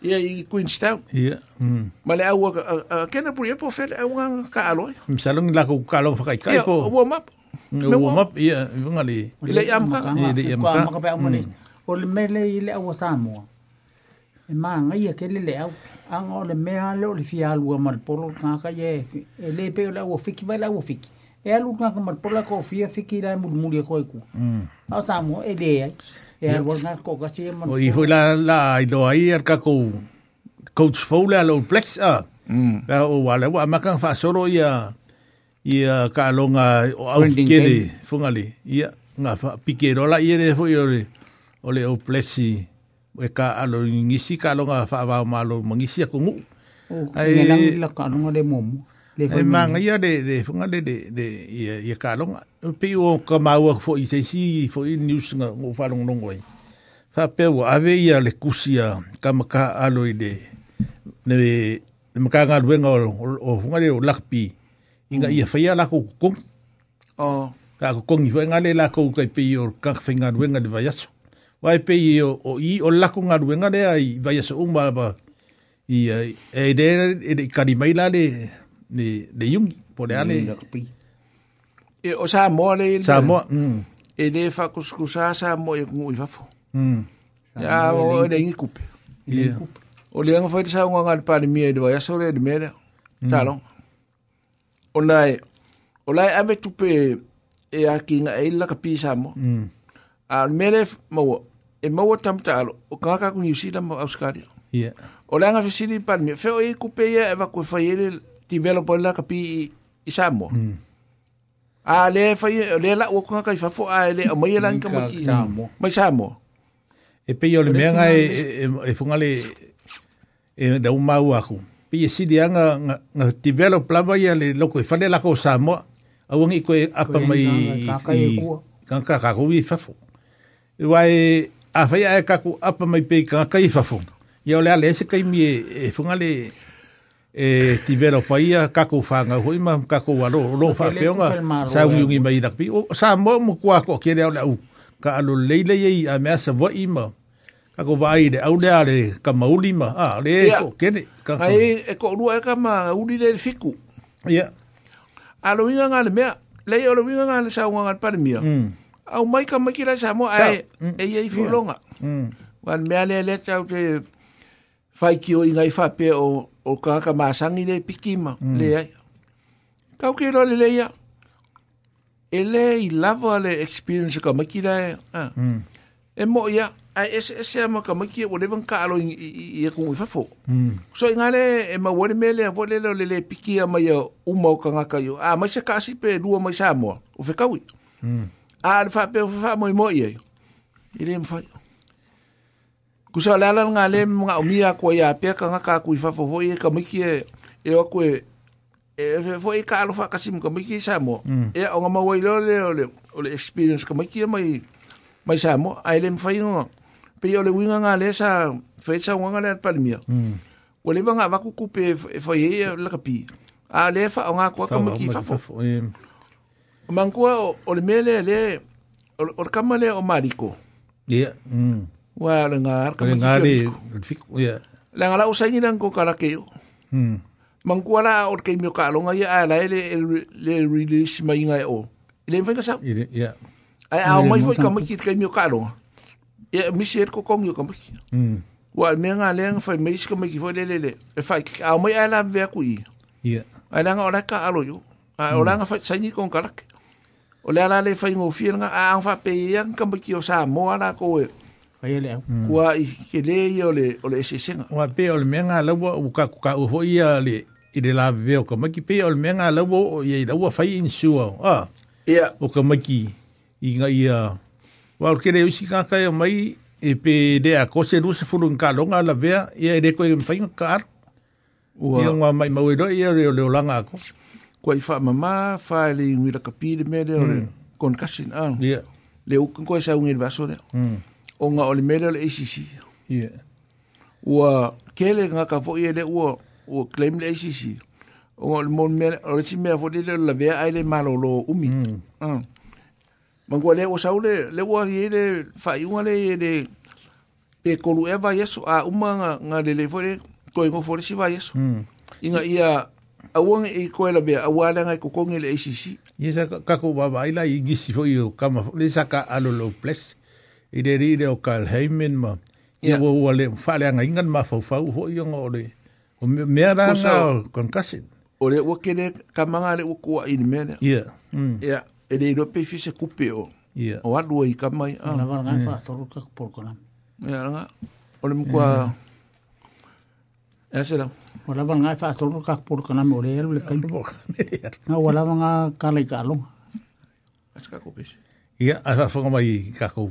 ia e i Queenstown. Ia. Mm. Ma le au a kena puri po fel au nga ka aloi. Misalong la ko ka aloi fakai kai po. Ia, warm up. Ia, warm up, ia, nga le. Ile am ka. Ile am ka. Ka pa amone. O le mele ile au sa mo. E ma nga ia e ke le le au. Ang o le mea le o le fia alu ma polo nga ka ye. E le pe le au fiki vai le au fiki. E alu nga ka ma polo ko fia fiki la mulmuli e ko iku. Mm. Au sa e le ai e a wana ko ka se man i foi la la i do ai ar ka ko coach Fowler lo plex a la o wala wa maka fa soro ia ia ka longa o au kele fungali ia nga fa pikero la ia foi ole ole o plexi e ka alo ngisi ka longa fa va malo mangisi ko ngu ai la ka longa le momo le foi manga ia de de funga de de de ia ia kalong pe o kamau fo i sei fo i news nga o falong nongo i fa pe o ave ia le kusia kamaka alo i de ne de maka nga luenga o o funga de o lakpi inga ia fa ia lako kong o ka kong i fo nga le lako kai pe o ka finga luenga de vayaso vai pe i o o i o lako nga luenga de ai vayaso umba ba i e de e de kadimaila le ni le yung po le ane e o sa mo le sa mo e le fa kuskusa sa mo e ngu i fafo ya o le ngi kupe o le nga foi sa nga ngal pa ni mi e ya so le me le sa lo o lai o lai ave tupe e a ki nga e la kapi sa mo a me le mo e mo tam ta o ka ka ku ni si la mo auskaria o le nga fisini pa ni fe o e kupe ya e va ku fa ele developer la ka pi i Samoa. A le fai le la o ka kai fa fo ah, a e le o mai lan ka ki. Mai Samoa. E pe yo le mea ngai e, e, e funga le e da un mau aku. Pe ye si dia nga ti develop la ba ya le loko e fa le la ko Samoa. A wangi ko e apa mai i kanka ka ko i fa fo. E wai a fai a ka mai pe kanka i fa fo. le ale se kai mi e funga le e ti vero paia kako fanga ho ima kako waro lo fa peonga sa uungi mai da pi sa mo mo kwa ko kere ona u ka alo leile ye a me sa vo ima kako vai de au de ka mauli ma a le ko kene ka ai e ko rua e ka ma uli de fiku ya alo inga ngale me le yo lo inga ngale sa unga par mia mm. au mai ka makira sa mo ai mm. e ye fulonga wan mm. me ale le tau te fai ki o ingai fa pe o o ka ka masangi le pikima mm. le ai ka ke lo le le ya ele i lava le experience ka maki la e, ah. mm. e mo ya a ese ese ma ka maki o le van ka lo i e ko fa fo mm. so inga le e ma wore me le vole le le piki ma yo u mo ka nga ka yo a ma se ka si pe lu ma sa mo o fe ka wi mm. a fa pe fa mo mo ye ile mo fa Kusa lala nga le mga umia ko ya pe ka nga ka kuifa fo foi e ka miki e, e o ko e, e foi ka alo fa kasim ka miki samo. Mm. E o nga mawai lo le le le experience ka miki mai mai samo ai le mfai nga. Pe yo le winga nga le sa fe sa nga le palmia. Mm. O le nga va ku ku pe foi e la kapi. A le fa nga ko ka miki fa fo. Mankua o le mele le o le kamale o mariko. Yeah. Mm. Wa ngar, ka ngari fik ya. La ngala usai ni nang ko kala ke. Hmm. Mangkuala or ke mi ka longa ya ala ele le release mai ngai e o. Ile fa ka sa. Ya. Ai au mai foi ka mai kit ke mi ka longa. Ya mi ser ko kong yo ka mai. Hmm. Wa me nga le nga fa mai ska mai ki foi le le. E fa ki au mai ala ve ku i. Ya. Ai la nga ora ka alo yo. Ai ora hmm. nga fa sai ni kon kala. O le ala le fa ngofia nga a ang fa pe yang ka mai ki o sa mo ala ko e. Ai ele au. Ừ. Kua i kele o le, o le esesenga. Ua pe o le mea ngā laua uka kuka ufo ia le i le la veo ka maki pe o le mea ngā laua o ia i laua fai insua. Ah. Ia. O ka maki i ngā ia. Wa o kere usi kākai o mai e pe de a kose ruse furu ngā longa la vea ia i reko i mwhai ngā ar. Ua. Ia ngā mai mauero ia reo leo langa ako. Kua i wha mama, wha e le ngui raka pire mere o le kon kasin. Ia. Le ukan koe sa ungeri vaso reo. Mm. o nga o le mele o le ACC. Yeah. Ua kele nga ka fo iele ua o claim le ACC. O nga o le mele o le simea fo le la vea aile malo lo umi. Mm. Uh. Ah. Mangua le o sau le le ua iele fa iunga le iele pe kolu eva yesu a uma nga, nga le le fo le koe ngo fo le si va yesu. Mm. Inga ia a wong e koe la vea a wale nga i kokongi le ACC. Iesa kako baba ila i gisi fo i o kama fo le saka alo lo plesi i det er det, og gal heimen, ma. Ja, hvor hvor le falle en ingen ma for fa for i ngo le. Og mer da så kon kasin. Og det var kene kamanga le ko i men. Ja. Ja, er det ro pe fise kupe o. Ja. Og at i kamai. Na var ga fa to ro kak por kona. Ja, nga. Og le mko Ja, så da. Og la var ga fa to ro kak por kona mo le le kan. Na wala nga kalikalo. Aska kopis. Ja, asa fanga mai kakou.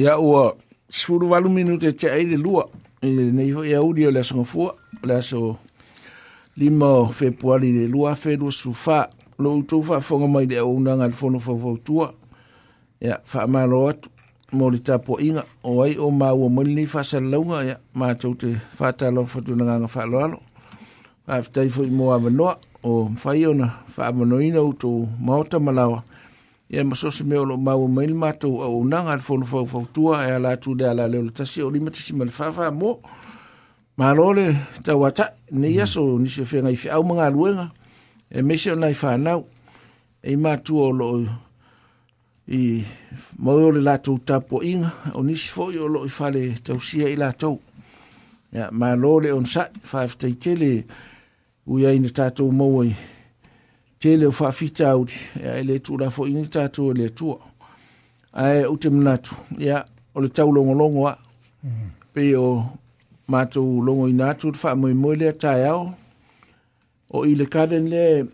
Ya e ia ua sefuluvalu minute te ai le lua i lenei foi audi o le asogafua o le aso lima o fepuali le lua feluasufā lo outou faafoga mai le aounaga le fono fauvautua ia faamalo atu mo le tapuaʻiga o ai o maua mai lenei faasalalauga ia matou te faatalofa fatunagaga faalaalo faafetai foi mo avanoa o mafai ona faamanoina outou maota ma lawa ia masoso mea o loo maua mai le matou auaunaga a le fonofaufautua e a latu le ala leo le tasi o limatasi ma le faafamo malo le tauatai nei aso nisi o feagai feau ma galuega e maisi ona i fanau ei matua o loo i maui o le latou tapuaʻiga o nisi foʻi o loo i fale tausia i latou ia malo le onosaʻi faafetaitele ui ai na tatou maua i tele o faafita au ia e le tuulafo ini tatou e le tu ai ou te manatu ia o le taulogologo a pei o matou logoina atu le faamoemoe lea taeao o i le garden le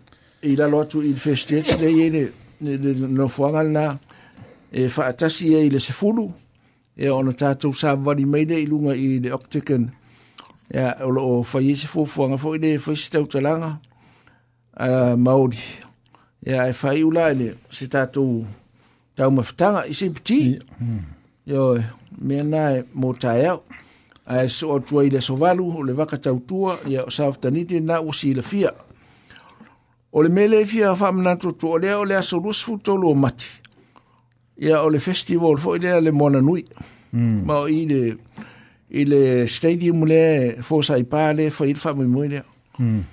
i lalo atu i le first stage le ia le le nofoaga lana e faatasi ai e le sefulu e ona tatou sa vali mai le i luga i le octagon ia o loo faia e se fuafuaga foʻi le faisitautalaga maori. Ia e whai ula ele, se tātou tau mawhtanga i se piti. Yo, mea nā e mōtā Ai so atua i le sovalu, o le waka tautua, ia o sāwtanite nā o si le fia. O le mele fia whamanato tu o lea o lea so rusfu tolu o mati. Ia o le festival fo i lea le mona nui. Ma o i le, i le stadium le fōsa i pāle, fa i le whamimoe lea. Mm.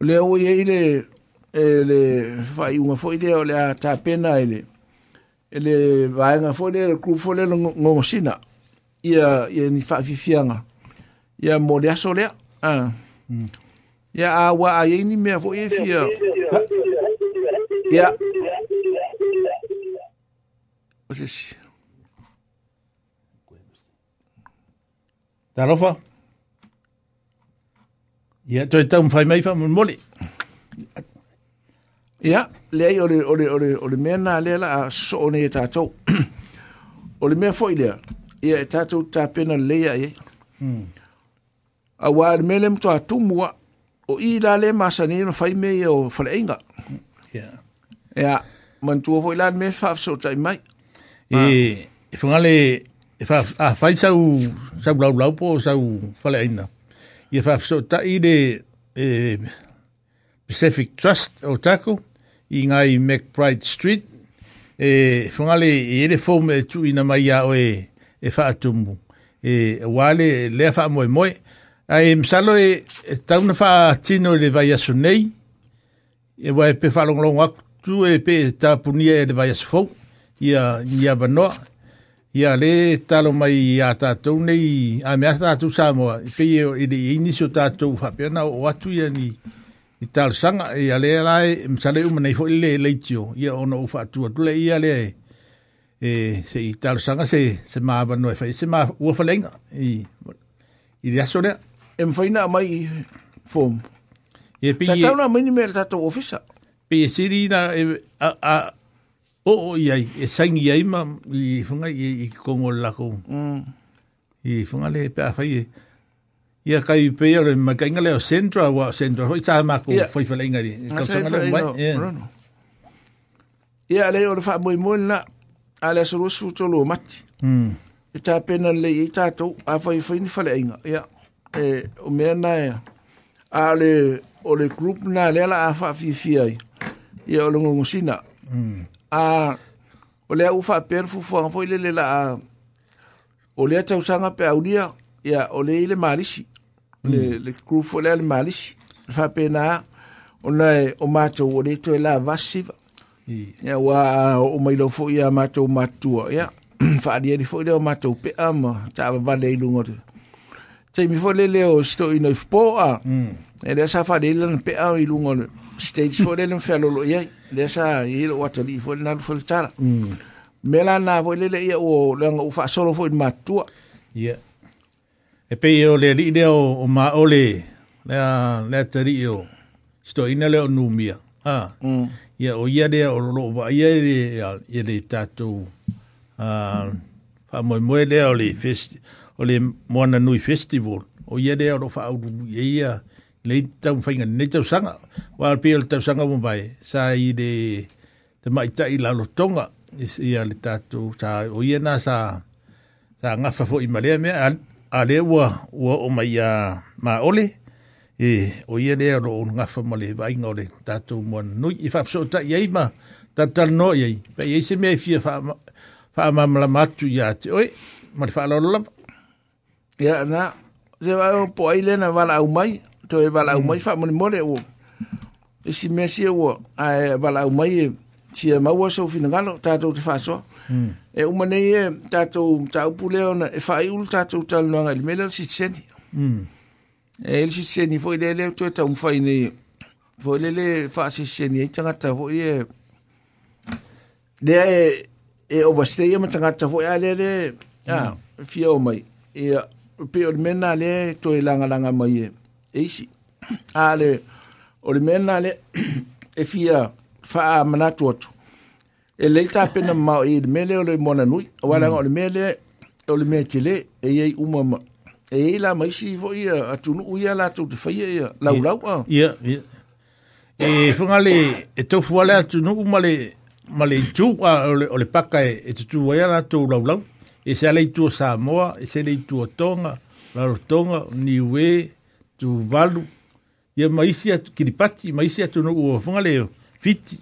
le o ye ile ele fai uma foi de le a tapena ele ele vai nga foi de club ya le ia ia ni fa ia mo le sole ah ia awa ai ni me foi ya ia o se Ia, toi tau mwhai mai wha mun mole. Ia, lei ore, ore, ore, ore mea nā lea la a so one e tātou. ore mea fo i lea, ia e tātou tāpena leia e. Mm. A wā re mea le mtua tūmua, o i la le masani no whai me i o whaleinga. Ia. Ia, mantua fo i la mea whaaf so tai mai. E, e whangale, e whai sau, sau lau lau po, sau whaleinga. yafafsota i le eh, Pacific Trust o tako i ngai McBride Street e whangale i ele fōm e, e tu ina mai a o e, whaatumu e wale lea wha moe moe ai e msalo e, e tauna wha tino le vai asu nei e wai pe whalongolong aku tu e pe tapunia e le vai asu fōu ia, ia vanoa ia le talo mai a tātou nei, a mea tātou Samoa, i pei e o i le iniso tātou whapena o atu ia ni i tāl sanga, ia e le lai, msale umanei fo i le leitio, ia ona o whātu atu le ia le, e. e, se i tāl sanga se, se maa wano e whai, se maa ua whalenga, i, i le aso lea. E mwhaina mai form. Ia pei e... Sa tauna mai ni mea tātou ofisa. Pei e siri na, a, a, o o i ai e sangi ai ma i funga i i kongo la ko mm. i funga le pa fai e, i a kai pe o ma kai ngale o centra wa centra ho tsa ma ko foi fa lenga di ka tsanga le wa i a le o fa mo mo na a le suru su to lo mat mm e ta pena le i ta to a foi foi ni fa lenga ya e o me na e, a le o le group na le la a fa fi fi ai ya o lo ngosina mm a o lea ufa foi fu fu fo ile le la o tau sanga pe aulia ya o le ile malisi le le crew fo le malisi fa pe na ona o macho o le to la vasiva ya wa o mai lo fo ia mato matua ya fa dia di fo le o mato pe am ta va le lungo te te mi fo le le o sto no fo a e le sa fa le le pe a i lungo stage fo le le fa lo le sa ilo wata li fo nan fo tsara mm mela na fo le le ye o le nga u fa solo fo matu ya yeah. e pe yo le li de o, oh, o oh, ma o le le le tari yo sto ina le nu mia ah. ha ah. mm ya yeah, oh, o ya de o lo va ya de ya, ya de tatu uh, ha, fa mo mo le o le fest o le mo na nu festival o ya de o fa o ya yeah. le tau whainga ne tau sanga. Wa pia le tau sanga mumbai, sa i de te mai tai la lotonga i a le tatu, sa o ia nā sa, sa ngafa fo i malea mea, a le ua, ua o mai a ma ole, e o ia lea ro o ngafa ma le vainga o le tatu mua nui, i whapso ta i eima, tatal no i, pe i se mea i fia wha mamla matu i a te oi, ma le wha lalolapa. Ia, nā, se vai o po ai lena wala au to e wala mm. umai fa mone mole o e si mesi o a wala umai si e maua so fina ngalo tatou te faso mm. e uma nei e tatou taupu lea ona e faaiulu tatou talanoaga i le mea le siseni mm. e le siseni foi lea lea toe taumafai nei foi le le faasiseni ai tagata foi e lea e e overstay ma tagata foi a lea le a fia o mai ia pe o le mea na lea toe lagalaga mai e eisi a le o le mea et le e fia faamanatu atu e lei tapena mamao i le mea lea o le mm. le mea et o le mea tele e iai uma ma e iai la maisi foʻi ia atunuu ia latou te faia ia laulau a ia ia e whanga e tofu a paka e, e tu valu ia maisi atu kiripati maisi atu no ua fangaleo fiti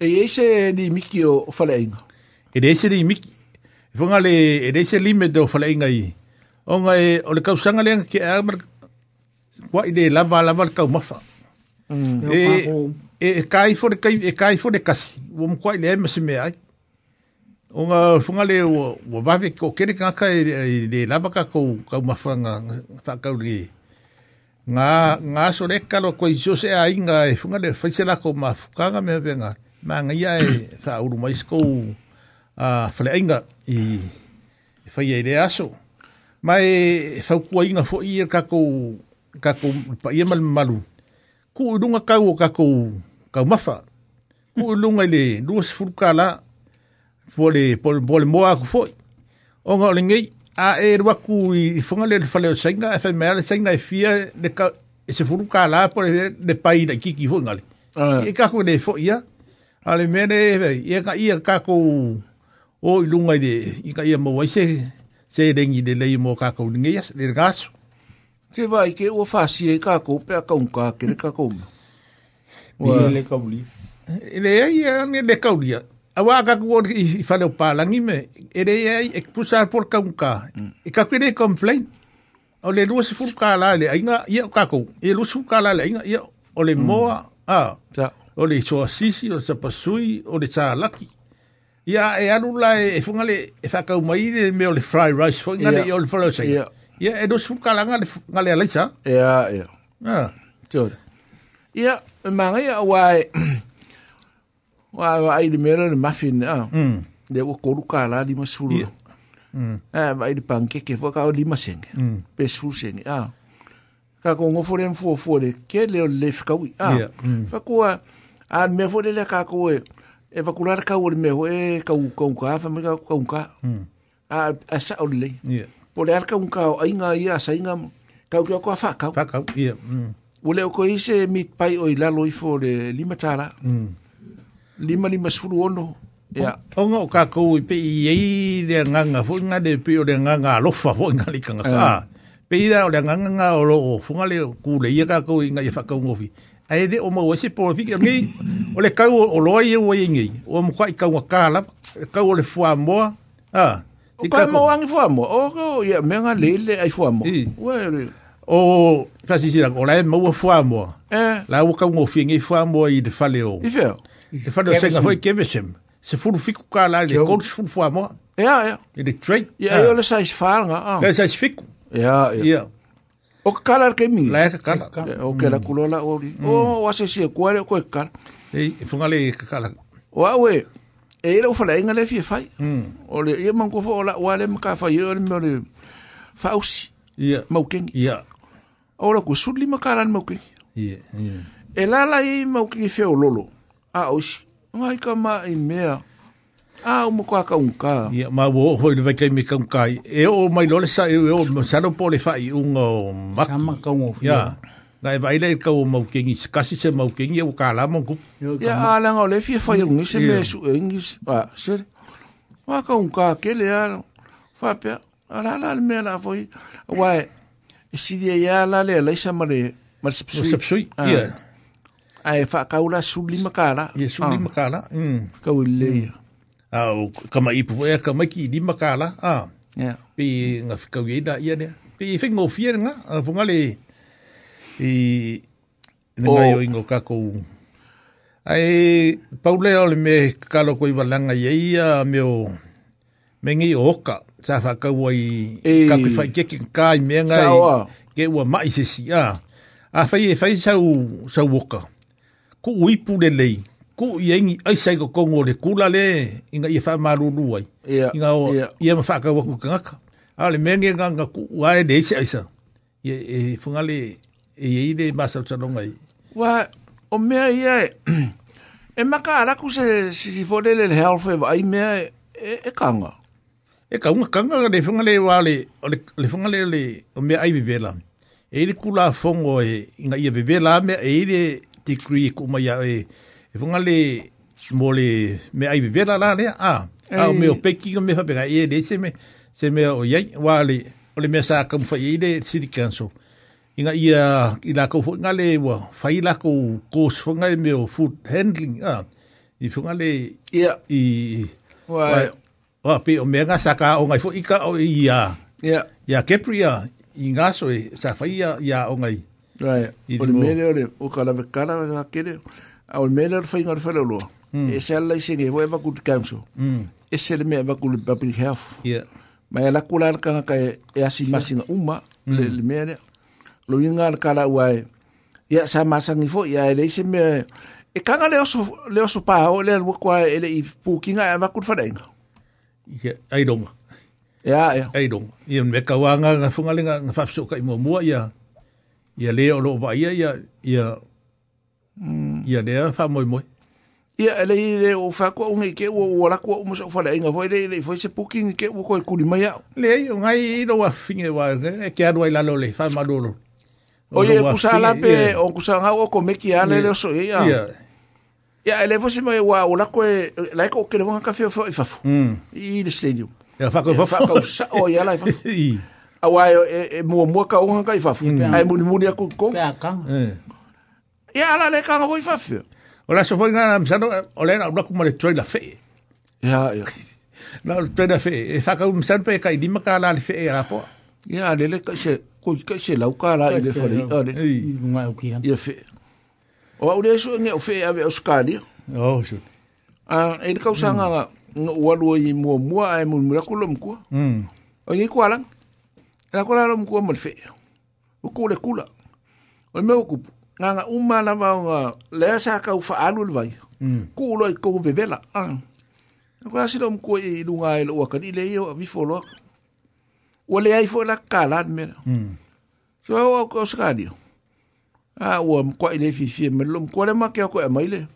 e ese ni miki o falainga e ese ni miki e fangale e ese lime do falainga i onga e ole kausanga lenga ke amar kwa ide lava lava kau mafa mm. e e kai fo de kai e kai fo de kasi wo mo kwa ile mesi me ai onga fungale wo wo o ve ko kere ka ka de lava ka ko ka mafanga fa ka ri nga nga so le kalo e ko jo se ai nga e funga le fise la ko ma ka nga me venga ma nga ia e sa uru mai sko a fle ai i e fai ai le aso ma e sa ku ai nga fo i ka ko ka ko pa i e mal malu ku u lunga ka u ka ko ka ma fa ku lu lunga le dus fulka la fo le pol bol mo a ko fo o nga le ngai a e rua ku i funga le fale o senga, e fai mea le senga e fia, le ka, e se furu ka la, po le le pai na kiki funga le. E ah. kako le fo ia, a le mea le, e ka ia kako o ilunga i de, i ka ia mawai se, se rengi de lei mo kako ninge ia, le rengaso. Ke vai, ke ua fasi e kako, pe a ka unka, ke le ka unga. Ni le kauli. E le ia, ni le kauli ia. Awa ka ku i fale pa langi me ere ai e pusa por ka ka. Mm. E ka kere complain. O le lu se furka la le ainga ia ka ku. E lu su ka la le ainga ia o le mm. moa a. O le so sisi o sa pasui o le sa laki. Ia e alu la e funga le e fa ka mai le me o le fry rice fo ngale o le folo sa. Ia e lu su ka la ngale ngale la sa. Ia ia. Ah. Ia e mangai awai wa wa ai de mera de muffin ah mm de wo koruka la di masuru mm eh ba ai de pancake fo ka o di maseng mm pe su seng ah ka ko ngo fo ren fo fo de ke le o le fka wi ah fa ko a me fo de le ka ko e e va kular ka o me ho e ka u ka ka fa hmm. ah, me ka ka ka mm a ah, a ya, sa o le yeah po le ka un ka ai nga ia sa inga ka ko ka fa ka fa ka yeah mm Ule o koise mit pai oi la loifo de limatara. Mm. lima lima sepuluh ono ya onga oka ko pe ye de nganga fo nga de pe o de nganga lo fa fo nga li kanga ka pe ida o de nganga nga o lo fo le ku e e e le ye ka ko nga ye fa ka ngofi de o mo wese po fi ke ngi o le ka o lo ye o ye ngi o mo ka ka ka la ka o le fo mo a ka mo ang fo mo o ko ye me nga le le ai fo mo o fasi sira o la mo fo mo la o ngofi ngi fo mo i de fa o i fe Fa no senga foi keve Se furu fico ka la le coach furu fo mo. Ya ya. Ele trade. Ya eu le sais fanga. Le sais fico. Ya ya. O kala ke mi. La kala. O ke la kulola o. O wa se se ko le ko kala. E funga le kala. Wa we. E ele hum. o fala inga le fi fai. O le e mango fo la wa le ka fa yo le mo le. Fa usi. Ya. Mo king. Ya. O la ku sudli hum. makala mo king. Ya. E la la e mo king fe o lolo. aos ngai ka mai mea a o mo ka ka un ka ia ma wo ho le vai kai me ka un ka e o mai lole sa e o sa no pole fai un o mak sama ka un ia na e vai le ka o mau kengi kasi se mau kengi o ka la mo ku ia ala ngau le fi fai un se me su engis pa se wa ka un ka ke le a fa pe ala la me la foi wa e si dia ya la le la sa mare mar sepsui sepsui ia Ai e fa kaula suli makala. Ye suli makala. Ah. Mm. Kau le. Au kama ipu e kama ki di makala. Ah. Yeah. Pi nga kau ye da ia ne. Pi fe ngo fier nga funga le. I nga yo ingo ka ko. E, ai paule ole me kalo ko i balanga ye ia me o me ngi oka. Sa fa kau ai e. ka ki fa ke kai me nga. Sa ke wa mai se si a. Ah. a fai fai sau sau woka ku uipu le lei ku ia ingi ai sai ko kongo le kula le inga ia fa malulu ai yeah, inga o yeah. ia ma fa ka ku kanga ale menge nganga ku e ai de sai sa ia e funga le e ia le masa tsalonga ai wa o mea ia e maka ala ku se si fole le health e ai mea e, e, e kanga e kaunga kanga le funga le wale le funga le le o mea ai bibela e ile kula fongo e inga ia bibela mea e ile degree ko mai ia e e funga le mo le me ai vela la le a a me o peki ko me fa pega e le se me se me o yai wa le o le me sa ka mo fa i le city council inga ia i la ko funga le wa fa i la ko ko funga me o food handling a i funga le ia i wa wa pe o me nga saka o ngai fo ika o ia ia ia kepria i ngaso e sa fa ia ia o ngai Right. O le mele ole, o ka lawe kala wa kere, a o le mele ole whaingar whare o loa. E se ala i senge, hoa e waku te council. Hmm. E se le mea waku le public health. Ma e laku la alakanga ka e, e asi masi nga uma, hmm. le mea le. Lo inga ala kala ua e, ia sa masangi fo, ia e leise mea, e, e kanga le oso, le oso paha o le alwa kua e le i pūkinga e waku te whare inga. Ia, ai donga. Ia, ia. Ai donga. Ia, me ka wanga, ngafungalinga, ngafafsoka i mua mua, ia. Ia, ia le o lo vai ia ia ia le fa moi moi ia ele ile o fa ko unge ke o ola ko mo so fala inga foi le foi se puking ke o ko kuli mai le o ngai lo wa finge wa e ke adu ila lo le fa malolo oye kusa la pe o kusa nga o ko me ki ale le so ia ia ele foi se mai wa ola ko la ko ke le mo ka fe fa fa i le stadium ia fa ko fa ko sa o ia la fa awa e, e mo mua ka onga kai fafu mm. ai muni mo eh. eh, ya ko pea kanga ala le kanga hoi fafu o la sofoi ngana msano o le na mo le troi la fe ia ia na troi la fe e faka un msano pe ka di ma ka la le fee ala po ya le le ka se ko ka se la ka la fo le o ia le ia fe o au le so nge o fee ave o skali o oh, so a e ka usanga mm. no walu i mo mo ai mo muni ko aku lomkua mm. o ni ko kualang na kola lo mkua mo fe o kula kula o me o kupu nganga uma na ma nga le sa ka u fa alu le vai mm. ku lo ko ve vela an ah. na kola si lo mkua i lunga i lo ka ni le yo vi fo lo o le ai fo la kala me mm. so o ko skadi a ah, o mkua ile fi fi me lo mkua le ma ke ko e mai le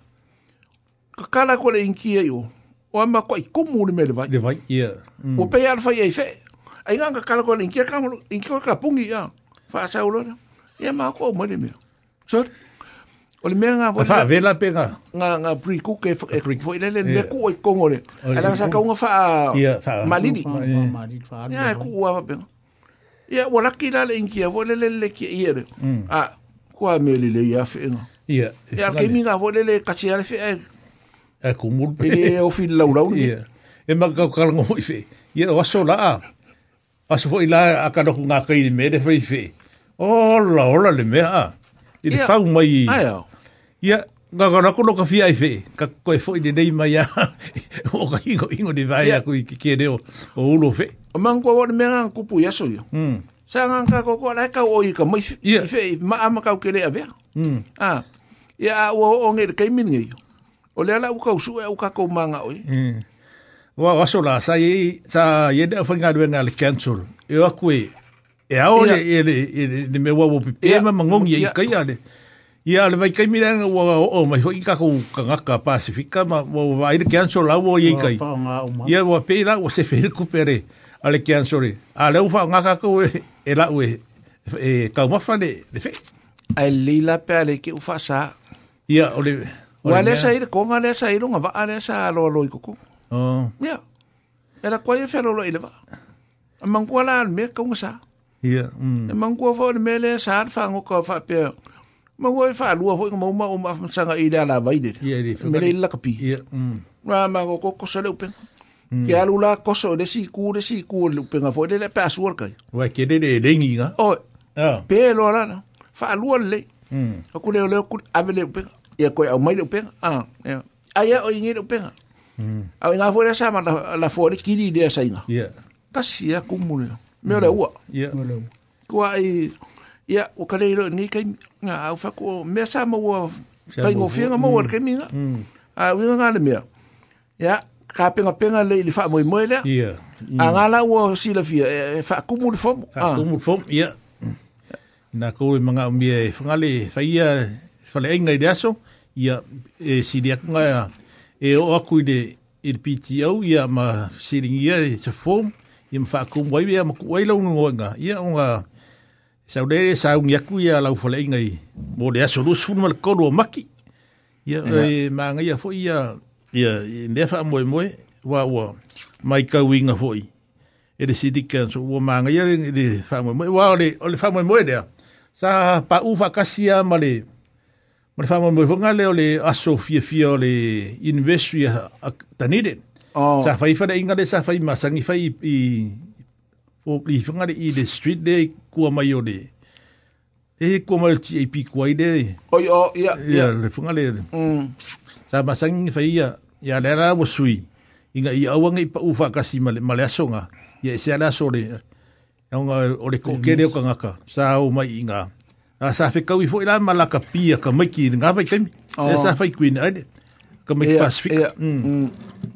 ka kala ko le inki yo o ma ko i kumu le me le vai le vai yeah o mm. pe alfa ye fe ai nga kala ko ni kia ka ni kia ka pungi ya fa sa ulora ia ma ko mo ni me so o le mea ngā wale... Wha vela pe nga Ngā, pri ku ke krik fo ilele le ku ko ngore kongo le. Ala sa kaunga wha malini. Eh. ya e ku uawa pe ngā. Ia wala ki lale inkia wale le le ki i ere. A kua me le le ia fe ngā. ya Ia ke mi ngā wale le kasi ale fe e. E kumul pe. o fi laulau uni Ia. E ma kau kalango i fe. ya wa aso la a. aso fo ila akalo ku ngā kai me de fai fe o la ola le mea i le fau mai ia ngā kona kono ka fia i fe ka koe fo i le nei mai a o ka ingo ingo de vai a kui kike reo o ulo fe o mangua wane mea ngā kupu yaso ia hmm. sa ngā ka koko ala ka o i ka mai i fe ma ama kau kere a vea a ia a o o ngere kai mini o le ala u kau sua e u kakou manga oi hmm. Wa waso la sa ye sa ye de fanga de na le cancel. E wa kui. E ao le ele de me wa wo pipe ma mangong ye kai ale. Ia le vai kai mira wa o mai ho ka ko kanga ka pacifica ma wa vai de cancel la wo ye kai. Ia wa pe la wo se fe recupere ale cancel. Ale u fa nga ka ko e, e la we. E ka ma fa de de fe. Ai lila pe ale ke u fa sa. Ia ole Wa le sa ir konga le sa irunga va ale sa lo lo ikoko. Oh. Ya. E la koe whero lo ile wa. A mangua la an mea kaunga sa. Ia. E mangua fo ni mele sa an wha ngoka wha pia. Mangua e wha lua hoi ka mauma o mawha sanga i lea la vaide. Ia ri. Mele ila kapi. Ia. Rā mango ko kosa leo penga. Mm. Ke alu la koso de si ku de si ku le penga fo de le pa suor kai. Wa ke de de lengi nga. O. Pe lo la na. Fa lua le. Mm. Aku le le ku avele penga. Ia koe au mai le penga. Ah. Ia. Aia o ingi le penga. Mm. Mm. Au inga fo resa ma la fo le kiri de sa inga. Yeah. Kasi mm. e, ya kumule. Me mm. ua. Yeah. Ko ai ia o kale ro ni kai nga au fa ko me sa mo ua fa ngo fi nga mo ua kai minga. A wi mm. mm. nga le mea. Ya ka penga penga le li fa mo mo le. Yeah. Anga la ua si la fi fa e, e kumule fo. Fa kumule fo. Yeah. Na ko mga umbia e fangale fa ia fa inga i aso. Ia e si dia nga e o aku ile i le PTO ia ma ia, i e te form ia ma whaakum wai ia ma kuai lau ngoenga ia o ngā sau dere sa ungi aku ia lau whale inga i mō le aso lusu funu mala koru o maki ia e mā ngai a fo ia ia i nefa moe moe wā ua mai kau inga fo i e le sidika so ua mā ngai a le e wha moe moe wā o le wha moe moe lea sa pa u whakasia ma le Ma le whaama mui whunga leo le aso fia fia o le investri a tanire. Oh. Sa whai whare inga le sa whai masangi whai i... O li whunga le i le street le kua mai o le... E kua mai o ti kua i le... Oh, oh, yeah, yeah. le whunga le... Mm. Sa masangi whai ia... Ia le rā wa sui. Inga i awanga i pa ufa kasi male, male asonga. Ia e se ala aso le... Ia o le kokere o kangaka. Sa o mai i ngā a sa fe kau i fo ila mala ka pia ka miki nga vai tem e sa fe queen ai ka miki pas fik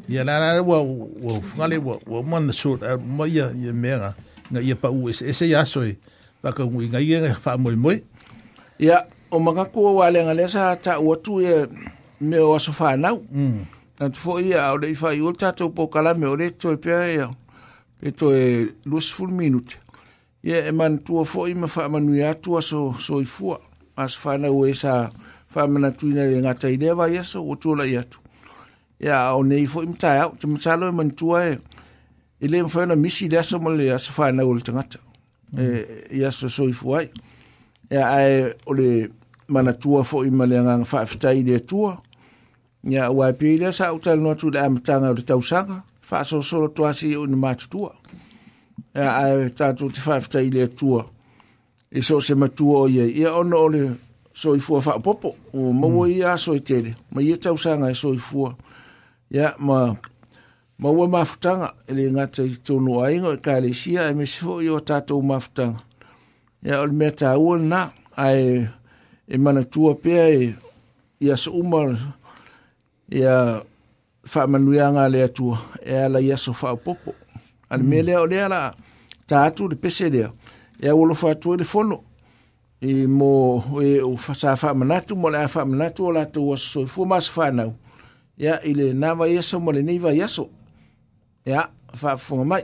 ya la la wa wa ngale wa wa man so ma ya ya mera nga ia pa u es ese ya so pa ka ngui nga ia fa mo mo ya o manga ko wa le ngale sa ta o tu e me o so fa na na fo ia o le fa i o ta to po kala me o le to pe e to e lus full minute ia e manatua foʻi ma faamanui atu aso soifua ma so fanau e sa faamanatuina le gata i lea vai aso ua tuolaʻi atu ia o nei foʻi mataeau te matalo e manatua e i lē mafai ona misi i le aso ma le aso fanau o le tagata e, i aso soifua ai ia ae o le manatua foʻi ma le agaga faafetai i le atua ia ua e pei lea sa au talanoa tu i le amataga o le tausaga faasoasolo toasi ona matutua ya a ta tu ti fa ta ile tua e so se mm. e ma tua o ye ya ono ole so i fua fa popo o ma wo ya so i tele ma ye tau sanga so i fua ya ma ma wo ma futanga ele nga te tonu ai nga ka le sia e me so yo ta tu ma futanga ya ol meta o na ai e mana tua pe e ya so umar ya fa manuanga le tua e ala ya so fa popo ane mm. mele o le ala ta atu le pese le ya wolo e fa tu e le fono e mo e o fa sa fa mana tu mo la fa mana tu la tu so fu mas fa na ya ile na va yeso mo le ni va yeso ya fa fu mai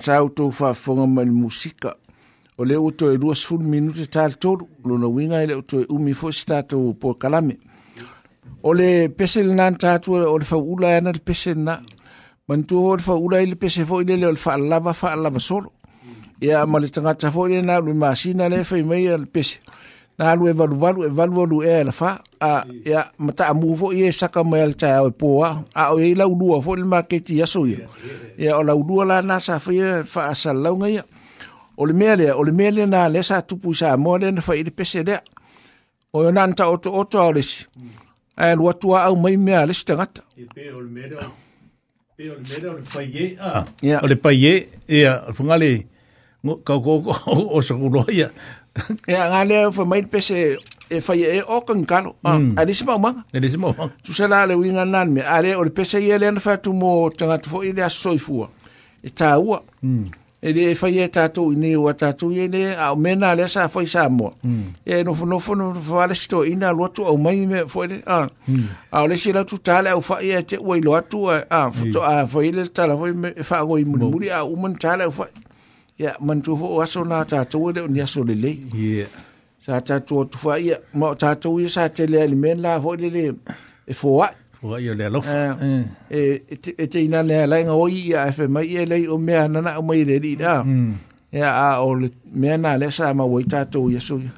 tātau tō whaafonga mani musika. O leo o toi ruas minute tal lona winga i leo toi umi fo si tātou pō kalame. O le pese le nāna tātua, o le whaula ana le pese na. Mantua o le whaula i le pese fo i le le whaalava, whaalava solo. Ia ma le tangata fo nā, māsina le whai mai le pese. na alu e valu valu e valu alu e la fa a ya mata amu fo i e saka mai al tae au poa a o i e lau dua fo il maketi yaso ia ia o lau dua la na sa fa ia fa asal lau ngai o le mea lea o le mea lea na le sa tupu sa mo le na fa i le pese lea o yo nanta oto oto au lesi a e lua tua au mai mea lesi tangata e o le mea lea o le paie o le paie ia e o le fungale kau kau o sa kuloa ia Ya ngale fo main pese eh, e fa ye o oh, kan kan. Ah, ali sima ma. Ali sima. Tu sala le winga nan me. Ale o pese ye len fa tu mo tanga tu fo ile aso i fuwa. E ta wa. Mm. E fa ye ta tu ni wa ta tu ye ne a mena le sa fo sa mo. Mm. E no fo no fo no fo ale sto ina lo tu o mai me fo ile. Ah. Mm. A ah, ole si la tu ta le o fa ye te wo ilo tu a ah, fo hmm. to a ah, fo ile ta la fo me fa go i mu mu ya u mun ta le fo. Mm. ia manutufou aso la ta e le oni aso lelei ia sa tu atufa ya ma ta tu ya sa te le men la le le e wa foaʻi o le alofa e ina le alaiga oi ya fe ma ye le o na o me le di da ya a o le me na le sa ta tu ya so ya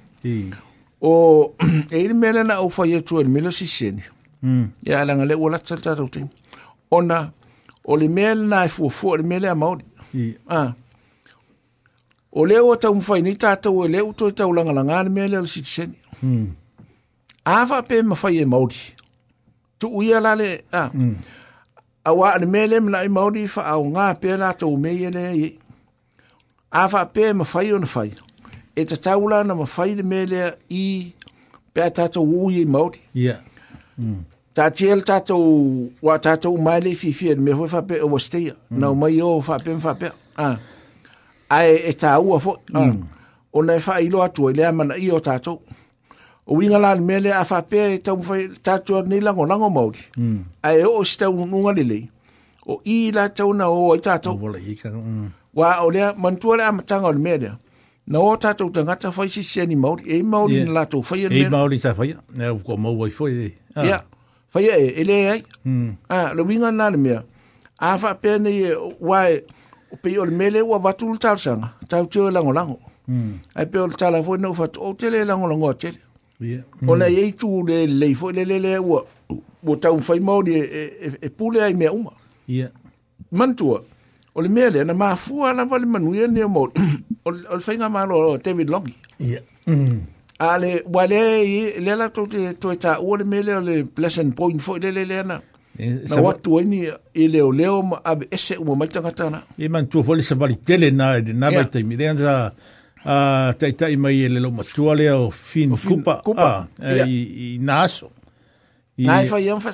o e le me na o fo ye tu le si sen ya la alanga le la ta ta tu ona o le me na fo fo le mea le amaoli ah o leo o tau mwhai ni tātou e leo to e tau langalanga ni mea leo si tiseni. Awa hmm. pe mwhai e maudi. Tu uia lale, a, hmm. a wā ni mea leo mna e maudi fa au ngā pe la tau mea le e. Awa pe mwhai o na whai. E ta tau la na mwhai ni mea leo i pe a tātou ui e maudi. Ia. Hmm. Ta tiel tātou, wā tātou mai le fifi e ni mea hoi fa pe o wastea. Nau mai o fa pe mwha pe. Ah ae e tāua foʻi ah. mm. ona e faailo atu ai lea manaʻia o tatou uiga lalemea lea afaapea e tatuanei lagolago maoli mm. ae oo si taunuga lelei o o i latou na oai tatou ua mm. o lea manatua le amataga o le mea lea na ō tatou tagata fai sisiani maoli ei maoli yeah. na latou faiaia faia e e leai ai mm. ah, le uiga lalemea afaapea ni ua e, o pe o le mele ua watu le talsanga tau tio e lango lango hmm. ai pe o le tala fo no fatu o tele e lango lango a tele yeah. mm. o hmm. la e tu le le fo le le le ua o tau fai mau ni e, e, e, e pule ai mea uma yeah. mantua e o le mele na ma na ala lava le manuia ni mo o le fainga malo ma lo Longi yeah. mm. a le wale le la tau te toi ta ua le mele le Pleasant Point fo le le le na E, e na watu wani i leo ma ave ese uma mai tangata na i man foi fole se tele na e na mai taimi le anza a mai e lelo matua lea o fin kupa ah, e, i na aso na fai am fa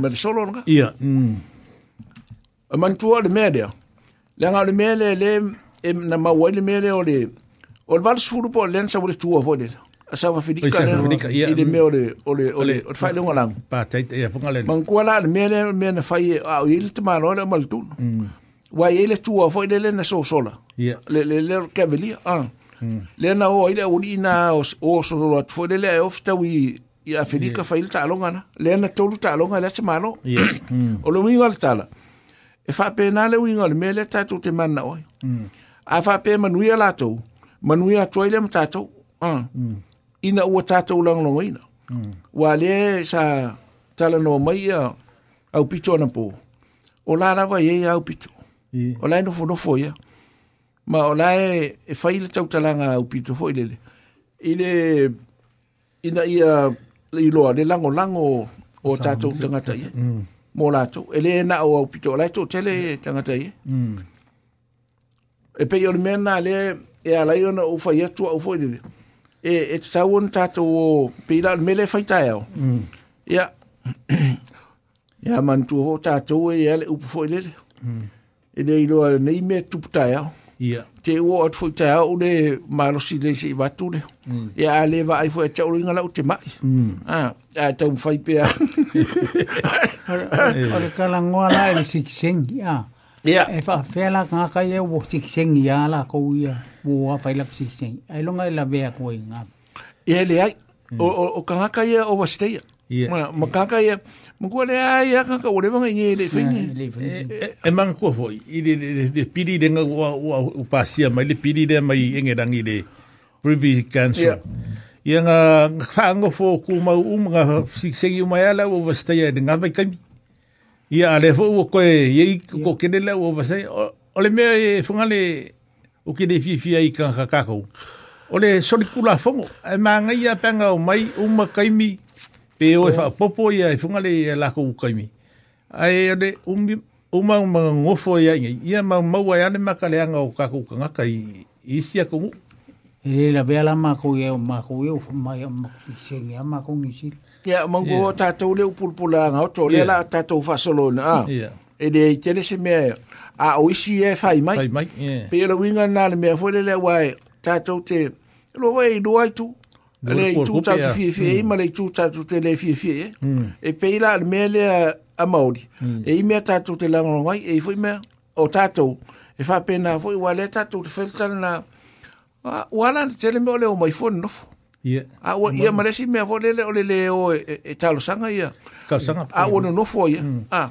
ma le solo nga ia a mm. man tua le mea lea le ngā le mea le le na mawai le mea lea o le o le valsfuru po le ansa wale tua fo le sa wa fini ka i le mea ole ole ole o fai longa lang pa tai e funga le man kua la me le me na fai a il te mano le mal tun mm. wa ele tua foi e le le na so sola le le le cavalier ah le na o ile e o ina o so lo foi e le le ofta wi i a fini ka fai ta longa na le na tolu ta longa le te mano mm. o lo mi ngal tala e fa pe na le wi ngal me le ta tu te mana o a fa pe manuia la tu manuia toi le mata ah ina ua tātou langlonga ina. Mm. Wa le sa tala no mai a au pito na po. O la lava ye au pito. Yeah. O la no fono foia. Ma o la e, e faile tau talanga au pito foi lele. Ile ina ia i loa le lango lango o tātou tangata ia. Mm. Mo Ele E na o au pito. O la e tō tele yeah. tangata ia. Mm. E pei ori mena le e alaiona ufa yetu ufa lele. Mm e e tau un tato o pila me le fai tae o. Ia, ia man tu ho tato e ele upo foi le. E ne ilo a nei me tupu tae o. Ia. Te o at foi tae o le marosi le se i watu le. Ia a le va ai foi a tau ringa lau te mai. Ia, a tau fai pe a. Ia, a le kalangoa la e le sikiseng, E e ia. E fa fa ka ka ye wo si sen ya la ko ya wo a fa la si sen. Ai lo ngai la ve ko inga. Ye le ai. Mm. O o ka ka ye o e wa ya. Ma ma ka ka ye mo ko le ai ya ka ka wo le ye le fe E man ko fo i de de de pili de nga wa wa u pa sia ma le pili de mai i nge dangi de. Privy cancer. Ia. Ia nga fa nga fo ku ma u nga si sen yu ya la wo wa ya de nga ba kai ia a le fo'u o koe iai ko kene lea ua vasai o le mea e fagale o kene fiafia i kagaka kakou o le solikulafogo e magaia peaga o mai uma kaimi pe o e faapopo ia e fagale e e ia lakou ukaimi ae ole uma umaga ngofo iaigai ia maumau ae ane makaleaga o kakou kagaka i isi akogu E rei la vea la mako e o mako e o mai a sengi a mako ngi si. Ia, mongu o tātou leo pulpula ngā oto, leo la tātou whasolo na a. E de e tene se mea a o isi e whai mai. Whai mai, ia. Pe winga nā le mea fwere le wai tātou te loa e loa i tu. Le i tu tātou fie fie ima le i tu mm. tātou te le fie fie e. Mm. E pe la le mea le a maori. Mm. E i mea tātou te langarongai e i fwi mea o tātou. E whapena fwi wale tātou te whiltana na... Ah, wala te tele me ole ah, o mai fone nofo. Ia. Yeah. Ia maresi mea fo lele ole le o e, e, e talo sanga ia. Ka sanga. A ah, wano nofo ia. Mm. Ah.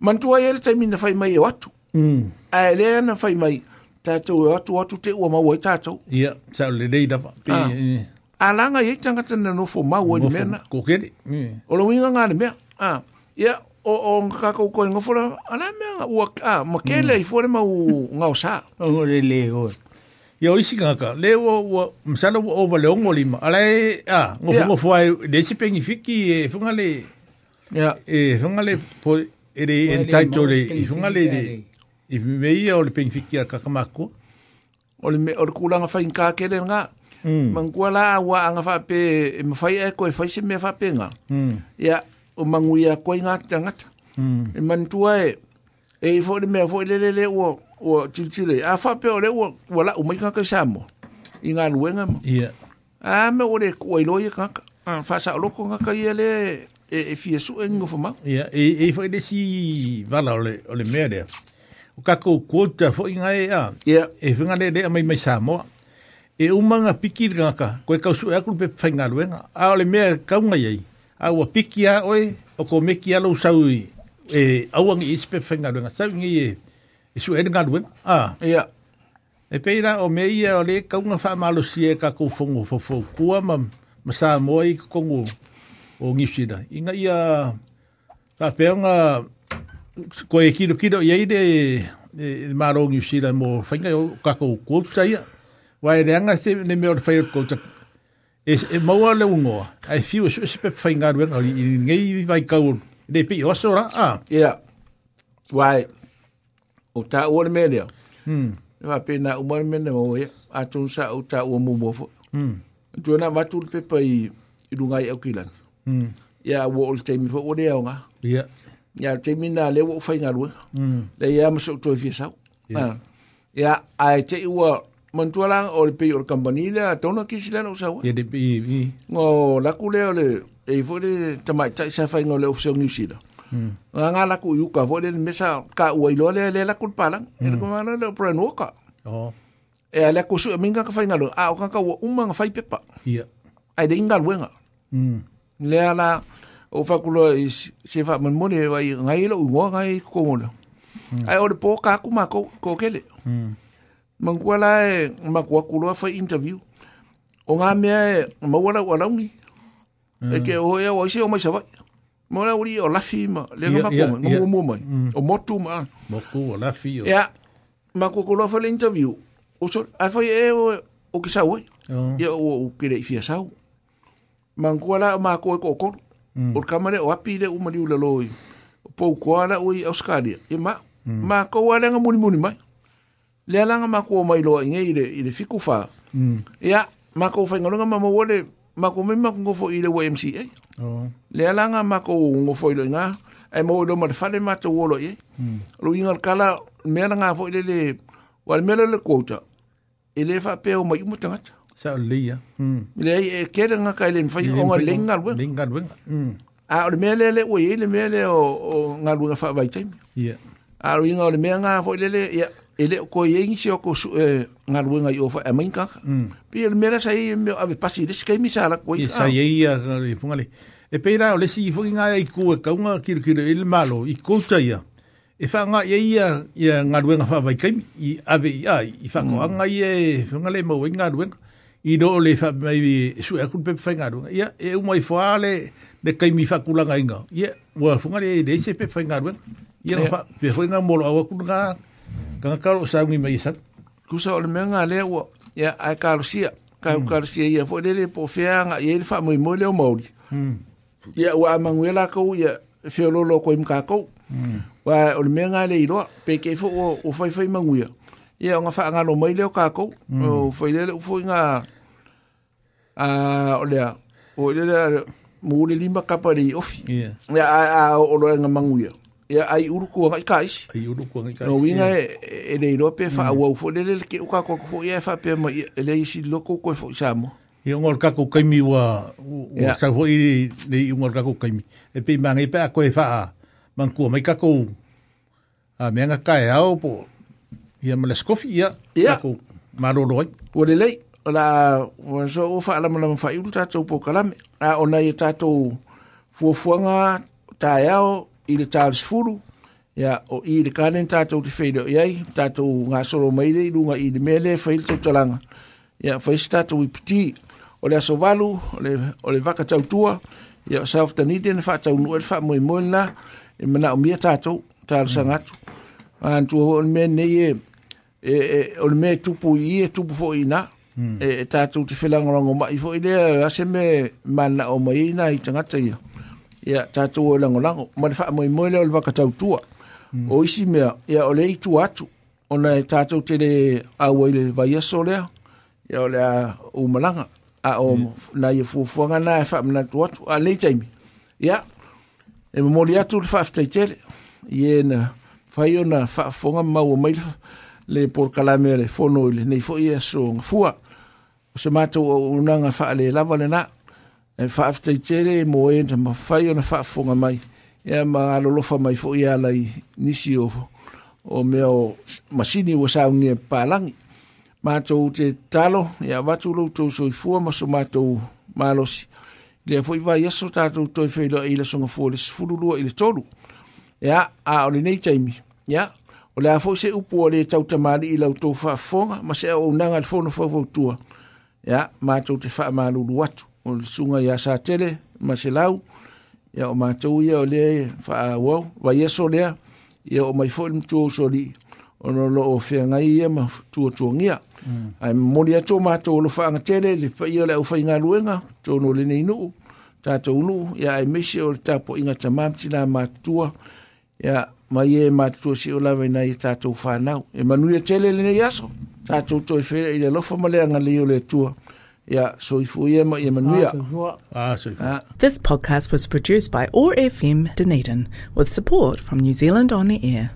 Mantua ia le taimina fai mai e watu. Mm. A ele ana fai mai tatou e watu watu te ua maua e tatou. Ia. Yeah. Sao le leida da. Ah. Yeah. A langa ia no fo ma o ni mea na. Kokele. O lo winga ngane me. Ah. Ia. Yeah. O, o ka ko ko ngofura, ala me mea, ua, ah, makele mm. i fuare mau ngau sā. Ongo le le, oi. ia o isi ngaka le ua ua masana ua ova le ogo lima alae a gofogofo ae le isi pegi fiki e fuga e, e le e fuga le po ele entitle i fuga le le i meia o le pegi fiki a kakamakoa o le o le kulaga fainkā kele ga mm. mangua la ua aga faape e mafai ae koe fai se mea faapega mm. ia o maguia koai gata gata mm. e manitua e e foʻi le mea foʻi lelele ua o tilitile a faapea o le ua ua laʻu mai kaka samo i galuega ma ia a me ua le kuai loa ia kaka faasaʻoloko kaka ia le e fia suʻegi o famau ia e fai lesi vala o le mea lea o kakou kuota foʻi gae a ia e fegalelea mai mai samoa e umaga piki legaka koe kausuʻe aku pe faigaluega a o le mea kauga iai a ua piki a oe o ko meki alou sau e auagi isi pe faigaluega sau igai e e su e nga luen a ah. ia e peira o me ia e o le kaunga wha malosia e ka kou fongo fofo kua ma ma sa moa i kongo o ngisida inga ia ka peonga ko e kiro kiro ia ide e maro ngisida mo whainga o ka kou kulta ia wai reanga se ne me o whai o kulta e, e maua le ungoa ai fiu e su e se pepe whainga ruenga i ngei vai kaur le pi oso ra a yeah, wai o ta ua me lea mm va pe na o me na mo ia a tu sa o ta ua mo mo fo mm tu na va tu pe pe i lunga i akilan mm ia wo o te mi fo o lea nga ia ia te mi na le wo fai nga lu mm le ia mo so tu fi sa ia ai te ua mantualang o le pei o le kampani le a tona kisi lana eh. o sawa. Ia de pei. Ngō laku leo le, e fo le tamai tai sa fai ngō le ofisio New Zealand nga nga laku yuka vo le mesa ka ua ilo le le laku palang e ko mana le pren woka o e ale ko su minga ka fainga lo a o ka ka ua uma nga fai pepa ia ai de inga wenga le ala o fa kulo i se fa man mo le vai nga ừ. ilo ngo ừ. ừ. nga i ko ngo ai o le po ka ku ma ko ko kele man ku ala e ma ku kulo fa interview o nga me ma wala wala ngi e ke o e o se o mai sa vai mo la uri o lafi ma le ma ko mo mo mo o mo tu ma mo ko o lafi o ya ma ko ko lo fa le interview o so a fa e o o ke sa o ya o o ke le fi sa o ma ko la ma ko ko ko o ka ma le o api le o ma li u le lo i po ko la o i australia e ma ma ko wa le nga muni muni ma le la nga ma ko ma i lo i nge i le i le fi ku fa ya ma ko fa nga nga ma mo le ma ko me ma ko ngofo ile wo MC eh. Le ala ma ko ngofo ile nga. E mo do ma fa le ma to wo lo ye. Lo ingal kala me na fo ile le wal me le ko ta. Ele fa pe o ma yu mutanga. Sa le ya. Le e ke nga ka ile fa yo nga le nga lo. Le nga lo. A o hmm. me le le wo ile me le o nga lo nga fa vai tem. Ye. A lo ingal me nga fo ile le ya. Yeah ele ko ye ngi ko su e nga lu nga yo fa e min ka mm. pi el mera sa ye me ave pasi de ska mi sa la ko ye sa ye ya le fun ale e pe ra le si fu nga ai ku ka nga kir kir el malo i ko ta ya e fa nga ye ya ya nga lu nga fa ba ka i ave ya i fa ko mm. nga ye fu nga le mo wi nga lu nga i do le fa mai bi su e ku e e pe fa nga lu ya e u mo i fa ale de ka mi fa ku la nga nga ye wa fu nga le de se pe fa nga lu ya fa pe fu nga mo lo a ku nga Kanga karo sa ngi mai san. Kusa ole me nga le wo ya ai karo sia. Ka hmm. karo sia ia fo le po fea nga ye fa mo mo le mo. Hmm. Ya wa manguela ko ya fe lo lo ko im ka ko. Hmm. Wa ole me nga le ilo pe ke fo o o fai fai manguia. Ia nga fa nga lo mai le ka ko. O fai le fo nga a ole o le mo le lima kapari ofi. Ya a o lo nga manguia ia e, ai urukua ngai kais ai urukua ngai kais no winga e le ro pe fa mm. wa fo le le ke uka ko fo ia fa e pe ma e le isi loko ko fo samo ia ngol ka ko kaimi wa wa sa fo i le ngol ka ko kaimi e pe mangai pe ko e fa man ko mai ka ko a me nga ka e ao po ia ma le skofi ia ia ko ma lo lo o le le la wa so o fa la ma fa i uta to po kalam a ona i ta to fuafuanga tae ao i le tāle sifuru, ya, o i le kānen tātou te whaile o iai, tātou ngā soro meire i runga i le mele whaile tau talanga. Ia, whai si tātou i piti o le aso walu, o le, o le waka tau tua, ia o sāwha ta nite na whātau nua le whātmoe moe nā, e mana o mia tātou, tāle mm. sangatu. Mm. Antua o le mea nei e, e, e, o le mea tupu i e tupu fo i nā, mm. e, e tātou te whilangarongo mai fo i lea, ase me mana o mai i nā i tangata ia ya ia tatou o e lagolago ma le faamoemoe lea o le vakatautua o isi me ya o le itu atu ona e tatou tele a ai le vaiaso lea ia o le a umalaga ao mm. na ia fuafuaga na e faamanatu atu a le taimi ya e momoli atu le faafetaitele ie na fai ona faafofoga maua mai le fo no le fono fo lenei foʻi fu gafua o se matou aunaga faalē lava lenā e faafetai tele mo e na mafai ona faafofoga mai ia ma alolofa mai foʻi alai nisi o, o mea o masini ua saugia e palagi matou te talo ia vatu loutou soifua ma so matou malosi lea foʻi vai aso tatou toe feiloa i lasogafua le sefulu lua i le tolu ia a o lenei taimi ia o le a foʻi se upu o le tautamalii lautou faafofoga ma se aʻu aunaga le fonofaufautua ia matou te faamalulu atu o le sunga ya sa tele ma se lau ia o mātou ya o lea fa e a wau wa yeso lea ia o mai fo ni tuo sori o no lo o fea ngai ia ma tuo tuo ngia mm. ai mori ato mātou lo fa anga tele le pa ia le au fai ngā luenga tō no le nei nuu tātou nuu ya ai mese o le tāpo inga ta mamti nā mātua ia ma ye ma tu si o lava na ye tatou fa nau e, e manu ye tele le ne yaso tatou to e fe ile lo fa male anga le yo le tua Yeah, soifuia mo imanuia. Ah, This podcast was produced by ORFM Dunedin with support from New Zealand On the Air.